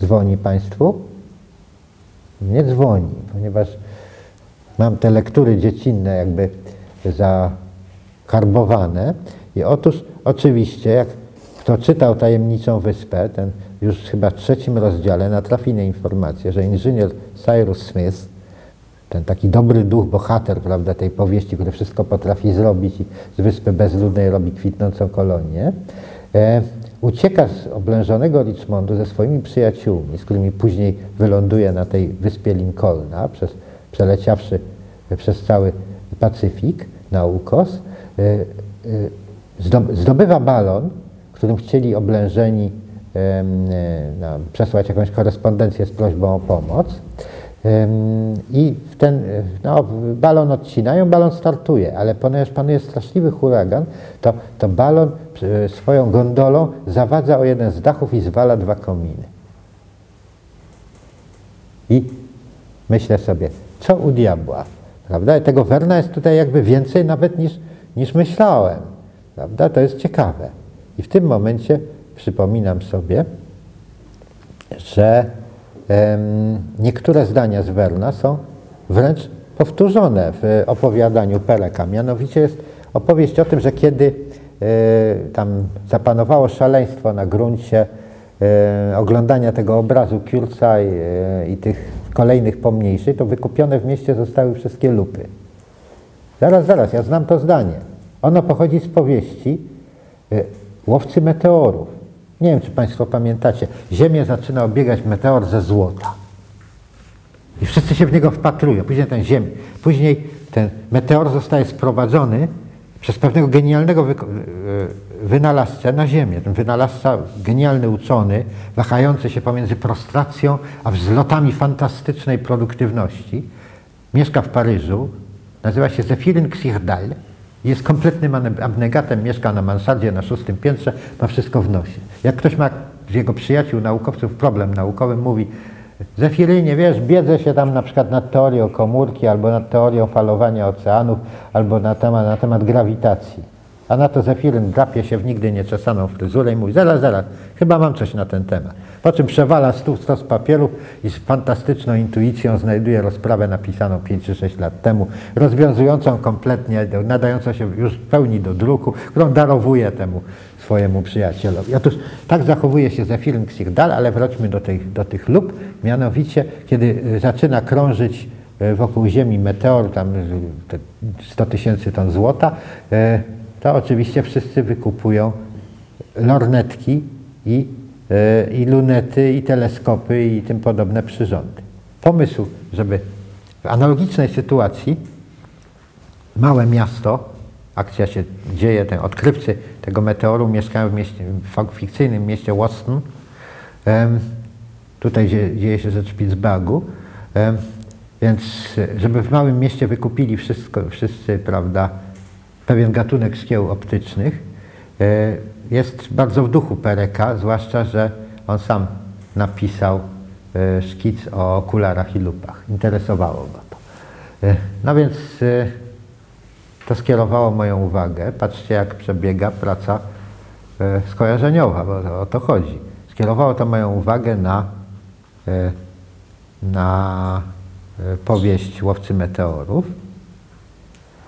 Dzwoni Państwu? Nie dzwoni, ponieważ mam te lektury dziecinne jakby zakarbowane i otóż oczywiście jak kto czytał Tajemniczą Wyspę, ten już chyba w trzecim rozdziale natrafi na informację, że inżynier Cyrus Smith, ten taki dobry duch, bohater prawda, tej powieści, który wszystko potrafi zrobić i z Wyspy Bezludnej robi kwitnącą kolonię, e, ucieka z oblężonego Richmondu ze swoimi przyjaciółmi, z którymi później wyląduje na tej wyspie Lincolna, przez, przeleciawszy przez cały Pacyfik na ukos, e, e, zdob- zdobywa balon, którym chcieli oblężeni e, no, przesłać jakąś korespondencję z prośbą o pomoc. I ten no, balon odcinają, balon startuje, ale ponieważ panuje straszliwy huragan, to, to balon e, swoją gondolą zawadza o jeden z dachów i zwala dwa kominy. I myślę sobie, co u diabła, prawda? I tego Werna jest tutaj jakby więcej nawet niż, niż myślałem, prawda? To jest ciekawe. I w tym momencie przypominam sobie, że niektóre zdania z Werna są wręcz powtórzone w opowiadaniu Pereka. Mianowicie jest opowieść o tym, że kiedy e, tam zapanowało szaleństwo na gruncie e, oglądania tego obrazu Kurca i, e, i tych kolejnych pomniejszych, to wykupione w mieście zostały wszystkie lupy. Zaraz, zaraz, ja znam to zdanie. Ono pochodzi z powieści Łowcy meteorów. Nie wiem, czy Państwo pamiętacie. Ziemię zaczyna obiegać meteor ze złota. I wszyscy się w niego wpatrują. Później ten ziemi, później ten meteor zostaje sprowadzony przez pewnego genialnego wyko- y, wynalazcę na Ziemię. Ten wynalazca, genialny uczony, wahający się pomiędzy prostracją a wzlotami fantastycznej produktywności, mieszka w Paryżu, nazywa się Zefiryn Xirdal, jest kompletnym abnegatem, mieszka na mansardzie na szóstym piętrze, ma wszystko w nosie. Jak ktoś ma z jego przyjaciół, naukowców problem naukowy, mówi Zefirynie, wiesz, biedzę się tam na przykład nad teorią komórki, albo nad teorią falowania oceanów, albo na temat, na temat grawitacji. A na to Zefiryn drapie się w nigdy nieczesaną fryzurę i mówi, zaraz, zaraz, chyba mam coś na ten temat. Po czym przewala stół stos papierów i z fantastyczną intuicją znajduje rozprawę napisaną 5 czy 6 lat temu, rozwiązującą kompletnie, nadającą się już w pełni do druku, którą darowuje temu swojemu przyjacielowi. Otóż tak zachowuje się Zefiryn Xirdal, ale wróćmy do tych, do tych lub, mianowicie kiedy y, zaczyna krążyć y, wokół Ziemi meteor, tam y, te 100 tysięcy ton złota, y, to oczywiście wszyscy wykupują lornetki i, i lunety, i teleskopy, i tym podobne przyrządy. Pomysł, żeby w analogicznej sytuacji małe miasto, akcja się dzieje, ten odkrywcy tego meteoru mieszkają w, mieście, w fikcyjnym mieście Boston, em, tutaj dzie- dzieje się rzecz w Pittsburghu, więc żeby w małym mieście wykupili wszystko, wszyscy, prawda, pewien gatunek szkieł optycznych, e, jest bardzo w duchu Pereka, zwłaszcza, że on sam napisał e, szkic o okularach i lupach. Interesowało go to. E, No więc e, to skierowało moją uwagę. Patrzcie, jak przebiega praca skojarzeniowa, bo o to chodzi. Skierowało to moją uwagę na, na powieść Łowcy Meteorów.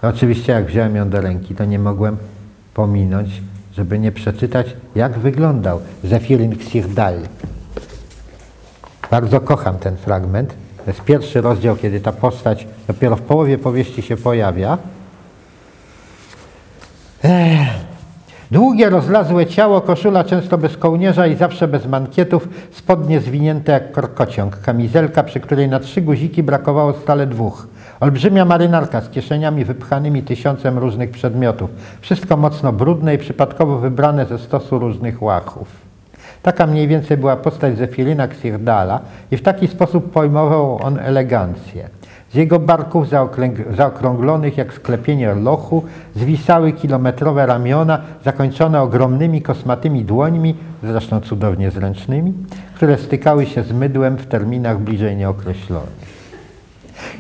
Oczywiście, jak wziąłem ją do ręki, to nie mogłem pominąć, żeby nie przeczytać, jak wyglądał Zefiryn Xirdal. Bardzo kocham ten fragment. To jest pierwszy rozdział, kiedy ta postać dopiero w połowie powieści się pojawia. Ech. Długie, rozlazłe ciało, koszula często bez kołnierza i zawsze bez mankietów, spodnie zwinięte jak korkociąg, kamizelka, przy której na trzy guziki brakowało stale dwóch. Olbrzymia marynarka z kieszeniami wypchanymi tysiącem różnych przedmiotów. Wszystko mocno brudne i przypadkowo wybrane ze stosu różnych łachów. Taka mniej więcej była postać Zefirina Ksirdala i w taki sposób pojmował on elegancję. Z jego barków zaokrąglonych jak sklepienie lochu zwisały kilometrowe ramiona zakończone ogromnymi kosmatymi dłońmi, zresztą cudownie zręcznymi, które stykały się z mydłem w terminach bliżej nieokreślonych.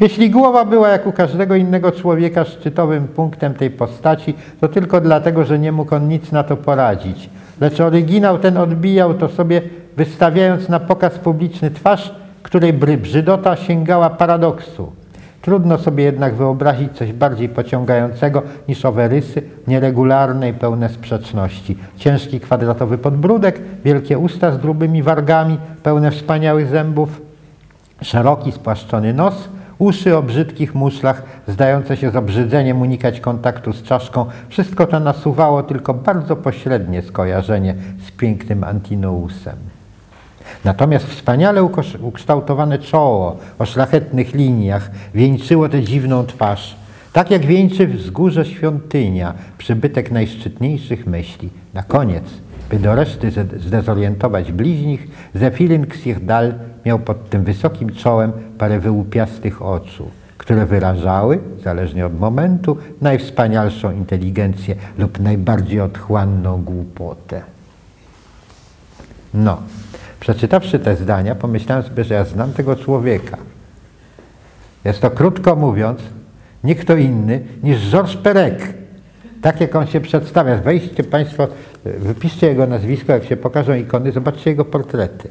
Jeśli głowa była jak u każdego innego człowieka szczytowym punktem tej postaci, to tylko dlatego, że nie mógł on nic na to poradzić. Lecz oryginał ten odbijał to sobie, wystawiając na pokaz publiczny twarz, której brzydota sięgała paradoksu. Trudno sobie jednak wyobrazić coś bardziej pociągającego niż owe rysy, nieregularne i pełne sprzeczności. Ciężki kwadratowy podbródek, wielkie usta z grubymi wargami, pełne wspaniałych zębów, Szeroki, spłaszczony nos, uszy o brzydkich muszlach, zdające się z obrzydzeniem unikać kontaktu z czaszką. Wszystko to nasuwało tylko bardzo pośrednie skojarzenie z pięknym Antinousem. Natomiast wspaniale ukształtowane czoło o szlachetnych liniach wieńczyło tę dziwną twarz. Tak jak wieńczy wzgórze świątynia, przybytek najszczytniejszych myśli. Na koniec, by do reszty zde- zdezorientować bliźnich, Zefilin Ksirdal miał pod tym wysokim czołem parę wyłupiastych oczu, które wyrażały, zależnie od momentu, najwspanialszą inteligencję lub najbardziej otchłanną głupotę. No, przeczytawszy te zdania, pomyślałem sobie, że ja znam tego człowieka. Jest to, krótko mówiąc, nie kto inny niż Georges Perec. Tak jak on się przedstawia. Wejdźcie Państwo, wypiszcie jego nazwisko, jak się pokażą ikony, zobaczcie jego portrety.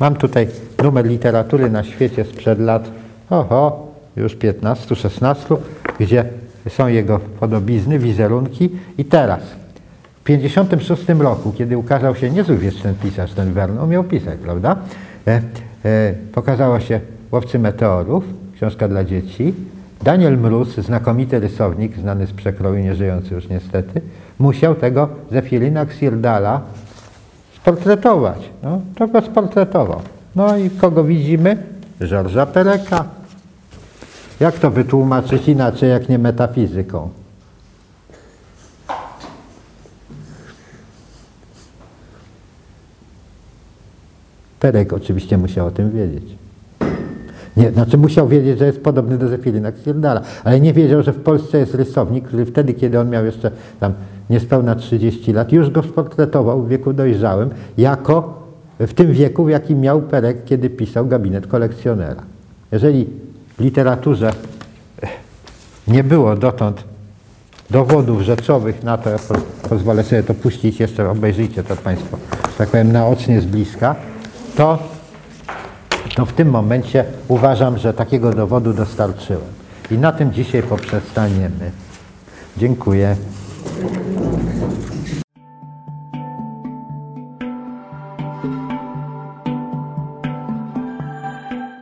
Mam tutaj numer literatury na świecie sprzed lat, oho, już 15, 16, gdzie są jego podobizny, wizerunki i teraz. W 56 roku, kiedy ukazał się, niezły wiesz ten pisarz, ten Verne, on miał pisać, prawda? E, e, pokazało się Łowcy Meteorów, książka dla dzieci. Daniel Mróz, znakomity rysownik, znany z przekroju, nieżyjący już niestety, musiał tego Zefirina Ksirdala sportretować. No, to go sportretował. No i kogo widzimy? Georgesa Pereka. Jak to wytłumaczyć inaczej, jak nie metafizyką? Perek oczywiście musiał o tym wiedzieć. Nie, znaczy musiał wiedzieć, że jest podobny do Zefirina Ksirdala, ale nie wiedział, że w Polsce jest rysownik, który wtedy, kiedy on miał jeszcze tam niespełna 30 lat, już go sportretował w wieku dojrzałym, jako w tym wieku, w jakim miał Perek, kiedy pisał Gabinet Kolekcjonera. Jeżeli w literaturze nie było dotąd dowodów rzeczowych na to, ja po, pozwolę sobie to puścić, jeszcze obejrzyjcie to Państwo, tak powiem, naocznie z bliska, to to w tym momencie uważam, że takiego dowodu dostarczyłem. I na tym dzisiaj poprzestaniemy. Dziękuję.